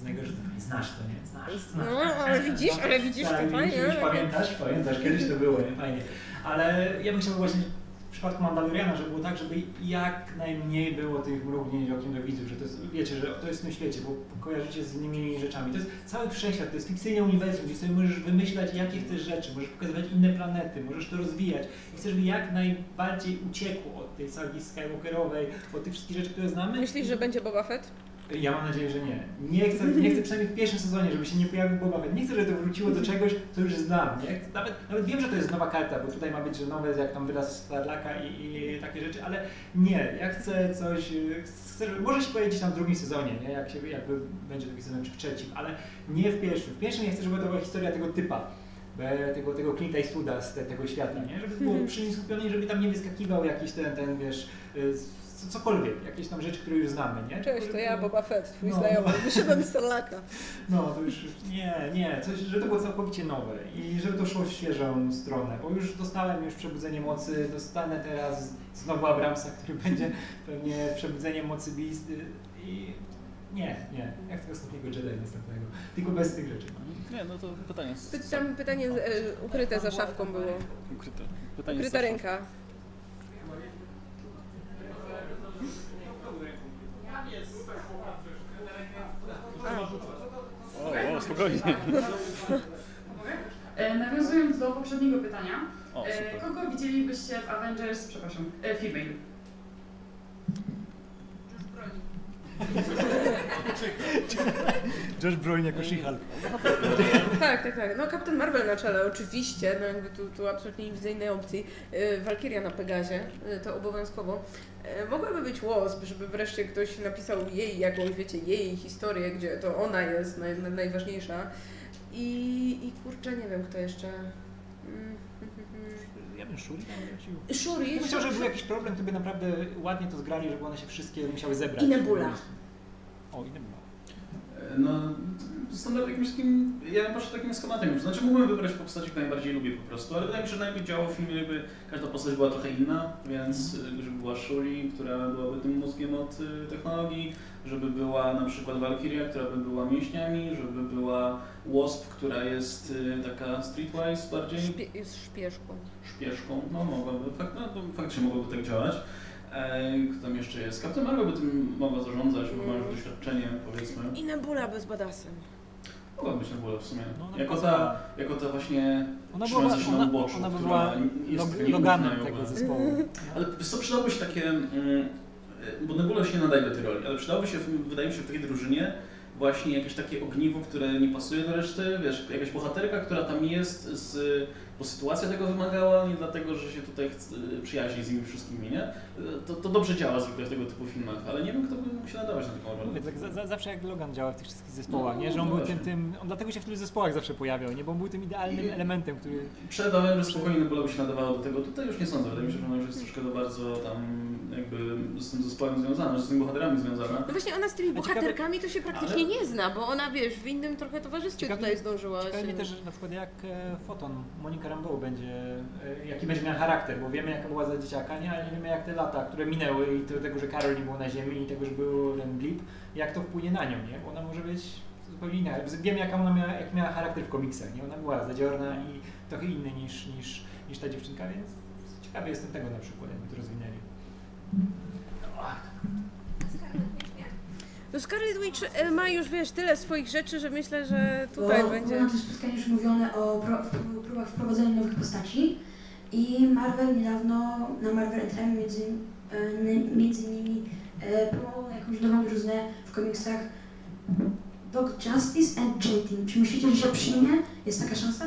Jest najgorsze, znasz to, nie? Znasz, znasz. No, ale widzisz, ale widzisz tak, to widzisz, pamiętasz, pamiętasz, kiedyś to było, nie? Fajnie. Ale ja bym chciał właśnie w przypadku Mandaloriana, żeby było tak, żeby jak najmniej było tych mrugnięć okiem do widzów, że to jest, wiecie, że to jest w tym świecie, bo kojarzycie z innymi rzeczami. To jest cały wszechświat, to jest fikcyjne uniwersum, gdzie sobie możesz wymyślać jakie chcesz rzeczy, możesz pokazywać inne planety, możesz to rozwijać i chcesz, żeby jak najbardziej uciekło od tej sagi Skywalkerowej, od tych wszystkich rzeczy, które znamy. Myślisz, że będzie Boba Fett? Ja mam nadzieję, że nie. Nie chcę, nie chcę przynajmniej w pierwszym sezonie, żeby się nie pojawił Boba Fett. Nie chcę, żeby to wróciło do czegoś, co już znam. Nie? Nawet, nawet wiem, że to jest nowa karta, bo tutaj ma być, że nowe, jak tam wyraz Starlaka i, i takie rzeczy, ale nie. Ja chcę coś, chcę, żeby- może się pojawić tam w drugim sezonie, nie? Jak się, jakby będzie drugi sezon, czy w trzecim, ale nie w pierwszym. W pierwszym ja chcę, żeby to była historia tego typa. Tego, tego Clint Eastwooda z te, tego świata, nie? Żeby było przy nim skupiony i żeby tam nie wyskakiwał jakiś ten, ten wiesz, y, cokolwiek, jakieś tam rzeczy, które już znamy, nie? Cześć, to ja, Boba Fett, twój No, znajomy. no. Wyszedłem z Starlaka. No, to już nie, nie, coś, żeby to było całkowicie nowe i żeby to szło w świeżą stronę, bo już dostałem już Przebudzenie Mocy, dostanę teraz znowu Abramsa, który będzie pewnie Przebudzeniem Mocy Beast i nie, nie, jak tego ostatniego Jedi następnego, tylko bez tych rzeczy. Nie, no to pytanie. z- Py- Tam pytanie e, ukryte za szafką było. Ukryte. Pytanie z Ukryta ręka. O, o, spokojnie. E, nawiązując do poprzedniego pytania, O, e, kogo widzielibyście w Avengers, przepraszam, e, female? Josh Brolin jako She-Hulk. Tak, tak, tak. No Captain Marvel na czele, oczywiście, no jakby tu, tu absolutnie nie widzę innej opcji. Yy, Valkyria na Pegazie, yy, to obowiązkowo. Yy, mogłaby być Wasp, żeby wreszcie ktoś napisał jej jakąś, wiecie, jej historię, gdzie to ona jest naj, najważniejsza. I, I kurczę, nie wiem kto jeszcze. Mm, Ja bym Shuri tam wrócił. Shuri. Bym chciał, żeby był jakiś problem, to by naprawdę ładnie to zgrali, żeby one się wszystkie musiały zebrać. I Nebula. O, i Nebula. No, standard jakimś takim, ja patrzę takim schematem, znaczy mógłbym wybrać postaci, które najbardziej lubię po prostu, ale wydaje mi się, że najlepiej działał w filmie, jakby każda postać była trochę inna, więc y, żeby była Shuri, która byłaby tym mózgiem od y, technologii, żeby była na przykład Valkyria, która by była mięśniami, żeby była Wasp, która jest y, taka streetwise bardziej, Szpie jest szpieszką. szpieszką, no mogłaby, fakt, no, faktycznie mogłoby tak działać. E, kto tam jeszcze jest? Captain Marvel by tym mogła zarządzać, bo ma już doświadczenie, powiedzmy. I Nebula bez badasem. Mogła być Nebula w sumie. No, ona jako, ta, jako ta właśnie Ona trzymająca była, się na ona, uboczu, ona która była jest Loganem tego zespołu. Ale co, przydałoby się takie, mm, bo Nebula się nadaje do tej roli, ale przydałoby się, wydaje mi się, w takiej drużynie właśnie jakieś takie ogniwo, które nie pasuje do reszty, wiesz, jakaś bohaterka, która tam jest, z, bo sytuacja tego wymagała, nie dlatego, że się tutaj chce, przyjaźni z nimi wszystkimi, nie? To, to dobrze działa zwykle w tego typu filmach, ale nie wiem, kto by mógł się nadawać na taką rolę. Mówię, tak za, za, zawsze jak Logan działa w tych wszystkich zespołach, No, nie? Że on był tym, tym, on dlatego się w tylu zespołach zawsze pojawiał, nie? Bo on był tym idealnym I- elementem, który... Przed Avengers spokojnie Nebula by się nadawała do tego, tutaj już nie sądzę, wydaje mi się, że ona już jest troszkę do bardzo tam jakby z tym zespołem związana, z tymi bohaterami związana. No właśnie ona z tymi ciekawe- bohaterkami to się praktycznie Ale- nie zna, bo ona wiesz, w innym trochę towarzystwie Ciekawi- tutaj zdążyła Ciekawi się... mnie też że na przykład jak e, Foton, Monika Rambeau będzie, e, jaki będzie miał charakter, bo wiemy jaka była za dzieciaka, nie? ale nie wiemy jak te lata, które minęły i do tego, że Karol nie był na ziemi i tego, że był ten blip, jak to wpłynie na nią, nie? Bo ona może być zupełnie inna. Wiemy jaka ona miała, jak miała charakter w komiksach, nie? Ona była zadziorna i trochę inny niż, niż, niż ta dziewczynka, więc ciekawy jestem tego na przykład, jakby to rozwinęli. No Scarlet Witch e, ma już, wiesz, tyle swoich rzeczy, że myślę, że tutaj bo będzie... było na tym spotkaniu już mówione o próbach wprowadzenia nowych postaci i Marvel niedawno na Marvel Time między, e, między innymi e, promował jakąś nową drużynę w komiksach Dog Justice and J-Team. Czy myślicie, że się przyjmie? Jest taka szansa?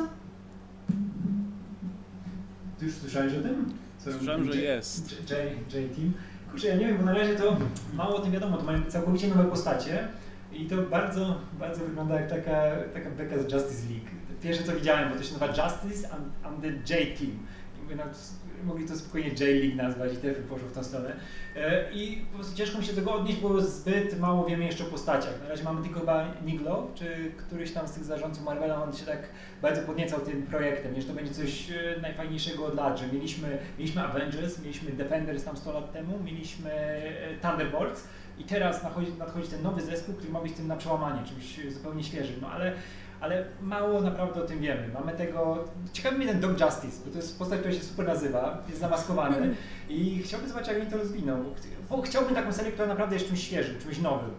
Ty już słyszałeś o tym? Co Słyszałem, że jest. J, J, J Team. Kurczę, ja nie wiem, bo na razie to mało o tym wiadomo, to mają całkowicie nowe postacie i to bardzo, bardzo wygląda jak taka, taka beka z Justice League. Pierwsze co widziałem, bo to się nazywa Justice and, and the J-Team. No, mogli to spokojnie J-League nazwać i by poszło w tą stronę. E, I po prostu ciężko mi się tego odnieść, bo zbyt mało wiemy jeszcze o postaciach. Na razie mamy tylko chyba czy któryś tam z tych zarządców Marvela, on się tak bardzo podniecał tym projektem, że to będzie coś e, najfajniejszego od lat, że mieliśmy, mieliśmy Avengers, mieliśmy Defenders tam 100 lat temu, mieliśmy e, Thunderbolts i teraz nadchodzi, nadchodzi ten nowy zespół, który ma być tym na przełamanie, czymś zupełnie świeżym, no ale ale mało naprawdę o tym wiemy. Mamy tego. Ciekawy mnie ten Dog Justice, bo to jest postać, która się super nazywa, jest zamaskowany i chciałbym zobaczyć, jak oni to rozwiną. Bo chciałbym taką serię, która naprawdę jest czymś świeżym, czymś nowym.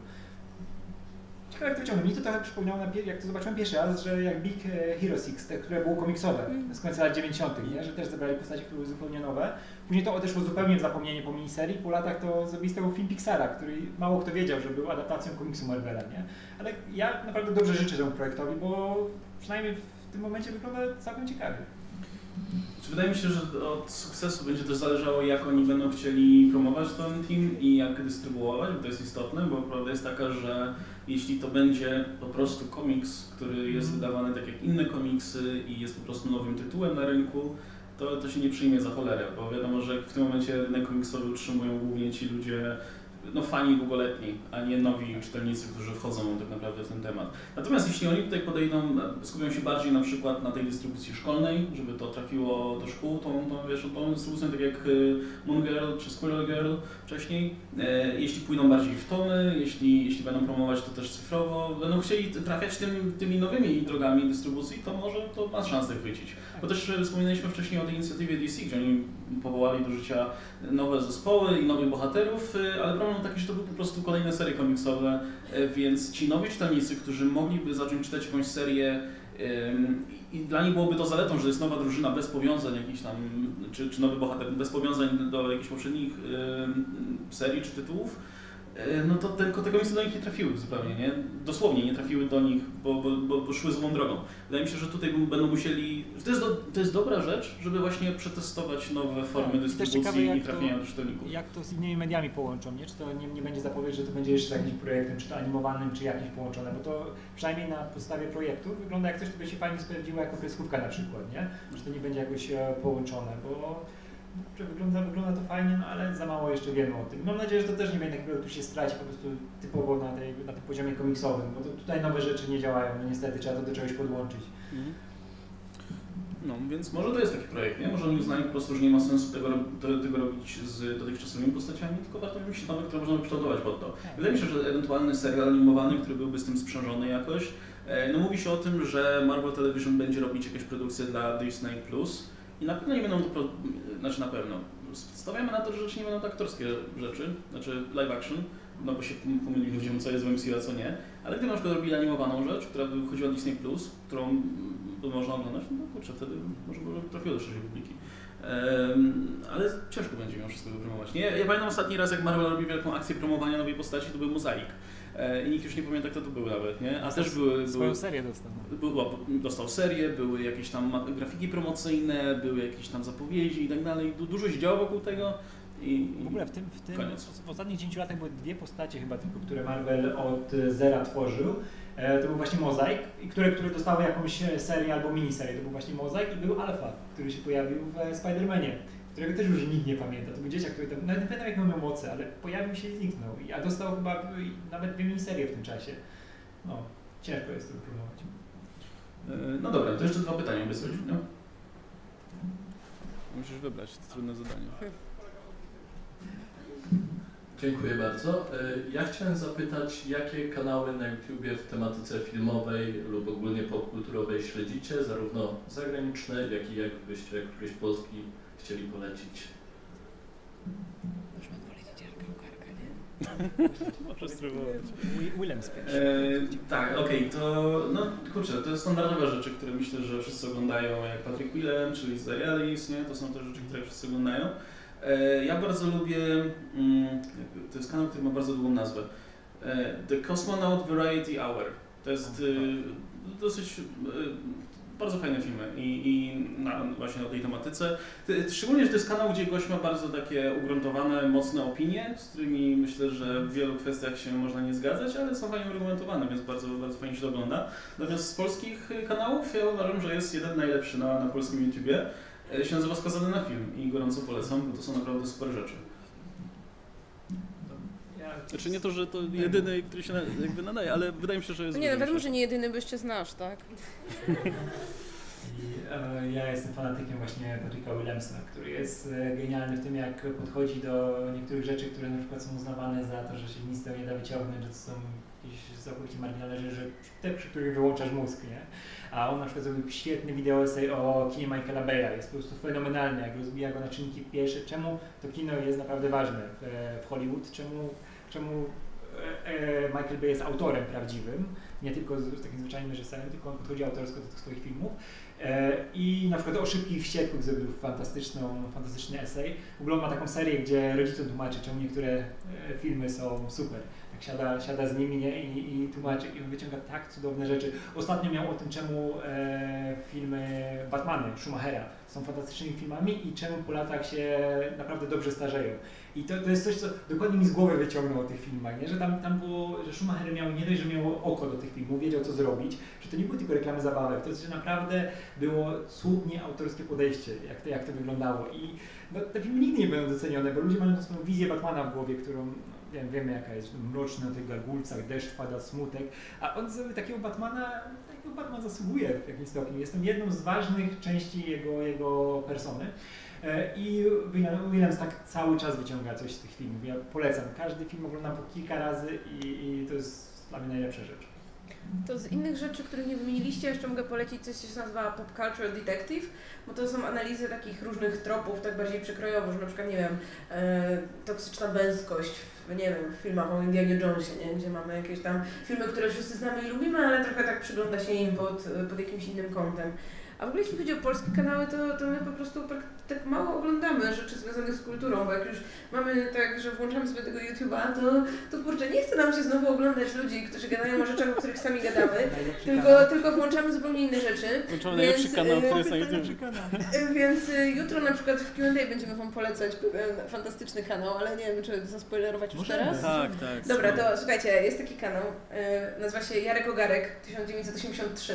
Jak to wyciągnę. Mi to trochę przypomniało, jak to zobaczyłem pierwszy raz, że jak Big e, Hero 6, te, które było komiksowe z końca lat 90., nie? że też zebrali postacie, które były zupełnie nowe. Później to odeszło zupełnie w zapomnienie po miniserii. Po latach to zrobili z tego film Pixara, który mało kto wiedział, że był adaptacją komiksu Marvela. Nie? Ale ja naprawdę dobrze życzę temu projektowi, bo przynajmniej w tym momencie wygląda całkiem ciekawie. Wydaje mi się, że od sukcesu będzie też zależało, jak oni będą chcieli promować ten team i jak dystrybuować, bo to jest istotne, bo prawda jest taka, że jeśli to będzie po prostu komiks, który jest wydawany tak jak inne komiksy i jest po prostu nowym tytułem na rynku, to, to się nie przyjmie za cholerę, bo wiadomo, że w tym momencie rynek komiksowy utrzymują głównie ci ludzie no, fani długoletni, a nie nowi czytelnicy, którzy wchodzą tak naprawdę w ten temat. Natomiast jeśli oni tutaj podejdą, skupią się bardziej na przykład na tej dystrybucji szkolnej, żeby to trafiło do szkół, tą, tą, wiesz, tą dystrybucją, tak jak y, Moon Girl czy Squirrel Girl wcześniej, e, jeśli pójdą bardziej w tomy, jeśli, jeśli będą promować to też cyfrowo, będą chcieli trafiać tym, tymi nowymi drogami dystrybucji, to może to ma szansę chwycić. Bo też e, wspominaliśmy wcześniej o tej inicjatywie DC, gdzie oni powołali do życia nowe zespoły i nowych bohaterów, e, ale problem taki, że to były po prostu kolejne serie komiksowe, e, więc ci nowi czytelnicy, którzy mogliby zacząć czytać jakąś serię i dla nich byłoby to zaletą, że jest nowa drużyna bez powiązań jakichś tam, czy, czy nowy bohater bez powiązań do jakichś poprzednich serii czy tytułów, no to te, te komisje do nich nie trafiły zupełnie, nie? Dosłownie nie trafiły do nich, bo, bo, bo, szły złą drogą. Wydaje mi się, że tutaj będą musieli... To jest, do, to jest dobra rzecz, żeby właśnie przetestować nowe formy tak, dystrybucji ciekawe, i trafienia do czytelników. Jak to z innymi mediami połączą, nie? Czy to nie, nie będzie zapowiedź, że to będzie jeszcze jakimś projektem, czy to animowanym, czy jakimś połączone, bo to przynajmniej na podstawie projektu wygląda jak coś, co by się fajnie sprawdziło jako kreskówka na przykład, nie? Że to nie będzie jakoś e, połączone, bo wygląda, wygląda to fajnie, no ale za mało jeszcze wiemy o tym. Mam nadzieję, że to też nie będzie takiego, tu się straci po prostu typowo na, tej, na tym poziomie komiksowym, bo to, tutaj nowe rzeczy nie działają, no niestety trzeba to do czegoś podłączyć. Mhm. No, więc może to jest taki projekt, nie? Może oni uznali po prostu, że nie ma sensu tego, tego robić z dotychczasowymi postaciami, tylko warto wymyślić nowe, które można wykształtować pod to. Tak. Wydaje mi się, że ewentualny serial animowany, który byłby z tym sprzężony jakoś, e, no mówi się o tym, że Marvel Television będzie robić jakieś produkcje dla Disney+, Plus, i na pewno nie będą to, znaczy na pewno, stawiamy na to, że rzeczy nie będą to aktorskie rzeczy, znaczy live action, no bo się pomylili ludziom, co jest w MCU, a co nie, ale gdyby na przykład robili animowaną rzecz, która by wychodziła Disney+, Plus, którą by można oglądać, no kurczę, wtedy może by trafiło do szerszej publiki. Um, ale ciężko będzie mimo wszystko wypromować. Nie? Ja pamiętam ostatni raz, jak Marvel robił wielką akcję promowania nowej postaci, to był Mozaik. E, i nikt już nie pamięta kto to był nawet, nie? A też były... Swoją były, serię dostał. Było, dostał serię, były jakieś tam grafiki promocyjne, były jakieś tam zapowiedzi i tak dalej. Dużo się działo wokół tego. I, w ogóle w tym, w tym w ostatnich 10 latach były dwie postacie chyba tylko, które Marvel od zera tworzył. E, to był właśnie Mozaik, które, które dostały jakąś serię albo miniserię. To był właśnie Mozaik i był Alpha, który się pojawił w Spider-Manie którego też już nikt nie pamięta. To był dzieciak, który tam, nawet nie pamiętam jak miał moce, ale pojawił się i zniknął. A dostał chyba nawet dwie miniserie w tym czasie. No, ciężko jest to wypróbować. E, no dobra, to jeszcze dwa pytania wysłać, no? Musisz wybrać, to trudne zadanie. Dziękuję bardzo. E, ja chciałem zapytać, jakie kanały na YouTubie w tematyce filmowej lub ogólnie popkulturowej śledzicie, zarówno zagraniczne, jak i jakbyście któryś polski chcieli polecić? Można polecić Jarka Ukarka, nie? Możesz spróbować. Willem e, Tak, okej, okay, to no kurczę, to są standardowe rzeczy, które myślę, że wszyscy oglądają, jak Patrick Willem, czyli Alice, nie? To są te rzeczy, które wszyscy oglądają. E, ja bardzo lubię, mm, to jest kanał, który ma bardzo długą nazwę. E, The Cosmonaut Variety Hour. To jest e, dosyć bardzo fajne filmy i, i na, właśnie o tej tematyce. Ty- Szczególnie, że to jest kanał, gdzie gość ma bardzo takie ugruntowane, mocne opinie, z którymi myślę, że w wielu kwestiach się można nie zgadzać, ale są fajnie uargumentowane, więc bardzo, bardzo fajnie się to ogląda. Natomiast z polskich kanałów ja uważam, że jest jeden najlepszy na, na polskim YouTubie. E, Się nazywa Skazany na film i gorąco polecam, bo to są naprawdę super rzeczy. Znaczy nie to, że to jedyny, który się jakby nadaje, ale wydaje mi się, że jest No nie, no wiadomo, że nie jedyny, jeszcze znasz, tak? I, e, ja jestem fanatykiem właśnie Patricka Williamsa, który jest e, genialny w tym, jak podchodzi do niektórych rzeczy, które na przykład są uznawane za to, że się nic z tego nie da wyciągnąć, że to są jakieś całkowicie marginalne rzeczy, że te, przy których wyłączasz mózg, nie? A on na przykład zrobił świetny wideo essay o kinie Michaela Bay'a. Jest po prostu fenomenalny, jak rozbija go na czynniki pierwsze. Czemu to kino jest naprawdę ważne w, w Hollywood? Czemu, czemu e, e, Michael Bay jest autorem prawdziwym, nie tylko z, z takim zwyczajnym reżyserem, tylko on podchodzi autorsko do tych swoich filmów. E, I na przykład o Szybkich Wściekłych zrobił fantastyczną, fantastyczny esej. W ogóle on ma taką serię, gdzie rodzicom tłumaczy, czemu niektóre e, filmy są super. Siada, siada z nimi nie? I, i tłumaczy i wyciąga tak cudowne rzeczy. Ostatnio miał o tym, czemu e, filmy Batmany Schumachera są fantastycznymi filmami i czemu po latach się naprawdę dobrze starzeją. I to, to jest coś, co dokładnie mi z głowy wyciągnął o tych filmach, nie? że tam, tam było, że Schumacher miał nie dość, że miał oko do tych filmów, wiedział co zrobić, że to nie były tylko reklamy zabawek, to że naprawdę było cudnie autorskie podejście, jak to, jak to wyglądało. I no, te filmy nigdy nie będą docenione, bo ludzie mają swoją wizję Batmana w głowie, którą wiem, wiemy jaka jest, mroczna na tych gargulcach, deszcz pada, smutek, a on zrobił takiego Batmana, takiego Batman zasługuje w jakimś stopniu. Jestem jedną z ważnych części jego, jego persony. E, I William- Williams tak cały czas wyciąga coś z tych filmów. Ja polecam. Każdy film oglądam po kilka razy i, i to jest dla mnie najlepsza rzecz. To z innych rzeczy, których nie wymieniliście, jeszcze mogę polecić coś, co się nazywa Pop Culture Detective, bo to są analizy takich różnych tropów, tak bardziej przekrojowo, że na przykład, nie wiem, e, toksyczna męskość, w, nie wiem, w filmach o Indianie Jonesie, nie? gdzie mamy jakieś tam filmy, które wszyscy znamy i lubimy, ale trochę tak przygląda się im pod, pod jakimś innym kątem. A w ogóle jeśli chodzi o polskie kanały, to, to my po prostu tak, tak mało oglądamy rzeczy związanych z kulturą, bo jak już mamy tak, że włączamy sobie tego YouTube'a, to, to kurczę, nie chce nam się znowu oglądać ludzi, którzy gadają o rzeczach, o których sami gadamy, tylko, tylko włączamy zupełnie inne rzeczy. Włączamy najlepszy kanał, y, który jest na YouTube. Więc y, jutro na przykład w Q&A będziemy Wam polecać pewien fantastyczny kanał, ale nie wiem, czy zaspoilerować już Możemy. teraz? Tak, tak. Dobra, to słuchajcie, jest taki kanał, y, nazywa się Jarek Ogarek 1983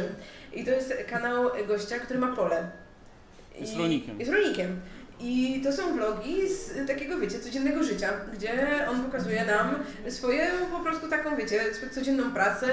i to jest kanał gościa, który ma pole. Jest I- rolnikiem. Jest rolnikiem. I to są vlogi z takiego, wiecie, codziennego życia, gdzie on pokazuje nam swoje po prostu taką, wiecie, codzienną pracę,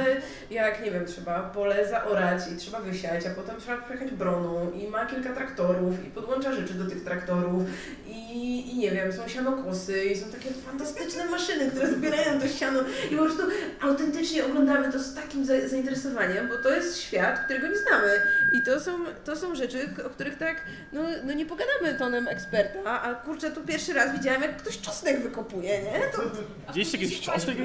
jak, nie wiem, trzeba pole zaorać i trzeba wysiać, a potem trzeba przejechać broną i ma kilka traktorów i podłącza rzeczy do tych traktorów i, i nie wiem, są sianokosy i są takie fantastyczne maszyny, które zbierają to siano i po prostu autentycznie oglądamy to z takim za- zainteresowaniem, bo to jest świat, którego nie znamy. I to są, to są rzeczy, o których tak, no, no nie pogadamy tonem eksperta, a kurczę, tu pierwszy raz widziałem, jak ktoś czosnek wykopuje, nie? To, Gdzieś jakiś cząstek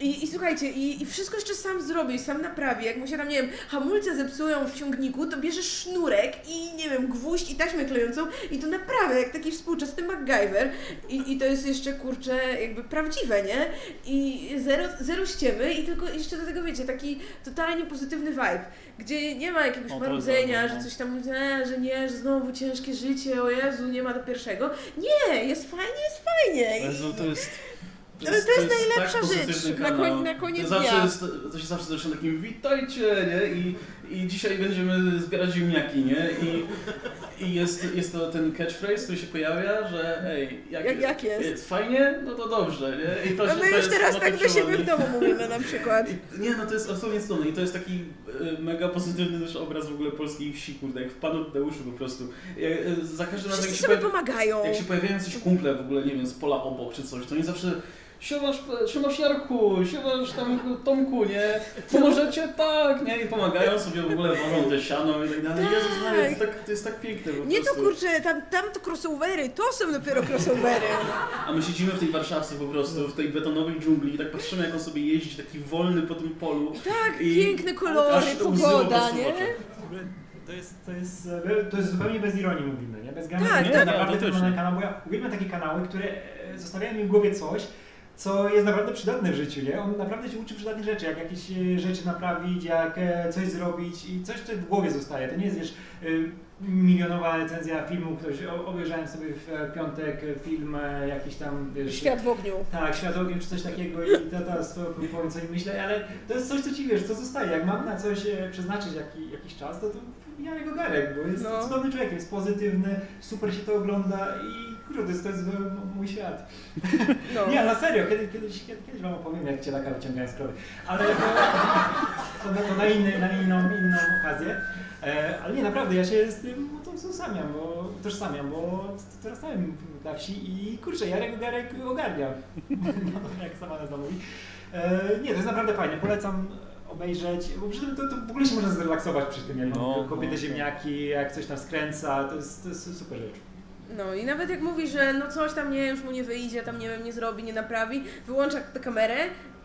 i, I słuchajcie, i, i wszystko jeszcze sam zrobi, sam naprawi. Jak mu się tam, nie wiem, hamulce zepsują w ciągniku, to bierze sznurek i, nie wiem, gwóźdź i taśmę klejącą i to naprawia, jak taki współczesny MacGyver. I, I to jest jeszcze, kurczę, jakby prawdziwe, nie? I zero, zero ściemy i tylko jeszcze do tego, wiecie, taki totalnie pozytywny vibe, gdzie nie ma jakiegoś O, marudzenia, jest że dobre, coś tam, e, że nie, że znowu ciężkie życie, o Jezu, nie ma do pierwszego. Nie, jest fajnie, jest fajnie. Jezu, to jest... Ale to jest najlepsza tak rzecz na, koń, na koniec to zawsze dnia. Jest, to się zawsze zaczyna takim witajcie, nie? I, I dzisiaj będziemy zbierać ziemniaki, nie? I, i jest, jest to ten catchphrase, który się pojawia, że ej, jak, Jak- jak jest? Fajnie? No to dobrze, nie? I to No my to już jest teraz tak do siebie w domu mówimy na przykład. Nie, no to jest absolutnie cudowne i to jest taki e, mega pozytywny też obraz w ogóle polskiej wsi, kurde, jak w Panu Tadeuszu po prostu. Ja, e, za każdym razem, jak się, sobie pojawi- pomagają. jak się pojawiają coś kumple w ogóle, nie wiem, z pola obok czy coś, to oni zawsze Siemasz, siemasz Jarku, siemasz tam Tomku, nie? Pomożecie? Tak, nie? I pomagają sobie w ogóle, wożą te siano i tak dalej. Tak. Jezus Maria, to, jest tak, to jest tak piękne po Nie to prostu. kurczę, tam, tam to crossovery, to są dopiero crossovery. A my siedzimy w tej Warszawce po prostu, w tej betonowej dżungli i tak patrzymy jak on sobie jeździ, taki wolny po tym polu. Tak, I piękne kolory, po pogoda, nie? To jest, to jest, to jest zupełnie bez ironii mówimy, nie? Bez gamy. Tak, nie, tak. naprawdę Nie, to kanał, bo ja uwielbiam takie kanały, które e, zostawiają mi w głowie coś, co jest naprawdę przydatne w życiu, nie? On naprawdę się uczy przydatnych rzeczy, jak jakieś e, rzeczy naprawić, jak e, coś zrobić i coś, co w głowie zostaje. To nie jest, wiesz, y, milionowa recenzja filmu, ktoś obejrzałem sobie w e, piątek e, film e, jakiś tam, wiesz... Świat w ogniu. Tak, świat w ogniu czy coś takiego i to powiem co im myślę, ale to jest coś, co ci wiesz, co zostaje. Jak mam na coś e, przeznaczyć jaki, jakiś czas, to to Jarek Ogarek, bo jest No. cudownym człowiekiem, jest pozytywny, super się to ogląda i kurde, to jest, to jest m- mój świat. No. Nie, na serio, kiedyś, kiedyś, kiedyś, kiedyś wam opowiem, jak cielaka wyciągałem z krowy. Ale to, to, to, to na, inny, na inną, inną okazję. E, ale nie, naprawdę, ja się z tym utożsamiam, bo, utożsamiam, bo dorastałem na wsi i kurczę, Jarek Ogarek ogarnia. No, jak sama nazwa mówi. E, nie, to jest naprawdę fajne, polecam obejrzeć, bo przy tym to, to w ogóle się można zrelaksować przy tym, jak No, kobiety no, ziemniaki, jak coś tam skręca, to jest, to jest super rzecz. No i nawet jak mówi, że no coś tam nie, już mu nie wyjdzie, tam nie wiem, nie zrobi, nie naprawi, wyłącza tę kamerę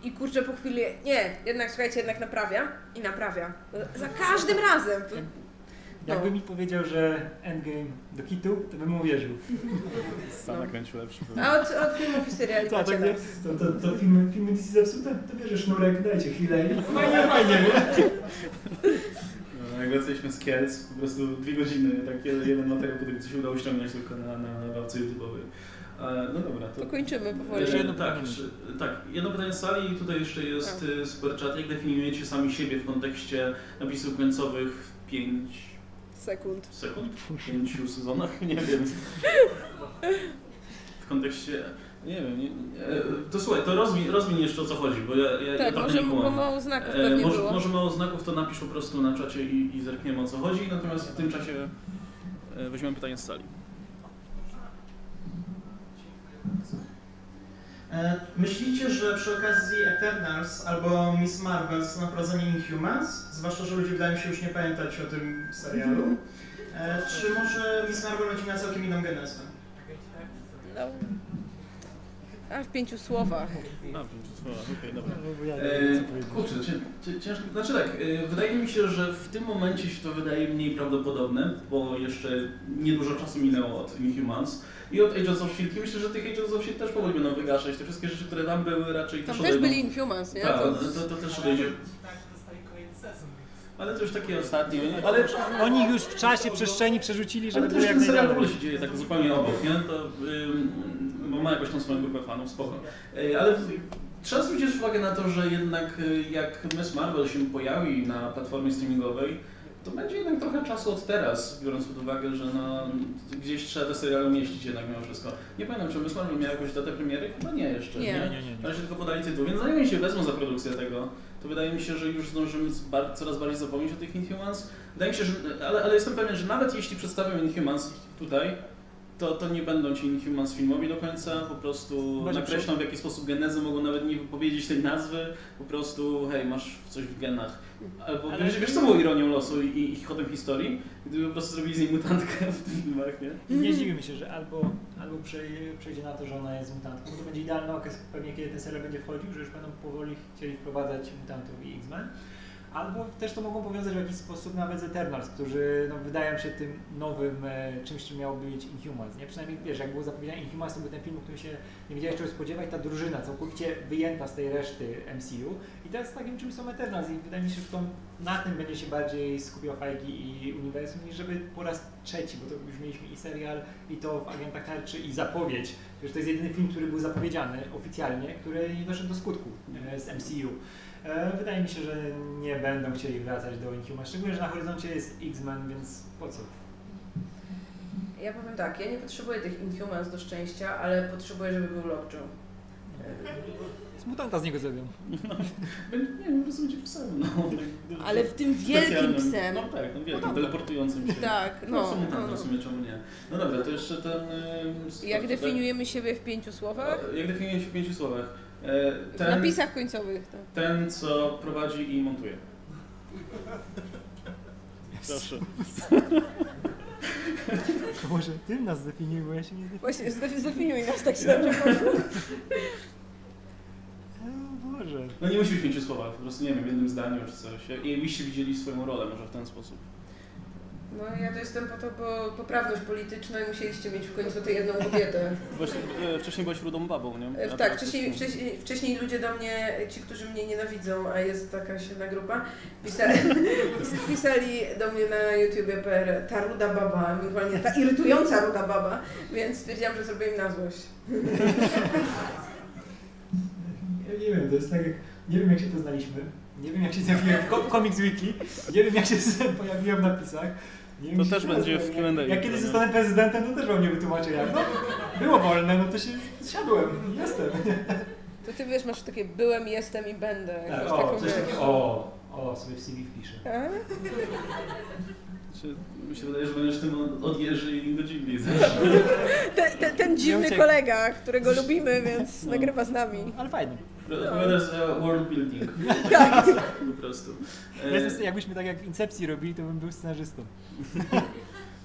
i kurczę po chwili, nie, jednak słuchajcie, jednak naprawia i naprawia. Za każdym razem. To, Jakby mi powiedział, że Endgame do kitu, to bym mu uwierzył. Sam nakręcił lepszy. a od, od filmów i seriali Co, tak, nie? to, to, to filmy, filmy DC zepsute? To bierze sznurek, dajcie chwilę i fajnie, fajnie, nie? No, Jak wracaliśmy z Kielc, po prostu dwie godziny, tak jeden, materiał, który się udało ściągnąć tylko na, na bawce YouTube'owej. E, No dobra, to... To kończymy powoli. Jeszcze jedno, pytanie. tak, tak, jedno pytanie z sali i tutaj jeszcze jest y, super chat. Jak definiujecie sami siebie w kontekście napisów końcowych w 5 Sekund. sekund? W 5 sezonach? Nie wiem. W kontekście... Nie wiem, nie, nie, to słuchaj, to rozwiń jeszcze o co chodzi, bo ja, ja, Tak, może, nie bo kumam. mało znaków E, pewnie może, było. może mało znaków, to napisz po prostu na czacie i, i zerkniemy o co chodzi, natomiast w tym czasie E, Weźmiemy pytanie z sali. E, Myślicie, że przy okazji Eternals albo Miss Marvel zostaną wprowadzeni Inhumans? Zwłaszcza, że ludzie wydają się już nie pamiętać o tym serialu. E, Czy może Miss Marvel będzie miała całkiem inną genezę? No. A w pięciu słowach. A, okej, dobra. E, kurczę, cię, cię, ciężko. Znaczy tak, e, wydaje mi się, że w tym momencie się to wydaje mniej prawdopodobne, bo jeszcze niedużo czasu minęło od Inhumans i od Agents of S.H.I.E.L.D. I myślę, że tych Agents of S.H.I.E.L.D. też powoli będą wygaszać. Te wszystkie rzeczy, które tam były, raczej Tam też też odejdą. byli Inhumans, nie? Tak, To- to, to, to też odejdzie. Ale to już takie ostatnie. Ale Ale oni już w czasie, przestrzeni przerzucili, żeby Ale było jak ten serial w ogóle się dzieje tak zupełnie obok, nie? To, ym, bo ma jakąś tam swoją grupę fanów, spoko. Ej, Ale trzeba zwrócić uwagę na to, że jednak y, jak Miss Marvel się pojawi na platformie streamingowej, to będzie jednak trochę czasu od teraz, biorąc pod uwagę, że no, gdzieś trzeba te seriale umieścić jednak mimo wszystko. Nie pamiętam, czy Miss Marvel miała jakąś datę premiery? Chyba nie jeszcze, Nie. nie? Nie, nie. Na razie tylko podali tytuł, więc zanim się wezmą za produkcję tego, to wydaje mi się, że już zdążymy coraz bardziej zapomnieć o tych Inhumans. Wydaje mi się, że, ale, ale jestem pewien, że nawet jeśli przedstawią Inhumans tutaj, to, to nie będą ci Inhumans filmowi do końca, po prostu że nakreślą w jaki sposób genezę, mogą nawet nie wypowiedzieć tej nazwy, po prostu hej, masz coś w genach. Albo Ale- wiesz, wiesz co było ironią losu i, i, i chodem historii? Gdyby po prostu zrobili z niej mutantkę w tych filmach, nie? Nie dziwi mi się, że albo, albo przej- przejdzie na to, że ona jest mutantką, bo to będzie idealny okres pewnie, kiedy ten serial będzie wchodził, że już będą powoli chcieli wprowadzać mutantów i X-Men. Albo też to mogą powiązać w jakiś sposób nawet z Eternals, którzy no, wydają się tym nowym e, czymś, czym miało być Inhumans. Nie? Przynajmniej wiesz, jak było zapowiedziane Inhumans, to był ten film, którym się nie wiedziałeś czego spodziewać, ta drużyna całkowicie wyjęta z tej reszty MCU. I teraz takim czymś są Eternals i wydaje mi się, że to na tym będzie się bardziej skupiał Feige i uniwersum, niż żeby po raz trzeci, bo to już mieliśmy i serial, i to w Agentach Tarczy, i zapowiedź. Wiesz, to jest jedyny film, który był zapowiedziany oficjalnie, który nie doszedł do skutku e, z MCU. E, Wydaje mi się, że nie będą chcieli wracać do Inhumans, szczególnie, że na horyzoncie jest X-Men, więc po co? Ja powiem tak, ja nie potrzebuję tych Inhumans do szczęścia, ale potrzebuję, żeby był Lockjaw. Z mutanta z niego zrobią. Nie wiem, po prostu będzie psem, no. tak- Ale w tym wielkim psem. No tak, no wielkim, No teleportującym się. Tak, No, no, w sumie tak, no, no. w sumie czemu nie. No dobra, to jeszcze ten... ym, Jak tak- definiujemy siebie w pięciu słowach? Jak definiuje się w pięciu słowach? E, W Ten, napisach końcowych. To. ten, co prowadzi i montuje. Proszę. To może ty nas zdefiniuj, bo ja się nie zdefiniuję. Właśnie, zdefi- zdefiniuj nas tak się dobrze poszło. O Boże. No nie musi być w pięciu słowach, po prostu nie wiem, w jednym zdaniu czy coś. I jakbyście widzieli swoją rolę może w ten sposób. No ja to jestem po to, bo poprawność polityczna i musieliście mieć w końcu tę jedną kobietę. Właśnie, wcześniej byłaś rudą babą, nie? E, A Tak, wcześniej, wcześniej, wcześniej ludzie do mnie, ci, którzy mnie nienawidzą, a jest taka silna grupa, pisali, pisali do mnie na YouTubie per ta ruda baba, ewentualnie ta irytująca ruda baba, więc stwierdziłam, że zrobię im na złość. Ja nie wiem, to jest tak jak, nie wiem jak się poznaliśmy, nie wiem jak się zjawiłem w Co- Comics Weekly, nie wiem jak się pojawiłem w napisach. Nie To też będzie w. Q&A Jak, jak kiedyś zostanę prezydentem, to też wam nie wytłumaczę jak. No, było wolne, no to się zsiadłem, jestem. To ty wiesz, masz takie byłem, jestem i będę. Tak, jakąś o, taką, coś takiego, o, o, sobie w CV wpiszę. A? Czy mi się wydaje, że będziesz tym od- Jerzy i Godzilli. Ten, ten, ten dziwny kolega, którego lubimy, więc No. nagrywa z nami. Ale fajny. Odpowiadasz za world building. Tak. Po prostu. E, jakbyśmy tak jak w Incepcji robili, to bym był scenarzystą.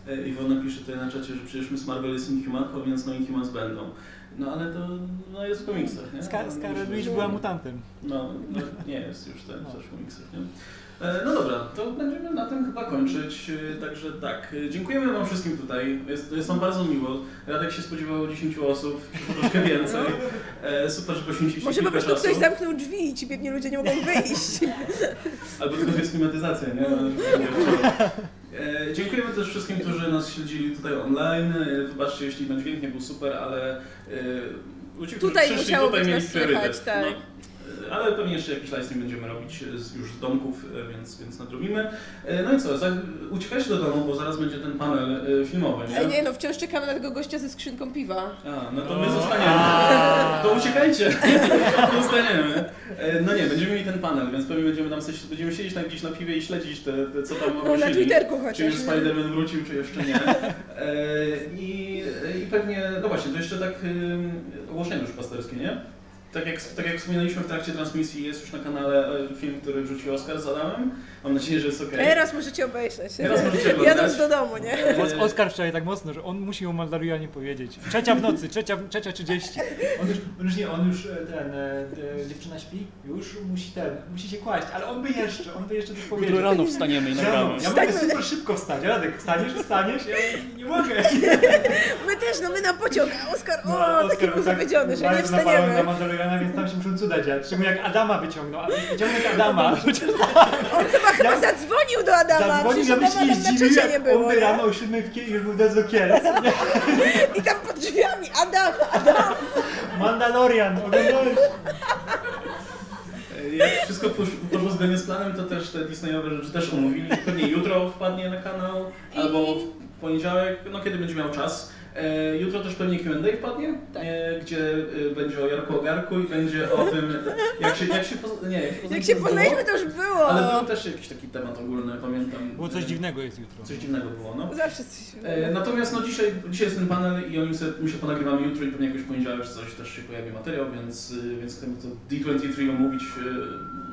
E, Iwona pisze tutaj na czacie, że przecież Miss Marvel jest Inhumanką, więc no Inhumans będą. No ale to no, jest w komiksach, nie? Scar- Scarlet Witch była mutantem. No, no nie jest już ten też w komiksach, nie? E, No dobra, to będziemy na tym chyba kończyć. E, Także tak, e, dziękujemy Wam wszystkim tutaj. Jest, jest nam bardzo miło. Radek się spodziewał 10 osób, troszkę więcej. E, Super, że poświęciliście Może po prostu czasu. ktoś zamknął drzwi i ci biedni ludzie nie mogą wyjść. Albo tylko jest klimatyzacja, nie? Dziękujemy też wszystkim, którzy nas śledzili tutaj online. Wybaczcie, jeśli na dźwięk nie był super, ale ludzie, którzy Tutaj przyszli, musiało tutaj być mieli priorytet. tak. No, ale pewnie jeszcze jakiś livestream będziemy robić z, już z domków, e, więc, więc nadrobimy. E, No i co, uciekajcie do domu, bo zaraz będzie ten panel e, filmowy, nie? nie no, wciąż czekamy na tego gościa ze skrzynką piwa. A, no to my zostaniemy. To uciekajcie. Zostaniemy. E, No nie, będziemy mieli ten panel, więc pewnie będziemy tam coś, będziemy siedzieć na, gdzieś na piwie i śledzić te, te co tam na ogłosili. Twitterku chociaż, Czy już? Spider-Man wrócił, czy jeszcze nie. E, I, I pewnie, no właśnie, to jeszcze tak ogłoszenie już pasterskie, nie? Tak jak, tak jak wspominaliśmy w trakcie transmisji, jest już na kanale e, film, który wrzucił Oskar z Adamem. Mam nadzieję, że jest ok. Teraz możecie obejrzeć. Teraz możecie oglądać. Jadąc do domu, nie? Os- Oskar wczoraj tak mocno, że on musi o Mandalorianie powiedzieć. Trzecia w nocy, trzecia, trzecia 30. On już, on już nie, on już e, ten, e, e, dziewczyna śpi, już musi ten, musi się kłaść, ale on by jeszcze, on by jeszcze coś powiedział. rano wstaniemy i Rano. nagramy. Ja mogę super szybko wstać, Radek, wstaniesz, wstaniesz, ja nie mogę. My też, no my na pociąg, a Oskar, o, No, taki był tak zawiedziony, że nie bardzo napalony na wstaniemy. Mandaloriana, więc tam się muszą cuda dziać. Szczególnie jak Adama wyciągnął, a wyciągnąć Adama. On chyba, chyba zadzwonił do Adama, Zadzwonił, przecież ja Adama byś nie zdziwił, czacie nie jak było, on by rano o 7 w Kiel, już był do Kielc. I tam pod drzwiami, Adam, Adam. Mandalorian, oglądałeś? Jak wszystko posz- poszło zgodnie z planem, to też te Disneyowe rzeczy też omówili. Pewnie jutro wpadnie na kanał, albo w poniedziałek, no kiedy będzie miał czas. E, jutro też pewnie Q&A wpadnie, e, gdzie e, będzie o Jarku Ogarku i będzie o tym, jak się, jak się, nie, jak Jak się poznaliśmy, to już było. Ale był też jakiś taki temat ogólny, pamiętam. Było coś dziwnego jest jutro. Coś dziwnego było, no. Zawsze coś E, Natomiast no dzisiaj, dzisiaj jest ten panel i o nim sobie, my się ponagrywamy jutro i pewnie jakoś poniedziałek coś też się pojawi materiał, więc, więc chcemy to D23 omówić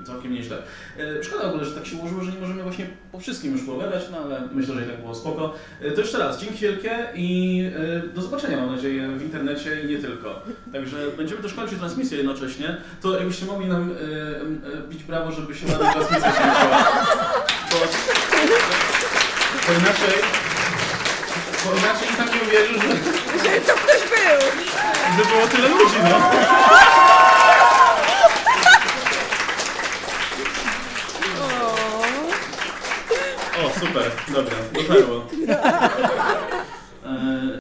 całkiem nieźle. E, Szkoda w ogóle, że tak się ułożyło, że nie możemy właśnie po wszystkim już pogadać, no ale myślę, że i tak było spoko. E, To jeszcze raz, dzięki wielkie i e, do zobaczenia mam nadzieję w internecie i nie tylko. Także będziemy też kończyć transmisję jednocześnie. To jakbyście mogli nam bić brawo, żeby się ładna transmisja skończyła. Bo, bo inaczej bo inaczej i tak nie uwierzy, że, Że to ktoś był. że było tyle ludzi, no. Super, dobra, dotarło.